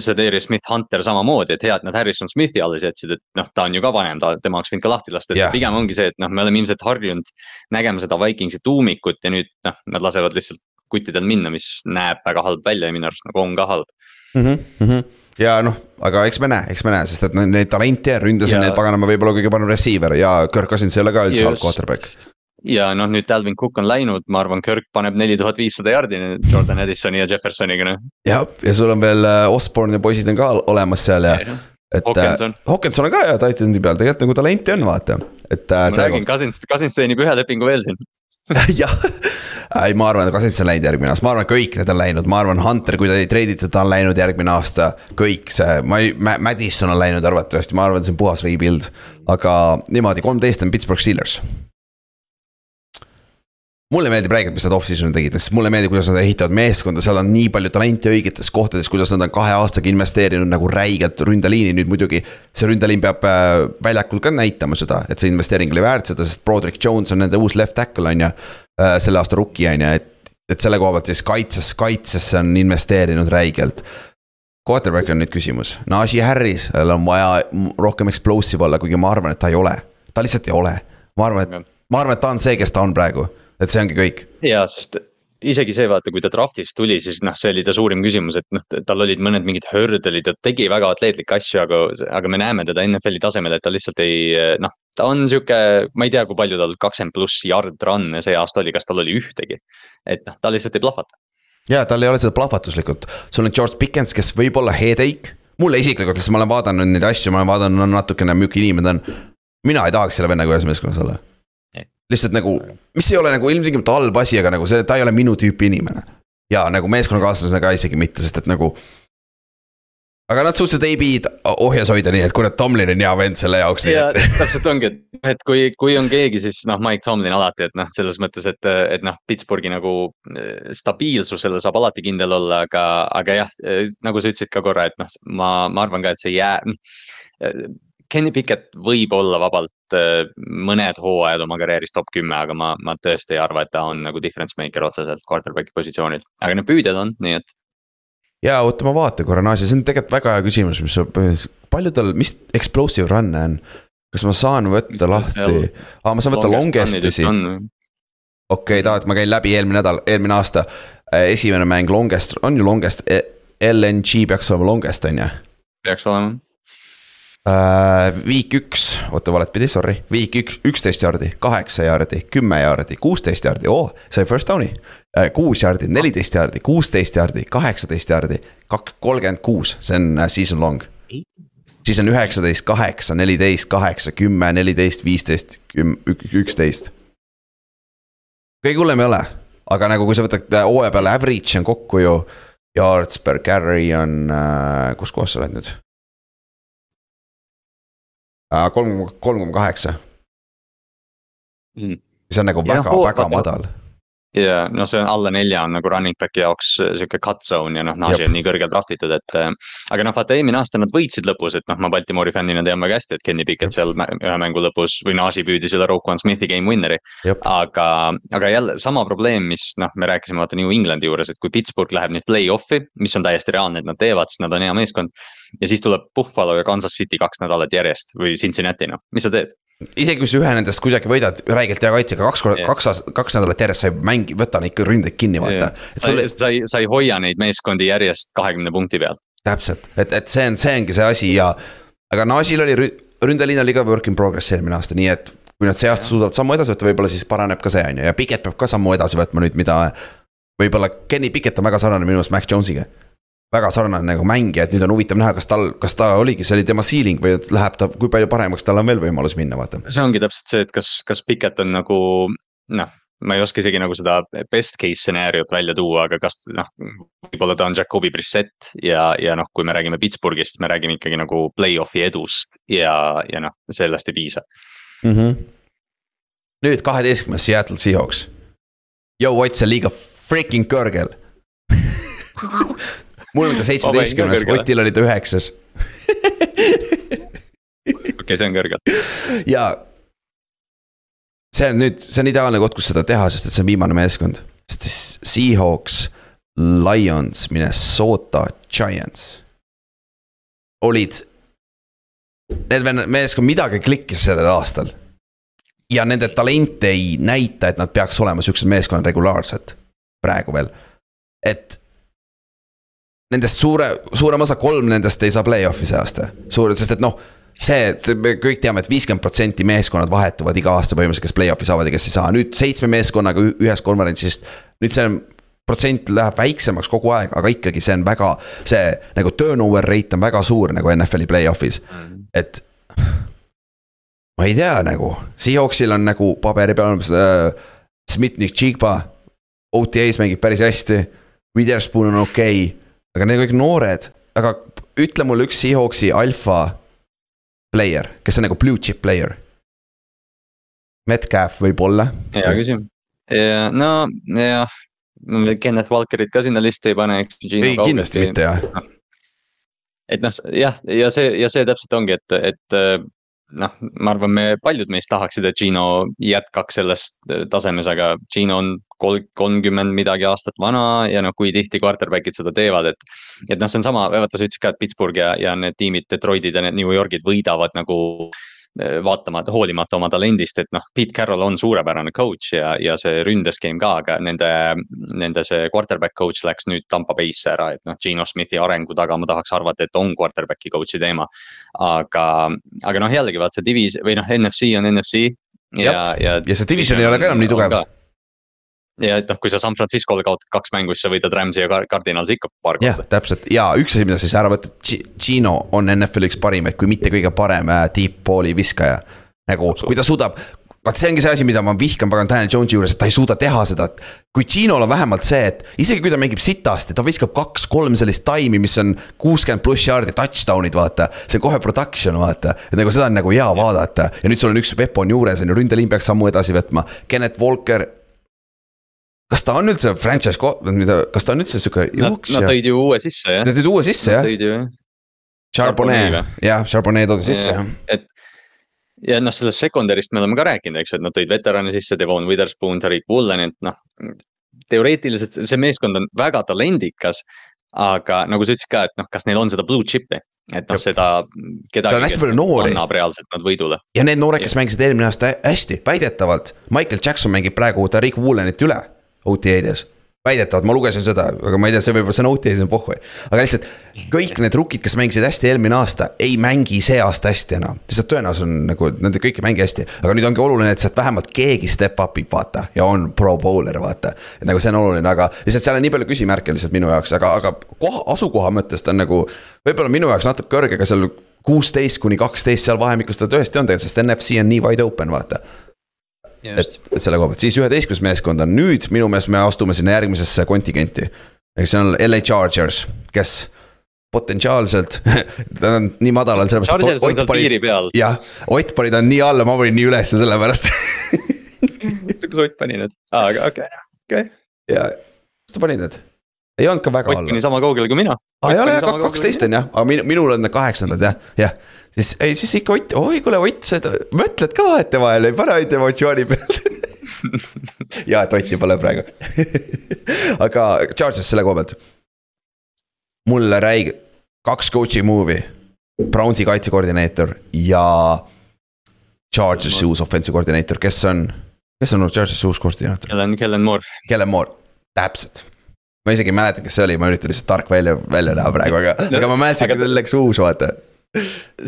Sadarius Smith Hunter samamoodi, et hea, et nad Harrison Smithi alles jätsid, et noh, ta on ju ka vanem, ta, tema oleks võinud ka lahti lasta, et yeah. pigem ongi see, et noh, me oleme ilmselt harjunud nägema seda Vikingsi tuumikut ja nüüd noh, nad lasevad lihtsalt kuttidel minna, mis näeb väga halb välja ja minu arust nagu on ka halb mm. -hmm. ja noh, aga eks me näe, eks me näe, sest et neid talente on ründas ja need paganama võib-olla kõige parem receiver ja Kirk Cousins ei ole ka üldse halb quarterback ja noh, nüüd Dalvin Cook on läinud, ma arvan, Kirk paneb neli tuhat viissada jardi Jordan Addisoni ja Jeffersoniga noh. jah, ja sul on veel äh, Osborne ja poisid on ka olemas seal ja, ja et äh, Hawkinson. Hawkinson on ka hea titan'i peal, tegelikult nagu talenti on, vaata, et. Äh, ma räägin, Cousins, Cousins teenib ühe lepingu veel siin jah, ei, ma arvan, et Cousins on läinud järgmine aasta, ma arvan, kõik need on läinud, ma arvan, Hunter, kui ta ei treidita, ta on läinud järgmine aasta. kõik see, ma ei, Madison on läinud arvatavasti, ma arvan, see on puhas rebuild. aga niimoodi, kolmteist on Pittsburgh Steelers mulle meeldib räigelt, mis nad off-season'il tegid, sest mulle meeldib, kuidas nad ehitavad meeskonda, seal on nii palju talenti õigetes kohtades, kuidas nad on kahe aastaga investeerinud nagu räigelt ründeliini, nüüd muidugi. see ründeliin peab äh, väljakul ka näitama seda, et see investeering oli väärt seda, sest Broderick Jones on nende uus left tackle on ju. Äh, selle aasta rookie on ju, et, et selle koha pealt siis kaitses, kaitsesse on investeerinud räigelt quarterback on nüüd küsimus, Najee Harris, tal on vaja rohkem explosive olla, kuigi ma arvan, et ta ei ole, ta lihtsalt ei ole. ma arvan, et, ma arvan, et ta on see, kes ta on praegu et see ongi kõik. ja, sest isegi see vaata, kui ta draft'ist tuli, siis noh, see oli ta suurim küsimus, et noh, tal olid mõned mingid hõrdelid, ta tegi väga atleetlikke asju, aga, aga me näeme teda NFL-i tasemel, et ta lihtsalt ei noh. ta on sihuke, ma ei tea, kui palju tal kakskümmend pluss yard run'e see aasta oli, kas tal oli ühtegi. et noh, ta lihtsalt ei plahvata. ja tal ei ole seda plahvatuslikult, sul on George Pickens, kes võib olla headache. mulle isiklikult, sest ma olen vaadanud neid asju, ma olen vaadanud natukene, milline inimene ta on. mina ei tahaks selle vennaga ühes meeskonnas olla lihtsalt nagu, mis ei ole nagu ilmtingimata halb asi, aga nagu see, ta ei ole minu tüüpi inimene. ja nagu meeskonnakaaslasena ka isegi mitte, sest et nagu. aga nad ei pidanud ohjes hoida nii, et kurat, Tomlin on hea vend selle jaoks. ja et... täpselt ongi, et, et kui, kui on keegi, siis noh, Mike Tomlin alati, et noh, selles mõttes, et, et noh, Pittsburghi nagu eh, stabiilsusele saab alati kindel olla, aga, aga jah, eh, nagu sa ütlesid ka korra, et noh, ma, ma arvan ka, et see jää Kenny Pickett võib olla vabalt äh, mõned hooajad oma karjääris top kümme, aga ma, ma tõesti ei arva, et ta on nagu difference maker otseselt quarterback'i positsioonil, aga need püüdjad on, nii et. ja oota, ma vaatan korra Naasi, see on tegelikult väga hea küsimus, mis, palju tal, mis explosive run'e on? kas ma saan võtta lahti, aa, ma saan võtta longest'i. okei okay,, tahad, ma käin läbi eelmine nädal, eelmine aasta. Äh, esimene mäng longest, on ju longest, e, LNG peaks olema longest, on ju? peaks olema viik üks, oota valetpidi, sorry, viik üks, üksteist jaardi, kaheksa jaardi, kümme jaardi, kuusteist jaardi, oo, sai first down'i uh,. kuus jaardi, neliteist jaardi, kuusteist jaardi, kaheksateist jaardi, kaks, kolmkümmend kuus, see on uh, season long. siis on üheksateist, kaheksa, neliteist, kaheksa, kümme, neliteist, viisteist, üksteist. kõige hullem ei ole, aga nagu kui sa võtad äh, hooaja peale average on kokku ju. Yards per carry on äh,, kus kohas sa oled nüüd? Äh, kolm, kolm koma kaheksa. Mhm. mis on nagu väga-väga madal ja noh, see on alla nelja on nagu running back'i jaoks äh, sihuke cut zone ja noh, Najee on nii kõrgelt draft itud, et. Äh, aga noh, vaata eelmine aasta nad võitsid lõpus, et noh, ma Baltimoori fännina tean väga hästi, et Kenny Pickett seal ühe mängu lõpus või Najee püüdis üle Roquan Smithi game winner'i. aga, aga jälle sama probleem, mis noh, me rääkisime vaata New Englandi juures, et kui Pittsburgh läheb nüüd play-off'i, mis on täiesti reaalne, et nad teevad, sest nad on hea meeskond. ja siis tuleb Buffalo ja Kansas City kaks nädalat järjest või Cincinnati noh, mis sa teed? Isegi kui sa ühe nendest kuidagi võidad räigelt hea kaitsega, kaks korda kaks, kaks nädalat järjest sa ei mängi, võta neid ründeid kinni, vaata. Sa ei, sa ei, sa ei hoia neid meeskondi järjest kahekümne punkti peal. täpselt, et, et see on, see ongi see asi ja, aga Nasil oli, ründeliin oli ka work in progress eelmine aasta, nii et kui nad see aasta suudavad sammu edasi võtta, võib-olla siis paraneb ka see, on ju, ja Piket peab ka sammu edasi võtma nüüd, mida. võib-olla Kenny Piket on väga sarnane minu arust Mac Jones'iga väga sarnane nagu mängija, et nüüd on huvitav näha, kas tal, kas ta oligi, see oli tema ceiling või läheb ta, kui palju paremaks, tal on veel võimalus minna, vaata. see ongi täpselt see, et kas, kas Piket on nagu noh, ma ei oska isegi nagu seda best case stsenaariumit välja tuua, aga kas noh, võib-olla ta on Jakobi Brissett ja, ja noh, kui me räägime Pittsburghist, me räägime ikkagi nagu play-off'i edust ja, ja noh, sellest ei piisa mm. -hmm. nüüd kaheteistkümnes Seattle Seahawks. Yo, Ott, see on liiga freaking kõrgel mul on ta seitsmeteistkümnes, Otil oli ta üheksas okei, see on kõrgelt. ja see on nüüd, see on ideaalne koht, kus seda teha, sest et see on viimane meeskond. sest siis Seahawks, Lions, Minnesota Giants olid. Need meeskond midagi klikkis sellel aastal. ja nende talent ei näita, et nad peaks olema siuksed meeskonnad regulaarselt, praegu veel. et nendest suure, suurem osa, kolm nendest ei saa play-off'i see aasta, suur, sest et noh see, me kõik teame et, et viiskümmend protsenti meeskonnad vahetuvad iga aasta põhimõtteliselt, kes play-off'i saavad ja kes ei saa, nüüd seitsme meeskonnaga ühest konverentsist. nüüd see protsent läheb väiksemaks kogu aeg, aga ikkagi see on väga, see nagu turnover rate on väga suur nagu NFL-i play-off'is, et. ma ei tea nagu, Seahawksil on nagu paberi peal äh, Smitnik, Chigba, OTA-s mängib päris hästi. Witherspoon on okei okay aga need kõik noored, aga ütle mulle üks Seahawksi alfa player, kes on nagu blue chip player. Metcalf võib-olla. hea küsimus, ja no jah, Kenneth Walkerit ka sinna listi ei pane, eks. ei, kindlasti mitte jah no.. et noh, jah, ja see, ja see täpselt ongi, et, et noh, ma arvan, me paljud meist tahaksid, et Gino jätkaks sellest tasemes, aga Gino on kolm, kolmkümmend midagi aastat vana ja noh, kui tihti quarterback'id seda teevad, et. et noh, see on sama, vaata sa ütlesid ka, et Pittsburgh ja, ja need tiimid, Detroitid ja need New Yorgid võidavad nagu eh, vaatamata, hoolimata oma talendist, et noh, Pete Carroll on suurepärane coach ja, ja see ründeskeem ka, aga nende, nende see quarterback coach läks nüüd Tampa Bay'sse ära, et noh, Gino Smithi arengu taga ma tahaks arvata, et on quarterback'i coach'i teema. aga, aga noh, jällegi vaat see divis- või noh, NFC on NFC ja, ja. ja see division ei ole ka enam nii tugev ja et noh, kui sa San Francisco'le kaotad kaks mängu, siis sa võidad Rams'i ja Cardinalsi ikka paar korda. jah, täpselt ja üks asi, mida siis ära võtta, Gino on NFL-i üks parimaid, kui mitte kõige parem äh, deep ball'i viskaja. nagu, kui ta suudab, vaat see ongi see asi, mida ma vihkan pagan Daniel Jones'i juures, et ta ei suuda teha seda, kui Ginol on vähemalt see, et isegi kui ta mängib sitasti, ta viskab kaks-kolm sellist taimi, mis on kuuskümmend pluss jaardi touchdown'id, vaata. see on kohe production, vaata, et nagu seda on nagu hea vaadata ja nüüd sul on üks weapon juures on ju, ründeliin peaks sammu edasi võtma. Kennet Walker kas ta on üldse franchise, mida, kas ta on üldse sihuke jooksja? Nad tõid ju uue sisse jah. Nad tõid uue sisse jah? tõid ju jah. Charbonnet, jah, Charbonnet toodi sisse jah. et ja noh, sellest secondary'st me oleme ka rääkinud, eks ju, et nad tõid veterane sisse, Devon Witherspoon, Tariq Woolen, et noh. teoreetiliselt see meeskond on väga talendikas, aga nagu sa ütlesid ka, et noh, kas neil on seda blue chip'i, et noh, seda kedagi. on hästi palju noori. annab reaalselt nad võidule. ja need noored, kes mängisid eelmine aasta hästi, väidetavalt, Michael Jackson mängib praegu Tariq Woolenit üle OTA-des. väidetavalt, ma lugesin seda, aga ma ei tea, see võib-olla see note on pohhu. aga lihtsalt kõik need rookid, kes mängisid hästi eelmine aasta, ei mängi see aasta hästi enam. lihtsalt tõenäosus on nagu, nad kõik ei mängi hästi, aga nüüd ongi oluline, et sealt vähemalt keegi step up ib, vaata. ja on pro bowler, vaata. et nagu see on oluline, aga lihtsalt seal on nii palju küsimärke lihtsalt minu jaoks, aga, aga koha, asukoha mõttes ta on nagu. võib-olla minu jaoks natuke kõrge, aga seal kuusteist kuni kaksteist seal vahemikus ta tõesti on tegelikult, sest NFC on nii wide open, vaata et, et selle koha pealt, siis üheteistkümnes meeskond on nüüd minu meelest me astume sinna järgmisesse kontingenti. ehk see on LA Chargers, kes potentsiaalselt ta on nii madalal, sellepärast et Ott pani. jah, Ott pani ta nii alla, ma panin nii ülesse sellepärast kus Ott pani need, aa, aga okei, okei. ja, kus ta pani need? ei olnud ka väga alla. Ott pani sama kaugele kui mina. aa ei ole, kaksteist on jah, aga minul on kaheksandad jah, jah siis, ei siis ikka Ott, oi kuule Ott, sa mõtled ka vahetevahel, ei pane ainult emotsiooni pealt ja, et Otti pole praegu aga Charges selle koha pealt. mulle räige, kaks coach'i movie, Brownsi kaitsekoordineetor ja. Charges'i uus offensive koordineetor, kes on, kes on Charges'i uus koordineetor? Kellen, Kellen Moore. Kellen Moore, täpselt ma isegi ei mäleta, kes see oli, ma üritan lihtsalt tark välja, välja näha praegu, aga, aga ma mäletasin, et tal läks uus, vaata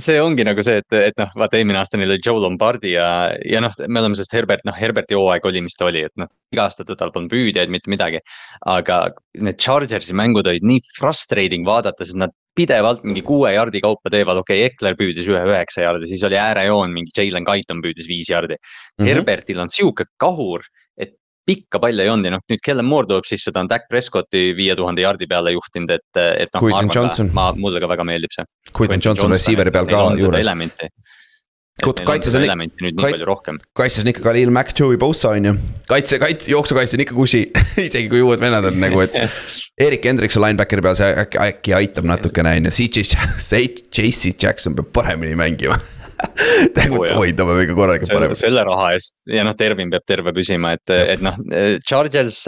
see ongi nagu see, et, et noh, vaata eelmine aasta neil oli Joe Lombardi ja, ja noh, me oleme sellest Herbert, noh Herberti hooaeg oli, mis ta oli, et noh. iga aasta tal polnud püüdjaid, mitte midagi. aga need Chargersi mängud olid nii frustrating vaadata, sest nad pidevalt mingi kuue jardi kaupa teevad, okei okay,, Ekler püüdis ühe üheksa jardi, siis oli äärejoon, mingi Jalen Guyton püüdis viis jardi mm. -hmm. Herbertil on sihuke kahur, pikka palli ei olnud ja noh, nüüd Kellen Moore tuleb sisse, ta on Dak Prescotti viie tuhande jaardi peale juhtinud, et, et noh. ma arvan, ma, mulle ka väga meeldib see. Quentin Johnson receiver'i peal ka juures. kaitses on, kaitses on ikka Khalil Mack, Joey Bosa on ju. kaitse, kaitse, jooksukaitse on ikka kusi isegi kui uued vennad on nagu, et. Erik Hendrikson linebackeri peal, see äkki, äkki aitab natukene on ju, CJ, JC Jackson peab paremini mängima tegelikult oh, hoidame ikka korralikult parem. selle raha eest ja noh, Tervin peab terve püsima, et, et noh, Chargers.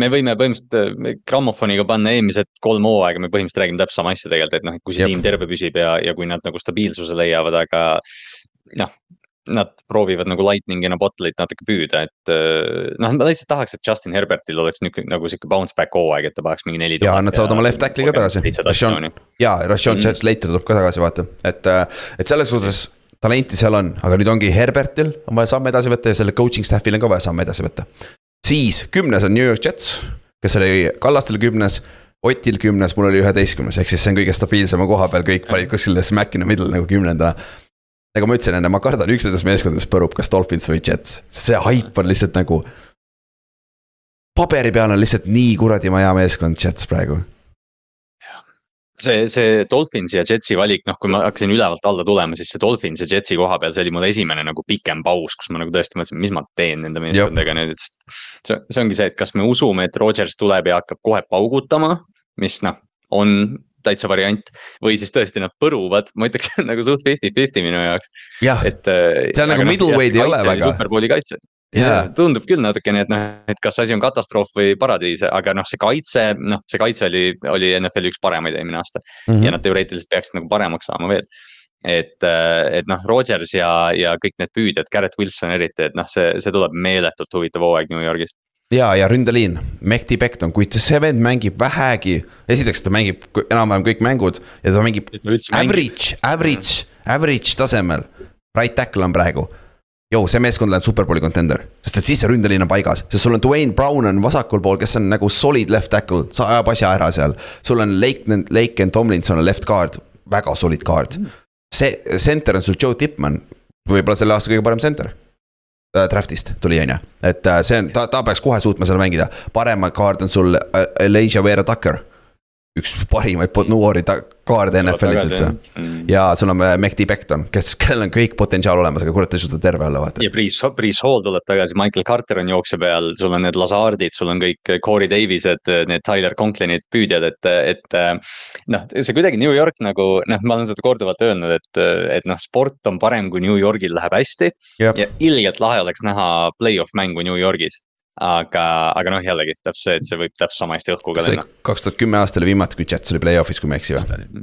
me võime põhimõtteliselt grammofoniga panna eelmised kolm hooaega, me põhimõtteliselt räägime täpselt sama asja tegelikult, et noh, et kui see Jep. tiim terve püsib ja, ja kui nad nagu stabiilsuse leiavad, aga. noh, nad proovivad nagu lightning'ina bot'lit natuke püüda, et noh, ma lihtsalt tahaks, et Justin Herbertil oleks nihuke nagu sihuke bounce back hooaeg, et ta paneks mingi neli. ja nad saavad oma left tackle'i ka tagasi. ja, Rashon mm. Slater tuleb ka tagasi, vaata, et, et selles suhtes talenti seal on, aga nüüd ongi Herbertil on vaja samme edasi võtta ja selle coaching staff'il on ka vaja samme edasi võtta. siis kümnes on New York Jets, kes oli Kallastel kümnes. Otil kümnes, mul oli üheteistkümnes, ehk siis see on kõige stabiilsema koha peal, kõik panid kuskile smack in the middle nagu kümnendana nagu ma ütlesin enne, ma kardan, üks nendest meeskondadest põrub, kas Dolphins või Jets, see haip on lihtsalt nagu. paberi peal on lihtsalt nii kuradi hea meeskond Jets praegu see, see Dolphinsi ja Jetsi valik, noh, kui ma hakkasin ülevalt alla tulema, siis see Dolphins ja Jetsi koha peal, see oli mul esimene nagu pikem paus, kus ma nagu tõesti mõtlesin, mis ma teen nende meeskondadega nüüd, et. see, see ongi see, et kas me usume, et Rodgers tuleb ja hakkab kohe paugutama, mis noh, on täitsa variant. või siis tõesti nad põruvad, ma ütleks nagu suht fifty-fifty minu jaoks. jah, see on nagu no, middleweight'i ei ole väga. superbowli kaitse yeah.. tundub küll natukene, et noh, et kas asi on katastroof või paradiis, aga noh, see kaitse, noh, see kaitse oli, oli NFL-i üks paremaid eelmine aasta mm. -hmm. ja nad teoreetiliselt peaksid nagu paremaks saama veel. et, et noh, Rodgers ja, ja kõik need püüdjad, Garrett Wilson eriti, et noh, see, see tuleb meeletult huvitav hooaeg New Yorgis ja, ja ründeliin, Mehti Becton, kui see vend mängib vähegi, esiteks ta mängib enam-vähem kõik mängud ja ta mängib average, average, average tasemel. Right tackle on praegu Jou, see meeskond läheb superbowli contender, sest et siis see ründeliin on paigas, sest sul on Dwayne Brown on vasakul pool, kes on nagu solid left tackle, sa ajab asja ära seal. sul on Lake, Lake and Tomlinson on left guard, väga solid guard. see center on sul Joe Tippmann, võib-olla selle aasta kõige parem center. Draftist tuli, on ju, et äh, see on, ta, ta peaks kohe suutma seal mängida, parem guard on sul äh, Elijah Vera Tucker üks parimaid noori kaarde NFL-is üldse mm.. ja sul on äh, Mehdi Becton, kes, kellel on kõik potentsiaal olemas, aga kurat ei suuda terve olla, vaata. ja Priis, Priis Hall tuleb tagasi, Michael Carter on jookse peal, sul on need Lazardid, sul on kõik Corey Davised, need Tyler Conklinid, püüdjad, et, et. noh, see kuidagi New York nagu noh, ma olen seda korduvalt öelnud, et, et noh, sport on parem, kui New Yorgil läheb hästi. ja ilgelt lahe oleks näha play-off mängu New Yorgis aga, aga noh, jällegi täpselt see, et see võib täpselt sama hästi õhku ka see lennata. kaks tuhat kümme aasta oli viimati, kui Jets oli play-off'is, kui ma ei eksi või?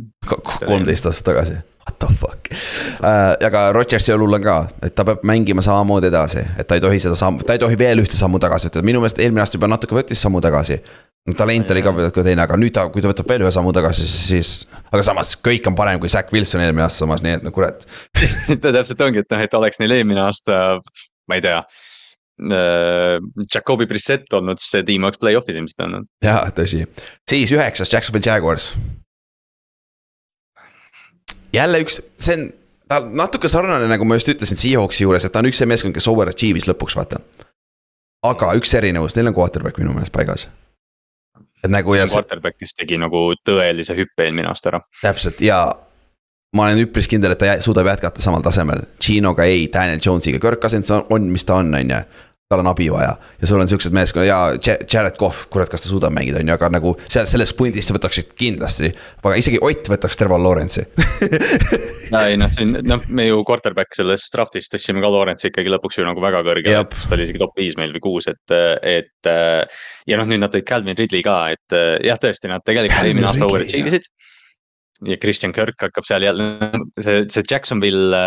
kolmteist aastat tagasi, what the fuck uh,. aga Rodgersi õlul on ka, et ta peab mängima samamoodi edasi, et ta ei tohi seda sammu, ta ei tohi veel ühte sammu tagasi võtta, minu meelest eelmine aasta juba natuke võttis sammu tagasi. talent oli ka teine, aga nüüd ta, kui ta võtab veel ühe sammu tagasi, siis, siis, aga samas kõik on parem kui Zack Wilson eelmine aasta samas, nii et no kurat. ta täpselt ongi, et noh, et oleks neil eelmine aasta, ma ei tea. Jakobi Brissett olnud, siis see tiim oleks play-off'is ilmselt olnud. jaa, tõsi, siis üheksas Jacksonville Jaguars. jälle üks, see on, ta on natuke sarnane, nagu ma just ütlesin Seahawksi juures, et ta on üks see meeskond, kes overachieve'is lõpuks, vaata. aga üks erinevus, neil on quarterback minu meelest paigas. et nagu ja Quarterback, kes tegi nagu tõelise hüppe eelmine aasta ära. täpselt ja ma olen üpris kindel, et ta suudab jätkata samal tasemel, Ginoga ei, Daniel Jones'iga, Kirk Cousins on, on, mis ta on, on ju. Tal on abi vaja ja sul on siuksed meeskonnad ja Ja- Jared Cough, kurat, kas ta suudab mängida, on ju, aga nagu seal selles pundis sa võtaksid kindlasti. aga isegi Ott võtaks Trevor Lawrence'i ei noh, siin noh, me ju quarterback sellest draft'ist tõstsime ka Lawrence'i ikkagi lõpuks ju nagu väga kõrgele ta oli isegi top viis meil või kuus, et, et. ja noh, nüüd nad tõid Calvin Ridley ka, et jah, tõesti nad tegelikult eelmine aasta Ridley, overachieve isid. ja Christian Kirk hakkab seal jälle, see, see Jacksonville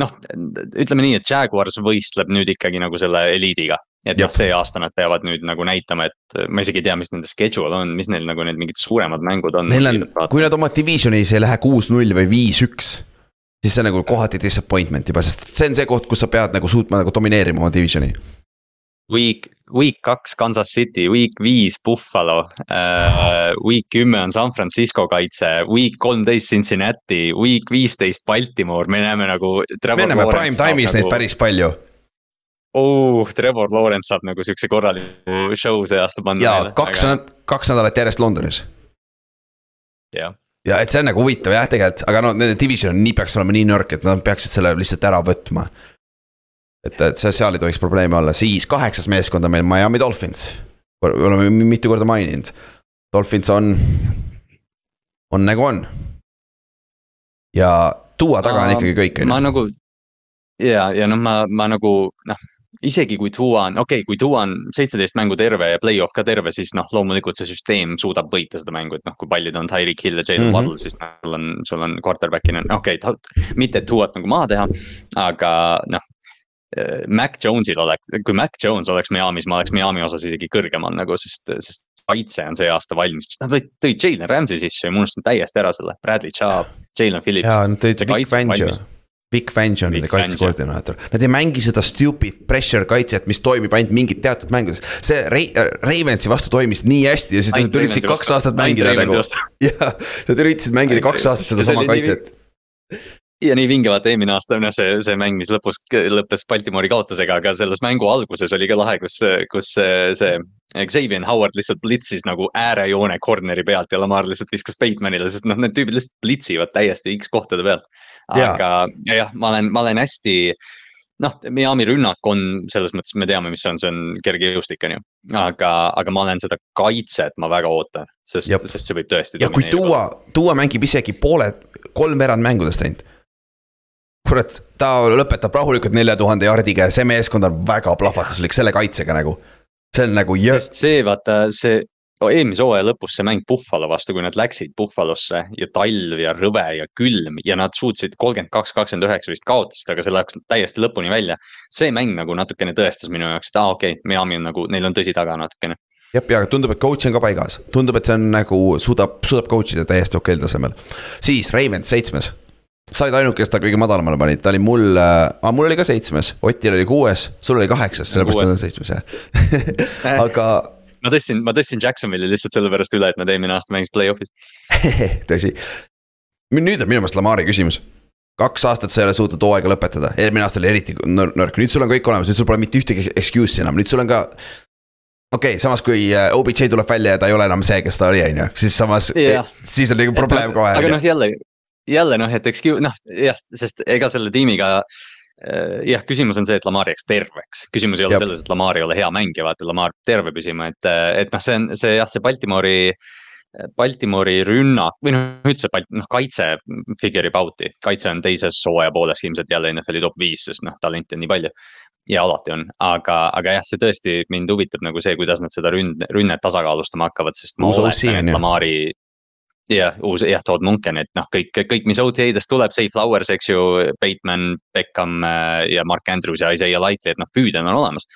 noh, ütleme nii, et Jaguars võistleb nüüd ikkagi nagu selle eliidiga. et noh, see aasta nad peavad nüüd nagu näitama, et ma isegi ei tea, mis nende schedule on, mis neil nagu need mingid suuremad mängud on. Neil on, kui nad oma divisionis ei lähe kuus-null või viis-üks. siis see on nagu kohati disappointment juba, sest see on see koht, kus sa pead nagu suutma nagu domineerima oma divisioni. Week, week kaks Kansas City, week viis Buffalo uh,, week kümme on San Francisco kaitse, week kolmteist Cincinnati, week viisteist Baltimore, me näeme nagu. me näeme prime time'is neid nagu, päris palju oh,. Trevor Lawrence saab nagu siukse korraliku show see aasta panna. ja kaks, kaks nädalat järjest Londonis jah, ja et see on nagu huvitav jah, tegelikult, aga no nende division nii peaks olema nii nõrk, et nad peaksid selle lihtsalt ära võtma. et, et see, seal ei tohiks probleeme olla, siis kaheksas meeskond on meil Miami Dolphins. oleme mitu korda maininud, Dolphins on, on nagu on. ja tuua taga on Ma- ikkagi kõik, on ma ju, nagu ja, ja noh, ma, ma nagu noh, isegi kui Tua on, okei okay,, kui Tua on seitseteist mängu terve ja play-off ka terve, siis noh, loomulikult see süsteem suudab võita seda mängu, et noh, kui palju ta on Tyreek Hill ja Jalen mm -hmm. Waddle, siis noh, sul on, sul on quarterback'ina, okei okay,, mitte Tuat nagu maha teha, aga noh. Mac Jones'il oleks, kui Mac Jones oleks Miami's, ma oleks Miami osas isegi kõrgemal nagu, sest, sest kaitse on see aasta valmis, nad võid- tõid Jalen Ramsey sisse ja ma unustasin täiesti ära selle, Bradley Chubb, Jalen Phillips. ja nad tõid on Fangio. Vic Fangio on nende kaitsekoordinaator, nad ei mängi seda stupid pressure kaitset, mis toimib ainult mingid teatud mängudes. see Ra-, Ravensi vastu toimis nii hästi ja siis nad üritasid kaks aastat mängida nagu jah, nad üritasid mängida kaks aastat sedasama kaitset. Ja nii vinge, vaata eelmine aasta, noh, see, see mäng, mis lõpus lõppes Baltimori kaotusega, aga selles mängu alguses oli ka lahe, kus, kus see, Xavier Howard lihtsalt blitsis nagu äärejoone corner'i pealt ja Lamar lihtsalt viskas Batemanile, sest noh, need tüübid lihtsalt blitsivad täiesti X kohtade pealt. Aga ja jah, ma olen, ma olen hästi noh, Miami rünnak on selles mõttes, me teame, mis see on, see on kergejõustik, on ju. aga, aga ma olen seda kaitset, ma väga ootan, sest sest see võib tõesti. ja kui tuua, tuua mängib isegi pooled, kolmveerand mängudest ainult. kurat, ta lõpetab rahulikult nelja tuhande jardiga ja see meeskond on väga plahvatuslik selle kaitsega nagu. see on nagu jõ-, see vaata see eelmise hooaja lõpus see mäng Buffalo vastu, kui nad läksid Buffalosse ja talv ja rõve ja külm ja nad suutsid kolmkümmend kaks, kakskümmend üheksa vist kaotasid, aga see läks täiesti lõpuni välja. see mäng nagu natukene tõestas minu jaoks, et aa ah, okei okay,, Miami on nagu, neil on tõsi taga natukene. jah, ja tundub, et coach on ka paigas, tundub, et see on nagu suudab, suudab coach ida täiesti okeil tasemel. siis Ravens seitsmes, sa olid ainuke, kes ta kõige madalamale panid, ta oli mul äh,, mul oli ka seitsmes, Otil oli kuues, sul oli kaheksas, sellepärast ta on seitsmes jah. aga ma tõstsin, ma tõstsin Jacksonville'i lihtsalt sellepärast üle, et nad eelmine aasta mängisid play-off'is. tõsi. nüüd on minu meelest Lamari küsimus. kaks aastat sa ei ole suutnud hooaega lõpetada, eelmine aasta oli eriti nõr- nõrk, nüüd sul on kõik olemas, nüüd sul pole mitte ühtegi excuse'i enam, nüüd sul on ka. okei okay,, samas kui äh, OBJ tuleb välja ja ta ei ole enam see, kes ta oli, on ju, siis samas Jah. siis on nagu probleem kohe. aga noh, jälle, jälle noh, et eks noh jah, sest ega selle tiimiga. jah, küsimus on see, et Lamar jääks terveks, küsimus ei ole Jep. selles, et Lamar ei ole hea mängija, vaata Lamar peab terve püsima, et, et noh, see on see jah, see Baltimori. Baltimori rünnak või noh, üldse noh kaitse figure ib out'i, kaitse on teises hooaja pooles ilmselt jälle NFL-i top viis, sest noh, talenti on nii palju. ja alati on, aga, aga jah, see tõesti mind huvitab nagu see, kuidas nad seda ründ-, rünnet tasakaalustama hakkavad, sest ma Uus oletan, et. Lamari. Jah, uus jah, Todd Munken, et noh, kõik, kõik, mis OTA-dest tuleb, Safe Flowers, eks ju, Bateman, Beckham äh, ja Mark Andrews ja Isaiah Lightly, et noh, püüdjad on olemas.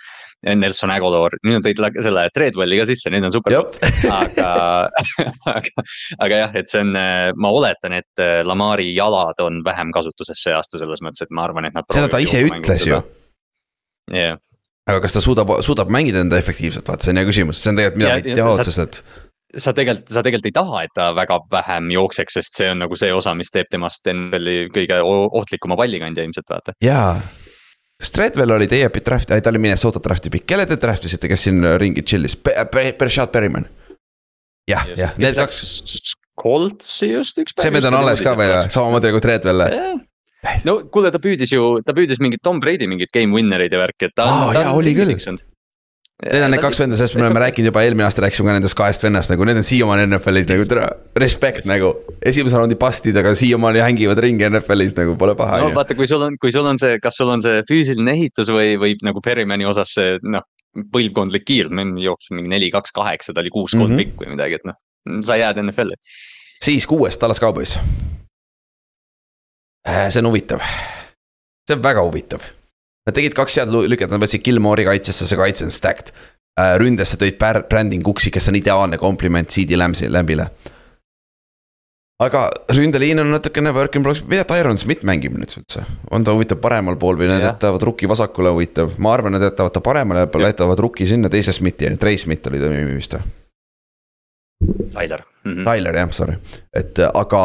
Nelson Aguilar, nüüd nad tõid selle Treadwelli ka sisse, nüüd on super. Aga aga, aga jah, et see on, ma oletan, et äh, Lamari jalad on vähem kasutuses see aasta selles mõttes, et ma arvan, et nad. seda ta ise ütles ju, jah, aga kas ta suudab, suudab mängida enda efektiivselt, vaat see on hea küsimus, see on tegelikult mida Ja- me ei ja tea sa- tegelikult, sa tegelikult ei taha, et ta väga vähem jookseks, sest see on nagu see osa, mis teeb temast NFL-i kõige ohtlikuma pallikandja ilmselt vaata. jaa. kas Treadwell oli teie draft, ta oli Minnesota draft'i pikk, kelle te draft isite, kes siin ringi chill'is, Bershad Berryman? jah, jah, need kaks, Coltsi just üks. see vend on alles ka veel, samamoodi nagu Treadwell. no kuule, ta püüdis ju, ta püüdis mingit Tom Brady mingit game winner'id ja värki, et ta Aa, ta jaa, oli küll. Need on need kaks venda, sellest me oleme rääkinud juba eelmine aasta rääkisime ka nendest kahest vennast nagu need on siiamaani NFL-is nagu tere, respekt nagu. esimese raundi pastid, aga siiamaani hängivad ringi NFL-is nagu pole paha no ju. vaata, kui sul on, kui sul on see, kas sul on see füüsiline ehitus või, või nagu Perrimani osas see noh, põlvkondlik kiirus, meil jooksis mingi neli, kaks, kaheksa, ta oli kuus kolm Mhm. pikk või midagi, et noh, sa jääd NFL-i. siis kuues Tallas Cowboys. see on huvitav, see on väga huvitav. Nad tegid kaks head lüket, nad võtsid Gilmore'i kaitsesse, see kaitse on stacked. ründesse tõid Brandon Cooksi, kes on ideaalne kompliment CD Lambsi, Lambile. aga ründeliin on natukene work in progress, mida Tyron Smith mängib nüüd üldse, on ta huvitav paremal pool või nad jätavad rukki vasakule huvitav, ma arvan, nad jätavad ta paremale poole, jätavad rukki sinna teise Smithi, Trey Smith oli ta nimi vist või? Tyler mm. -hmm. Tyler jah, sorry, et äh, aga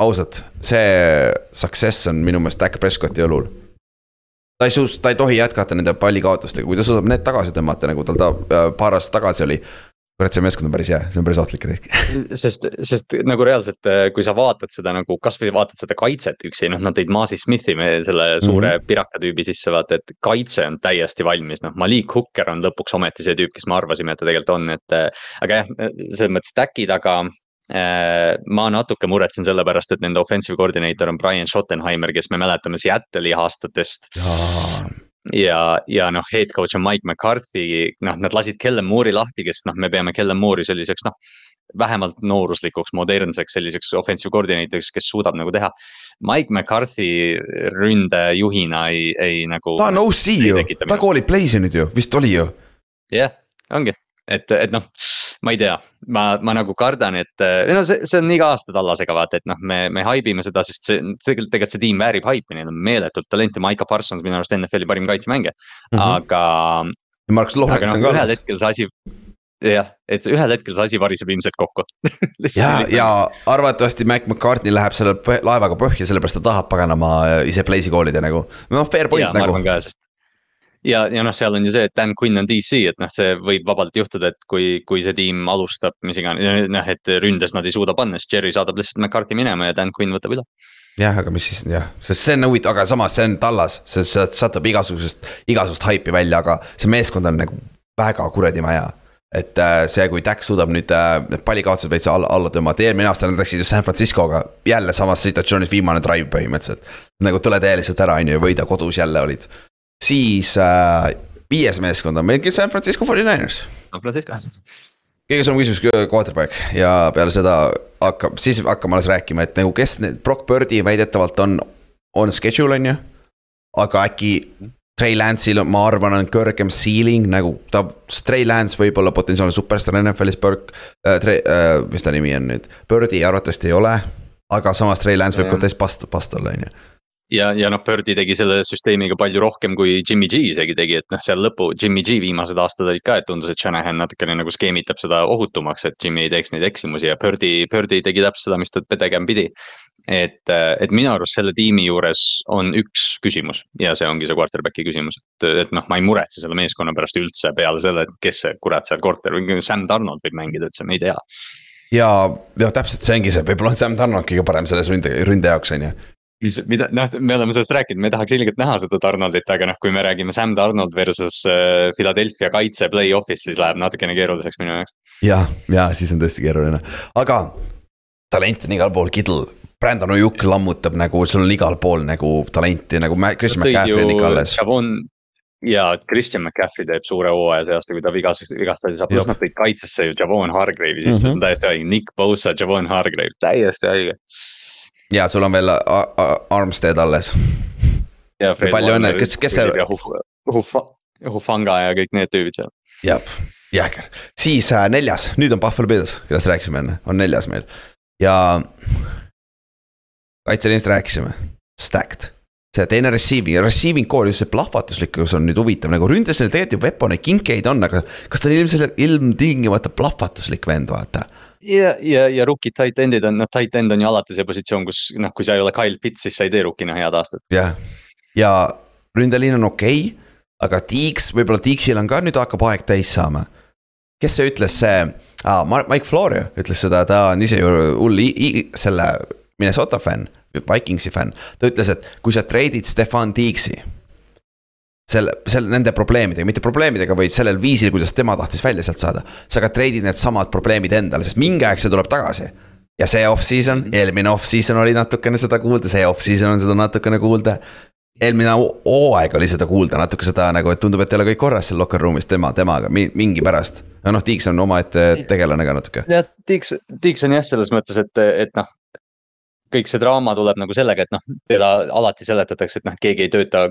ausalt, see success on minu meelest Dak Prescotti õlul. Ta ei suus-, ta ei tohi jätkata nende pallikaotustega, kui ta suudab need tagasi tõmmata, nagu tal ta äh, paar aastat tagasi oli. kurat, see meeskond on päris hea, see on päris ohtlik risk. sest, sest nagu reaalselt, kui sa vaatad seda nagu kasvõi vaatad seda kaitset üksi, noh, nad tõid Maasi Smithi, selle suure mm -hmm. piraka tüübi sisse, vaata, et kaitse on täiesti valmis, noh, Malik Hooker on lõpuks ometi see tüüp, kes me arvasime, et ta tegelikult on, et. aga jah, selles mõttes stack'id, aga äh, ma natuke muretsen selle pärast, et nende offensive coordinator on Brian Schottenheimer, kes me mäletame Seattle'i aastatest ja, ja noh, head coach on Mike McCarthy, noh, nad lasid Kellen Moore'i lahti, kes noh, me peame Kellen Moore'i selliseks noh. vähemalt nooruslikuks, modernseks selliseks offensive coordinator'iks, kes suudab nagu teha. Mike McCarthy ründejuhina ei, ei nagu. ta on OC ju, ta koolib nüüd ju, vist oli ju. jah, ongi, et, et noh, ma ei tea, ma, ma nagu kardan, et no see, see on iga aasta tallasega vaata, et noh, me, me haibime seda, sest see tegelikult, tegelikult see tiim väärib haipi, neil on meeletult talenti, Maiko Parsons minu arust NFL-i parim kaitsemängija mm, -hmm. aga Markus aga Lohrets noh, on ka ühel hetkel see asi, jah, et see ühel hetkel see asi variseb ilmselt kokku ja, ja arvatavasti Mac McCartney läheb selle laevaga põhja, sellepärast ta tahab paganama äh, ise play'si koolida nagu. noh, fair point ja ma nagu arvan. ka, sest. ja, ja noh, seal on ju see, et Dan Quinn on DC, et noh, see võib vabalt juhtuda, et kui, kui see tiim alustab, mis iganes, noh, et ründes nad ei suuda panna, siis Jerry saadab lihtsalt McCarthy minema ja Dan Quinn võtab üle. jah, aga mis siis jah, sest see on huvitav, aga samas see on tallas, see sealt satub igasugusest, igasugust haipi välja, aga see meeskond on nagu väga kuradi maja. et äh, see, kui Dak suudab nüüd äh, need pallikaotused veits alla, alla tõmmata, eelmine aasta nad läksid ju San Franciscoga jälle samas situatsioonis viimane drive põhimõtteliselt. nagu tule tee lihtsalt ära, on ju, ja võida kodus jälle olid. Siis äh, viies meeskond on meil San Francisco 49ers San Francisco. kõige suurem küsimus quarterback ja peale seda hakkab, siis hakkame alles rääkima, et nagu kes need, Brock Birdi väidetavalt on, on schedule on ju. aga äkki Trey Lance'il, ma arvan, on kõrgem ceiling nagu ta, Trey Lance võib olla potentsiaalne superstaar NFL-is, Burke äh,, Trey äh,, mis ta nimi on nüüd, Birdi arvatavasti ei ole. aga samas Trey Lance võib ka täis past-, past olla, on ju. ja, ja noh, Birdi tegi selle süsteemiga palju rohkem kui Jimmy G isegi tegi, et noh, seal lõpu Jimmy G viimased aastad olid ka, et tundus, et Shanahan natukene nagu skeemitab seda ohutumaks, et Jimmy ei teeks neid eksimusi ja Birdi, Birdi tegi täpselt seda, mis ta tegema pidi. et, et minu arust selle tiimi juures on üks küsimus ja see ongi see quarterback'i küsimus, et, et noh, ma ei muretse selle meeskonna pärast üldse peale selle, et kes see kurat seal quarter, Sam Donald võib mängida üldse, me ei tea. ja, ja täpselt see ongi see, võib-olla on Sam Donald kõige parem selles ründe, ründe jaoks on ju mis, mida, noh, me oleme sellest rääkinud, me tahaks ilgelt näha seda Donaldit, aga noh, kui me räägime Sam Donald versus äh, Philadelphia kaitse play-off'is, siis läheb natukene keeruliseks minu jaoks. ja, ja siis on tõesti keeruline, aga talent on igal pool, Kittle Brandon Ojuk lammutab nagu, sul on igal pool nagu talenti nagu Christian McCaffrey on ikka alles. ja Christian McCaffrey teeb suure hooaja see aasta, kui ta vigastas, vigastati saab, pluss nad tõid kaitsesse ju Javon Hargrave'i sisse mm, -hmm. see on täiesti haige, Nick Bosa, Javon Hargrave, täiesti haige. Ja sul on veel Armstead alles. palju õnne, kes, kes see. Hufanga ja kõik need tüübid seal. jah, jääger, siis äh, neljas, nüüd on Buffalo Bills, kellest rääkisime enne, on neljas meil ja kaitseliinist rääkisime, stacked see teine receiving, receiving core, just see plahvatuslikkus on nüüd huvitav, nagu ründes neil tegelikult ju Weaponi, Kinkeid on, aga kas ta on ilmselt ilmtingimata plahvatuslik vend, vaata. Ja, ja, ja rookie tight end'id on, noh tight end on ju alati see positsioon, kus noh, kui sa ei ole Kyle Pitts, siis sa ei tee rookina head aastat. jah, ja ründeliin on okei okay,, aga Tiiks, võib-olla Tiiksil on ka nüüd hakkab aeg täis saama. kes see ütles, see ah,, Mike Florio ütles seda, ta on ise ju hull selle Minnesota fänn, Vikingsi fänn, ta ütles, et kui sa treidid Stefan Tiiksi selle, selle, nende probleemidega, mitte probleemidega, vaid sellel viisil, kuidas tema tahtis välja sealt saada. sa ka treidid needsamad probleemid endale, sest mingi aeg see tuleb tagasi. ja see off-season, mhm. eelmine off-season oli natukene seda kuulda, see off-season on seda natukene kuulda. eelmine hooaeg oli seda kuulda, natuke seda nagu, et tundub, et ei ole kõik korras seal locker room'is tema, temaga mingi pärast. no noh, Tiiks on omaette tegelane ka natuke. jah, Tiiks, Tiiks on jah, selles mõttes, et, et noh, kõik see draama tuleb nagu sellega, et noh, teda alati seletatakse, et noh, keegi ei tööta,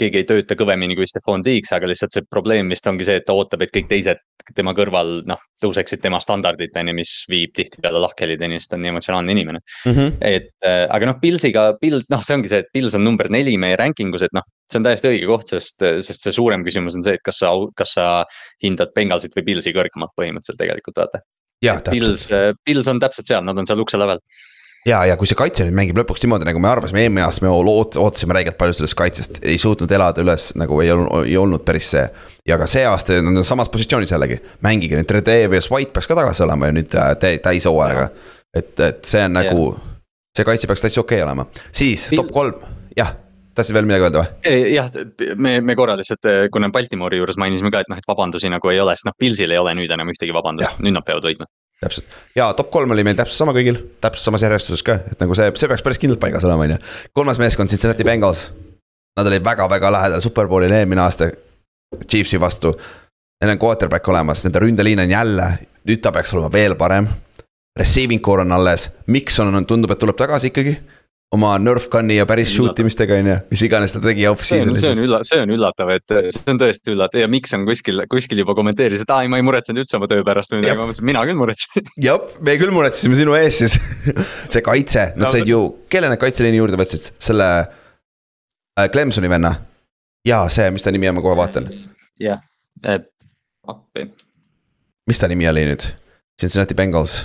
keegi ei tööta kõvemini kui Stefan Tiiks, aga lihtsalt see probleem vist ongi see, et ta ootab, et kõik teised tema kõrval noh, tõuseksid tema standardit, on ju, mis viib tihtipeale lahkhelideni, sest ta on nii emotsionaalne inimene mm. -hmm. et äh, aga noh, Pilsiga, Pils, noh, see ongi see, et Pils on number neli meie ranking us, et noh, see on täiesti õige koht, sest, sest see suurem küsimus on see, et kas sa, kas sa hindad Bengalsit või Pilsi kõrgemalt põhimõtteliselt tegelikult vaata. Pils, Pils on täpselt seal, nad on seal ukse lävel ja, ja kui see kaitse nüüd mängib lõpuks niimoodi, nagu me arvasime, eelmine aasta me ootasime räigelt palju sellest kaitsest, ei suutnud elada üles, nagu ei olnud, ei olnud päris see. ja ka see aasta nad on samas positsioonis jällegi, mängige nüüd, Tredevius White peaks ka tagasi olema ju nüüd äh, täis hooajaga. et, et see on nagu, see kaitse peaks täitsa okei okay olema, siis top kolm, jah tahtsid veel midagi öelda või? jah, me, me korra lihtsalt, äh, kuna Baltimori juures mainisime ka, et noh, et vabandusi nagu ei ole, sest noh, Pilsil ei ole nüüd enam ühtegi vabandust, nüüd nad peavad võitma täpselt ja top kolm oli meil täpselt sama kõigil, täpselt samas järjestuses ka, et nagu see, see peaks päris kindlalt paigas olema, on ju. kolmas meeskond, Cincinnati Bengals. Nad olid väga-väga lähedal superbowlile eelmine aasta Chiefsi vastu. Neil on quarterback olemas, nende ründeliin on jälle, nüüd ta peaks olema veel parem. Receiving core on alles, Mikson on, tundub, et tuleb tagasi ikkagi oma Nerf gun'i ja päris shoot imistega on ju, mis iganes ta tegi off-season'is. see on ülla-, see on üllatav, et see on tõesti üllatav ja miks on kuskil, kuskil juba kommenteeris, et aa ei, ma ei muretsenud üldse oma töö pärast või midagi, ma mõtlesin, mina küll muretsesin. jah, me küll muretsesime sinu ees siis see kaitse, nad no, said ju, kelle nad kaitseliini juurde võtsid, selle äh, Clemsoni venna. ja see, mis ta nimi on, ma kohe vaatan. jah, äh, appi. mis ta nimi oli nüüd? Cincinnati Bengals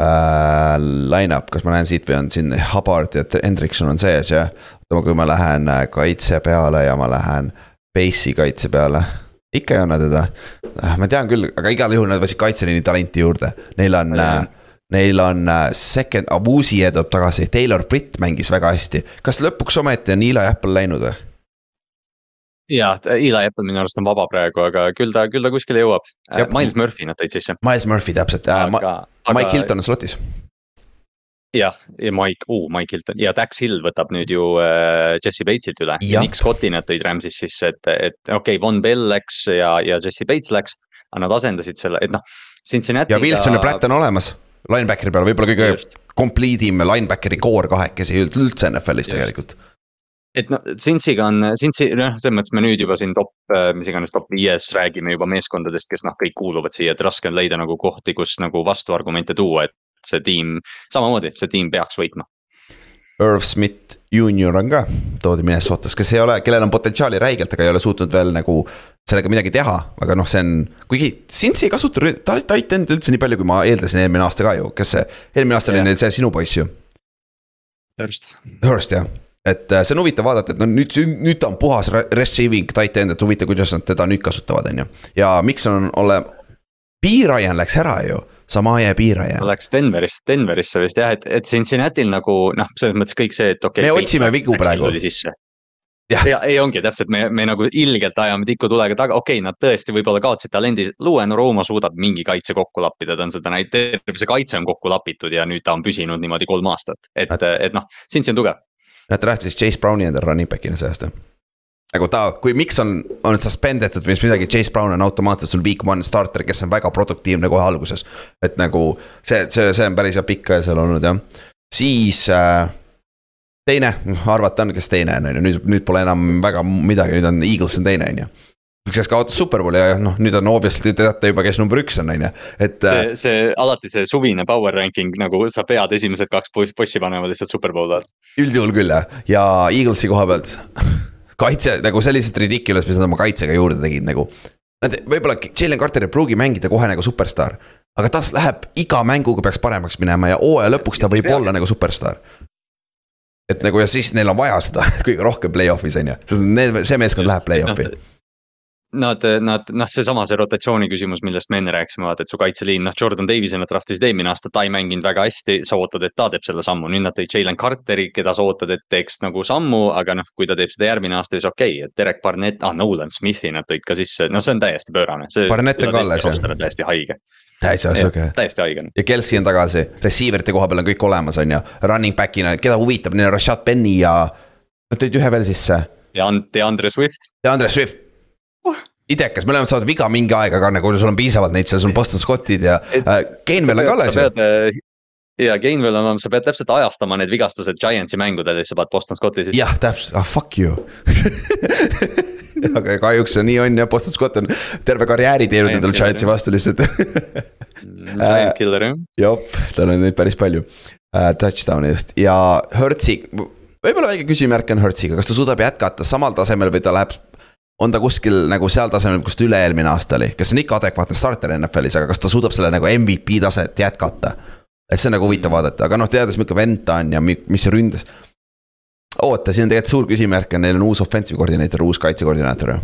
äh, line-up, kas ma näen siit või on siin Hubbard ja Hendrikson on sees ja. oota, kui ma lähen äh, kaitse peale ja ma lähen base'i kaitse peale. ikka ei anna teda, äh, ma tean küll, aga igal juhul nad võtsid kaitseliini talenti juurde, neil on äh, Neil on second, Avusi tuleb tagasi, Taylor Britt mängis väga hästi. kas lõpuks ometi on Eli Apple läinud või? Ja, Eli Apple minu arust on vaba praegu, aga küll ta, küll ta kuskile jõuab. Äh, Miles Murphy nad tõid sisse. Miles Murphy täpselt äh,, aga... Mike Hilton on slotis. jah, ja Mike uh,, Mike Hilton ja Dax Hill võtab nüüd ju äh, Jesse Batesilt üle. Nick Scotti nad tõid Rams'is sisse, et, et okei okay,, Von Bell läks ja, ja Jesse Bates läks. aga nad asendasid selle, et noh, Cincinnati. ja Wilson ja Pratt on olemas linebackeri peal, võib-olla kõige complete im linebackeri core kahekesi üldse NFL-is tegelikult et noh, Cincy'ga on, Cincy, noh, selles mõttes me nüüd juba siin top, äh, mis iganes top viies räägime juba meeskondadest, kes noh, kõik kuuluvad siia, et raske on leida nagu kohti, kus nagu vastuargumente tuua, et see tiim, samamoodi, see tiim peaks võitma. Irv Smith juunior on ka, toodi Minnesotas, kes ei ole, kellel on potentsiaali räigelt, aga ei ole suutnud veel nagu sellega midagi teha, aga noh, see on, kuigi Cincy ei kasuta tight end üldse nii palju, kui ma eeldasin eelmine aasta ka ju, kes see, eelmine aasta oli neil see sinu poiss ju. Hurst. Hurst jah et äh, see on huvitav vaadata, et no nüüd, nüüd ta on puhas receiving tight end, et huvitav, kuidas nad teda nüüd kasutavad, on ju. ja miks on ole, Piirajan läks ära ju, Samaje Piirajan. Läks Denverisse, Denverisse vist jah, et, et Cincinnati'l nagu noh, selles mõttes kõik see, et okei okay,. me otsime vigu praegu. Jah. ja ei ongi täpselt, me, me nagu ilgelt ajame tikutulega taga, okei okay,, nad tõesti võib-olla kaotasid talendi, Luen Roma suudab mingi kaitse kokku lappida, ta on seda näinud, terve see kaitse on kokku lapitud ja nüüd ta on püsinud niimoodi kolm aastat, et, et noh, Cincy on tugev. Nad draftisid Chase Browni endale running back'ina see aasta nagu ta, kui miks on, on suspend etud või midagi, Chase Brown on automaatselt sul week one starter, kes on väga produktiivne kohe alguses. et nagu see, see, see on päris hea pikk seal olnud jah, siis äh, teine, arvata on, kes teine on, on ju, nüüd, nüüd pole enam väga midagi, nüüd on Eagles on teine, on ju kes kaotas superbowli ja noh, nüüd on obviously te teate juba, kes number üks on, on ju, et. see, see alati see suvine power ranking nagu sa pead esimesed kaks bossi panema lihtsalt superbowli alt. üldjuhul küll jah, ja Eaglesi koha pealt kaitse nagu sellised ridiculous, mis nad oma kaitsega juurde tegid nagu. Nad võib-olla Jalen Carter ei pruugi mängida kohe nagu superstaar. aga tas läheb iga mänguga peaks paremaks minema ja hooaja lõpuks ta võib olla nagu superstaar. et nagu ja siis neil on vaja seda kõige rohkem play-off'is on ju, sest need, see meeskond läheb play-off'i Nad, nad noh, seesama see rotatsiooni küsimus, millest me enne rääkisime, vaata, et su kaitseliin, noh, Jordan Davis'i nad draftisid eelmine aasta, ta ei mänginud väga hästi, sa ootad, et ta teeb selle sammu, nüüd nad tõid Jalen Carteri, keda sa ootad, et teeks nagu sammu, aga noh, kui ta teeb seda järgmine aasta, siis okei okay,, et Derek Barnett, ah, Nolan Smithi nad tõid ka sisse, no see on täiesti pöörane. Barnett on ka alles jah. täiesti haige. täitsa sihuke. täiesti haige. ja Kelsey on tagasi, receiver ite koha peal on kõik olemas, on ju, running back'ina, keda huvitab, neil on Rashad Penny ja. Nad tõid ühe veel sisse. ja DeAndre Swift. DeAndre Swift idekas, me oleme saanud viga mingi aeg, aga nagu sul on piisavalt neid seal, sul on Boston Scottid ja äh, Gainwell on ka alles ju. Äh, ja Gainwell on, sa pead täpselt ajastama need vigastused Giantsi mängudel ja siis sa paned Boston Scotti sisse. jah, täpselt, ah fuck you aga kahjuks see nii on jah, Boston Scott on terve karjääri teinud endale Giantsi vastu lihtsalt mm, Giant killer jah. jop, tal on neid päris palju uh,, touchdown'e just ja Hertzi, võib-olla väike küsimärk on Hertziga, kas ta suudab jätkata samal tasemel või ta läheb on ta kuskil nagu seal tasemel, kus ta üle-eelmine aasta oli, kes on ikka adekvaatne starter NFL-is, aga kas ta suudab selle nagu MVP taset jätkata? et see on nagu huvitav vaadata, aga noh, teades, milline vend ta on ja mis see ründas. oota, siin on tegelikult suur küsimärk on, neil on uus offensive koordineeter, uus kaitsekoordinaator ju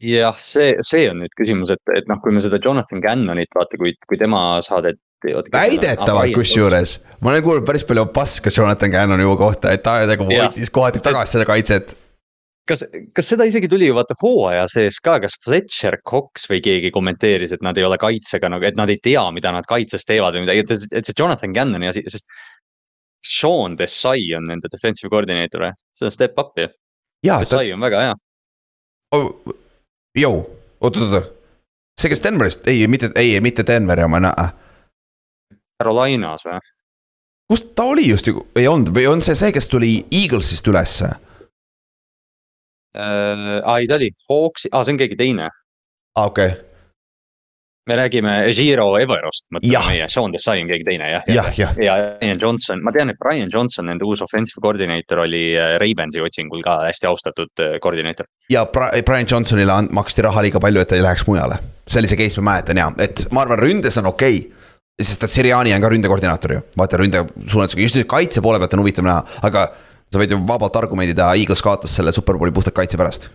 jah, see, see on nüüd küsimus, et, et noh, kui me seda Jonathan Cannonit vaata, kui, kui tema saadet. väidetavalt kusjuures, ma olen kuulnud päris palju paska Jonathan Cannoni kohta, et ta nagu võitis kohati tagasi seda kaitset kas, kas seda isegi tuli vaata hooaja sees ka, kas Fletcher Cox või keegi kommenteeris, et nad ei ole kaitsega nagu, et nad ei tea, mida nad kaitses teevad või midagi, et, et see Jonathan Cannoni asi, sest. Sean Desai on nende defensive coordinator või, see on step up ju. Desai ta... on väga hea oh,. Jou, oot-oot-oot, see, kes Denverist, ei, mitte, ei, mitte Denveri oma, näe. Carolinas või? kus ta oli just ju, ei olnud või on see see, kes tuli Eaglesist ülesse? Äh,. aa ei, ta oli Hawksi, aa see on keegi teine. aa okei okay. me räägime Zero Everost, mõtleme meie, Sean Desai on keegi teine jah. jah, jah. ja Brian Johnson, ma tean, et Brian Johnson, nende uus offensive koordinaator oli äh, Ravensi otsingul ka hästi austatud äh, koordinaator. ja Brian Johnsonile maksti raha liiga palju, et ta ei läheks mujale. sellise case ma mäletan ja, et ma arvan, ründes on okei okay sest et Siriani on ka ründekoordinaator ju, vaata ründe suunatusega, just nüüd kaitse poole pealt on huvitav näha, aga sa võid ju vabalt argumendida, Eagles kaotas selle superbowli puhtalt kaitse pärast.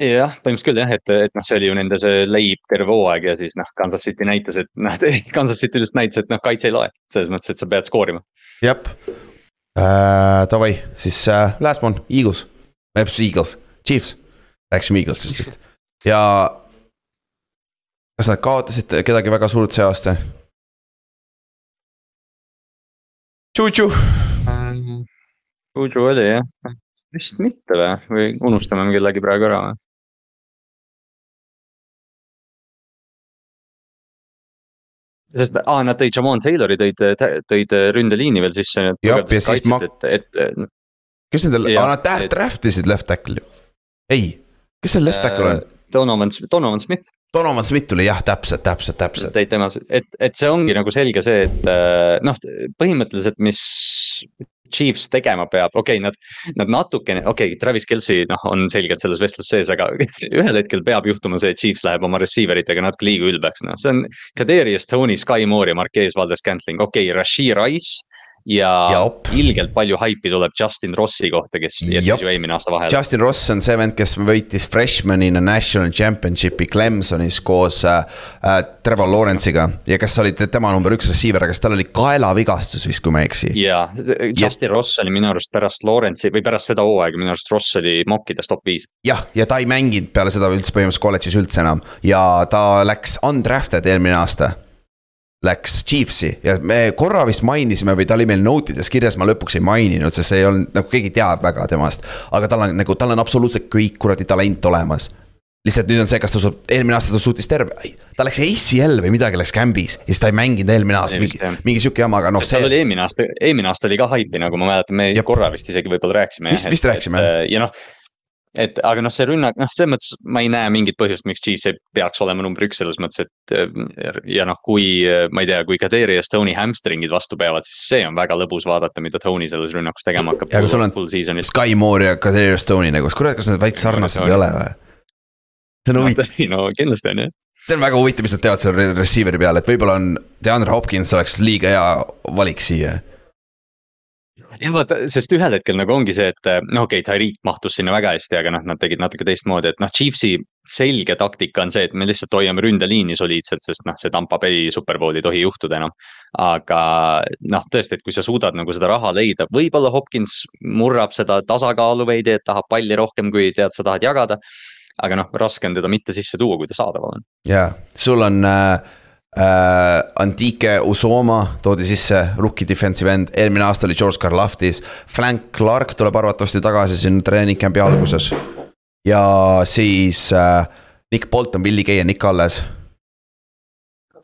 jah, põhimõtteliselt küll jah, et, et noh, see oli ju nende see leib terve hooaeg ja siis noh, Kansas City näitas, et noh, Kansas City lihtsalt näitas, et noh, kaitse ei loe. selles mõttes, et sa pead skoorima. jah äh,, davai, siis äh, last one, Eagles, Eagles, Chiefs, rääkisime Eaglesist just ja. kas nad kaotasid kedagi väga suurt see aasta? Tšu-tšu Juju oli jah, vist mitte või, või unustame me kellegi praegu ära või? sest aa, nad tõid Jamon Taylori, tõid, tõid ründeliini veel sisse. jah, ja siis ma. et, et. kes nendel, aa nad draft isid left tackle'i ei, kes see left tackle on? Donovan, Donovan Smith. Donovan Smith tuli jah, täpselt, täpselt, täpselt. tõid tema, et, et see ongi nagu selge see, et noh, põhimõtteliselt, mis Chiefs tegema peab, okei okay,, nad, nad natukene, okei okay,, Travis Kelci noh, on selgelt selles vestluses sees, aga ühel hetkel peab juhtuma see, et Chiefs läheb oma receiver itega natuke liiga ülbeks, noh, see on. Kadarius, Tony, Sky Moore ja Marquez Valdes Scantling, okei okay,, Rashid Rice ja Jop. ilgelt palju haipi tuleb Justin Rossi kohta, kes jättis ju eelmine aasta vahele. Justin Ross on see vend, kes võitis freshman'ina national championship'i Clemsonis koos äh, Trevor Lawrence'iga ja kes oli tema number üks receiver, aga kas tal oli kaelavigastus vist, kui ma ei eksi. ja Justin Ross oli minu arust pärast Lawrence'i või pärast seda hooaega, minu arust Ross oli mokkides top viis. jah, ja ta ei mänginud peale seda üldse põhimõtteliselt kolledžis üldse enam ja ta läks undrafted eelmine aasta läks Chiefsi ja me korra vist mainisime või ta oli meil note ides kirjas, ma lõpuks ei maininud, sest see ei olnud nagu keegi teab väga temast. aga tal on nagu, tal on absoluutselt kõik kuradi talent olemas. lihtsalt nüüd on see, kas ta suut-, eelmine aasta ta suutis terve, ta läks ACL või midagi läks kämbis ja siis ta ei mänginud eelmine aasta, mingi, mingi sihuke jama, aga noh, see. oli eelmine aasta, eelmine aasta oli ka haipi, nagu ma mäletan, me Jep. korra vist isegi võib-olla rääkisime. Vist- vist rääkisime. ja noh, et aga noh, see rünnak, noh, selles mõttes ma ei näe mingit põhjust, miks Chiefs ei peaks olema number üks selles mõttes, et äh, ja noh, kui äh, ma ei tea, kui Kadri ja Stone'i hamstringid vastu peavad, siis see on väga lõbus vaadata, mida Tony selles rünnakus tegema hakkab. Ja aga sul on. Sky Moore ja Kadri Stone'i nagu, kurat, kas need veits sarnased ei ole või? see on huvitav, no kindlasti on jah. see on väga huvitav, mis nad teevad selle receiver'i peale, et võib-olla on, DeAndre Hopkins oleks liiga hea valik siia jah, vaata, sest ühel hetkel nagu ongi see, et no okei okay,, Tyreek mahtus sinna väga hästi, aga noh, nad tegid natuke teistmoodi, et noh, Chiefsi selge taktika on see, et me lihtsalt hoiame ründeliini soliidselt, sest noh, see Tampa Bay superbowl ei tohi juhtuda enam. aga noh, tõesti, et kui sa suudad nagu seda raha leida, võib-olla Hopkins murrab seda tasakaalu veidi, et tahab palli rohkem, kui tead, sa tahad jagada. aga noh, raske on teda mitte sisse tuua, kui ta saadaval on. jaa, sul on äh, äh, Antike Usoma toodi sisse, rookie defensive end, eelmine aasta oli George Karlaftis. Frank Clark tuleb arvatavasti tagasi siin treening camp'i alguses. ja siis äh, Nick Bolton, Billy Gay ja Nick alles,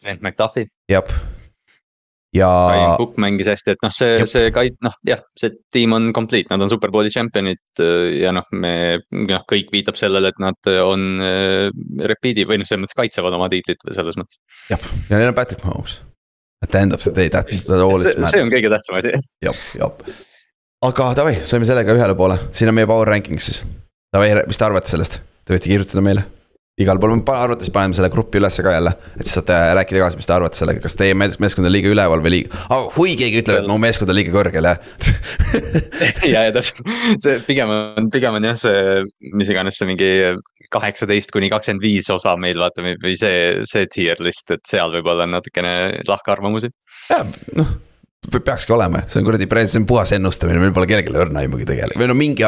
Trent McDuffi, jah. Ja Ryan Cook mängis hästi, et noh, see, see kait-, noh jah, see tiim on complete, nad on superbowli champion'id äh, ja noh, me noh, kõik viitab sellele, et nad on äh, repeat'i või noh, selles mõttes kaitsevad oma tiitlit selles mõttes. jah, ja neil on Patrick Mahomes. At the end of the day, that, that all is see matter. on kõige tähtsam asi. jop, jop. aga davai, saime sellega ühele poole, siin on meie power ranking siis. Davai, mis te arvate sellest? Te võite kirjutada meile. Igal pool, me arvates paneme selle gruppi ülesse ka jälle, et siis saate rääkida kaasa, mis te arvate sellega, kas teie mees- meeskond on liiga üleval või liiga oh,. kui keegi ütleb, et mu meeskond on liiga kõrgel, jah. Ja, ja täpselt, see pigem on, pigem on jah, see, mis iganes see mingi kaheksateist kuni kakskümmend viis osa meil vaata või see, see tier list, et seal võib-olla on natukene lahkarvamusi. jaa, noh peakski olema, see on kuradi, see on puhas ennustamine, meil pole kellelgi õrna aimugi tegelikult, või no mingi,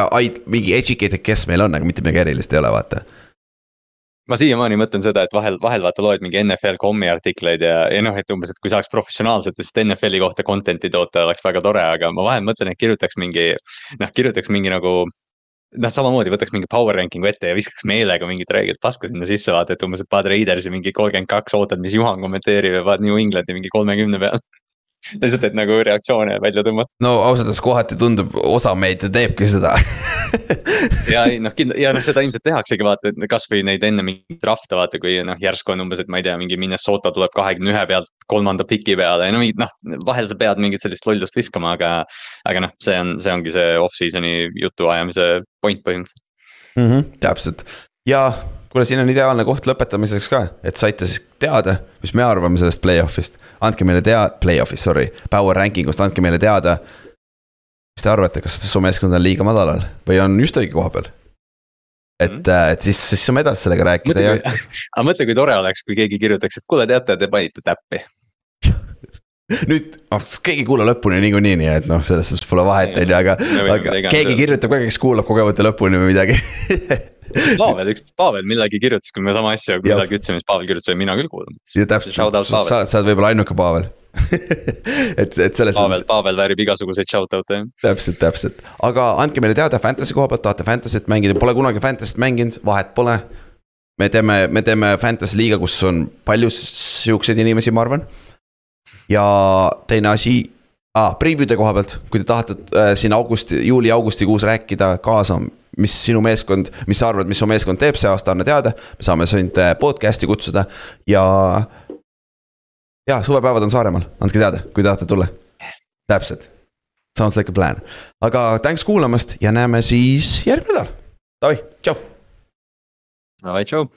mingi educated guess meil on, aga mitte midagi erilist ei ole, vaata ma siiamaani mõtlen seda, et vahel, vahel vaata loed mingi NFL.com'i artikleid ja, ja noh, et umbes, et kui saaks professionaalsetest NFL-i kohta content'i toota, oleks väga tore, aga ma vahel mõtlen, et kirjutaks mingi. noh, kirjutaks mingi nagu noh, samamoodi võtaks mingi power ranking'u ette ja viskaks meelega mingit räiget paska sinna sisse, vaata, et umbes, et paned Raidersi mingi kolmkümmend kaks, ootad, mis Juhan kommenteerib ja paned New Englandi mingi kolmekümne peale lihtsalt, et nagu reaktsioone välja tõmmata. no ausalt öeldes kohati tundub, osa meedia teebki seda ja ei noh, ja noh, seda ilmselt tehaksegi vaata, et kasvõi neid enne mingit draft'e vaata, kui noh, järsku on umbes, et ma ei tea, mingi Minnesota tuleb kahekümne ühe pealt kolmanda piki peale ja no mingid noh, vahel sa pead mingit sellist lollust viskama, aga. aga noh, see on, see ongi see off-season'i jutuajamise point põhimõtteliselt mm. -hmm, täpselt ja kuule, siin on ideaalne koht lõpetamiseks ka, et saite siis teada, mis me arvame sellest play-off'ist. andke meile tea-, play-off'ist, sorry, power ranking ust, andke meile teada. mis te arvate, kas su meeskond on liiga madalal või on just õige koha peal? et mm, -hmm. et siis, siis saame edasi sellega rääkida ja. aga mõtle, kui tore oleks, kui keegi kirjutaks, et kuule, teate, te panite täppi nüüd, noh, keegi ei kuula lõpuni niikuinii, nii et noh, selles suhtes pole vahet, on ju, aga, aga keegi kirjutab ka, kes kuulab kogemata lõpuni või midagi Pavel, üks Pavel millegi kirjutas, kui me sama asja millalgi ütlesime, siis Pavel kirjutas, et mina küll kuulan. täpselt, sa, sa oled võib-olla ainuke Pavel et, et selles Pavel, Pavel väärib igasuguseid shout out'e. täpselt, täpselt, aga andke meile teada fantasy koha pealt, tahate fantasy't mängida, pole kunagi fantasy't mänginud, vahet pole. me teeme, me teeme fantasy liiga, kus on palju siukseid inimesi, ma arvan. ja teine asi ah,, preview'de koha pealt, kui te tahate äh, siin augusti, juuli-augustikuus rääkida kaasa mis sinu meeskond, mis sa arvad, mis su meeskond teeb see aasta, anna teada. me saame sind podcast'i kutsuda ja. ja suvepäevad on Saaremaal, andke teada, kui tahate tulla. täpselt, sounds like a plan, aga thanks kuulamast ja näeme siis järgmine nädal. Davai, tšau. Davai, tšau.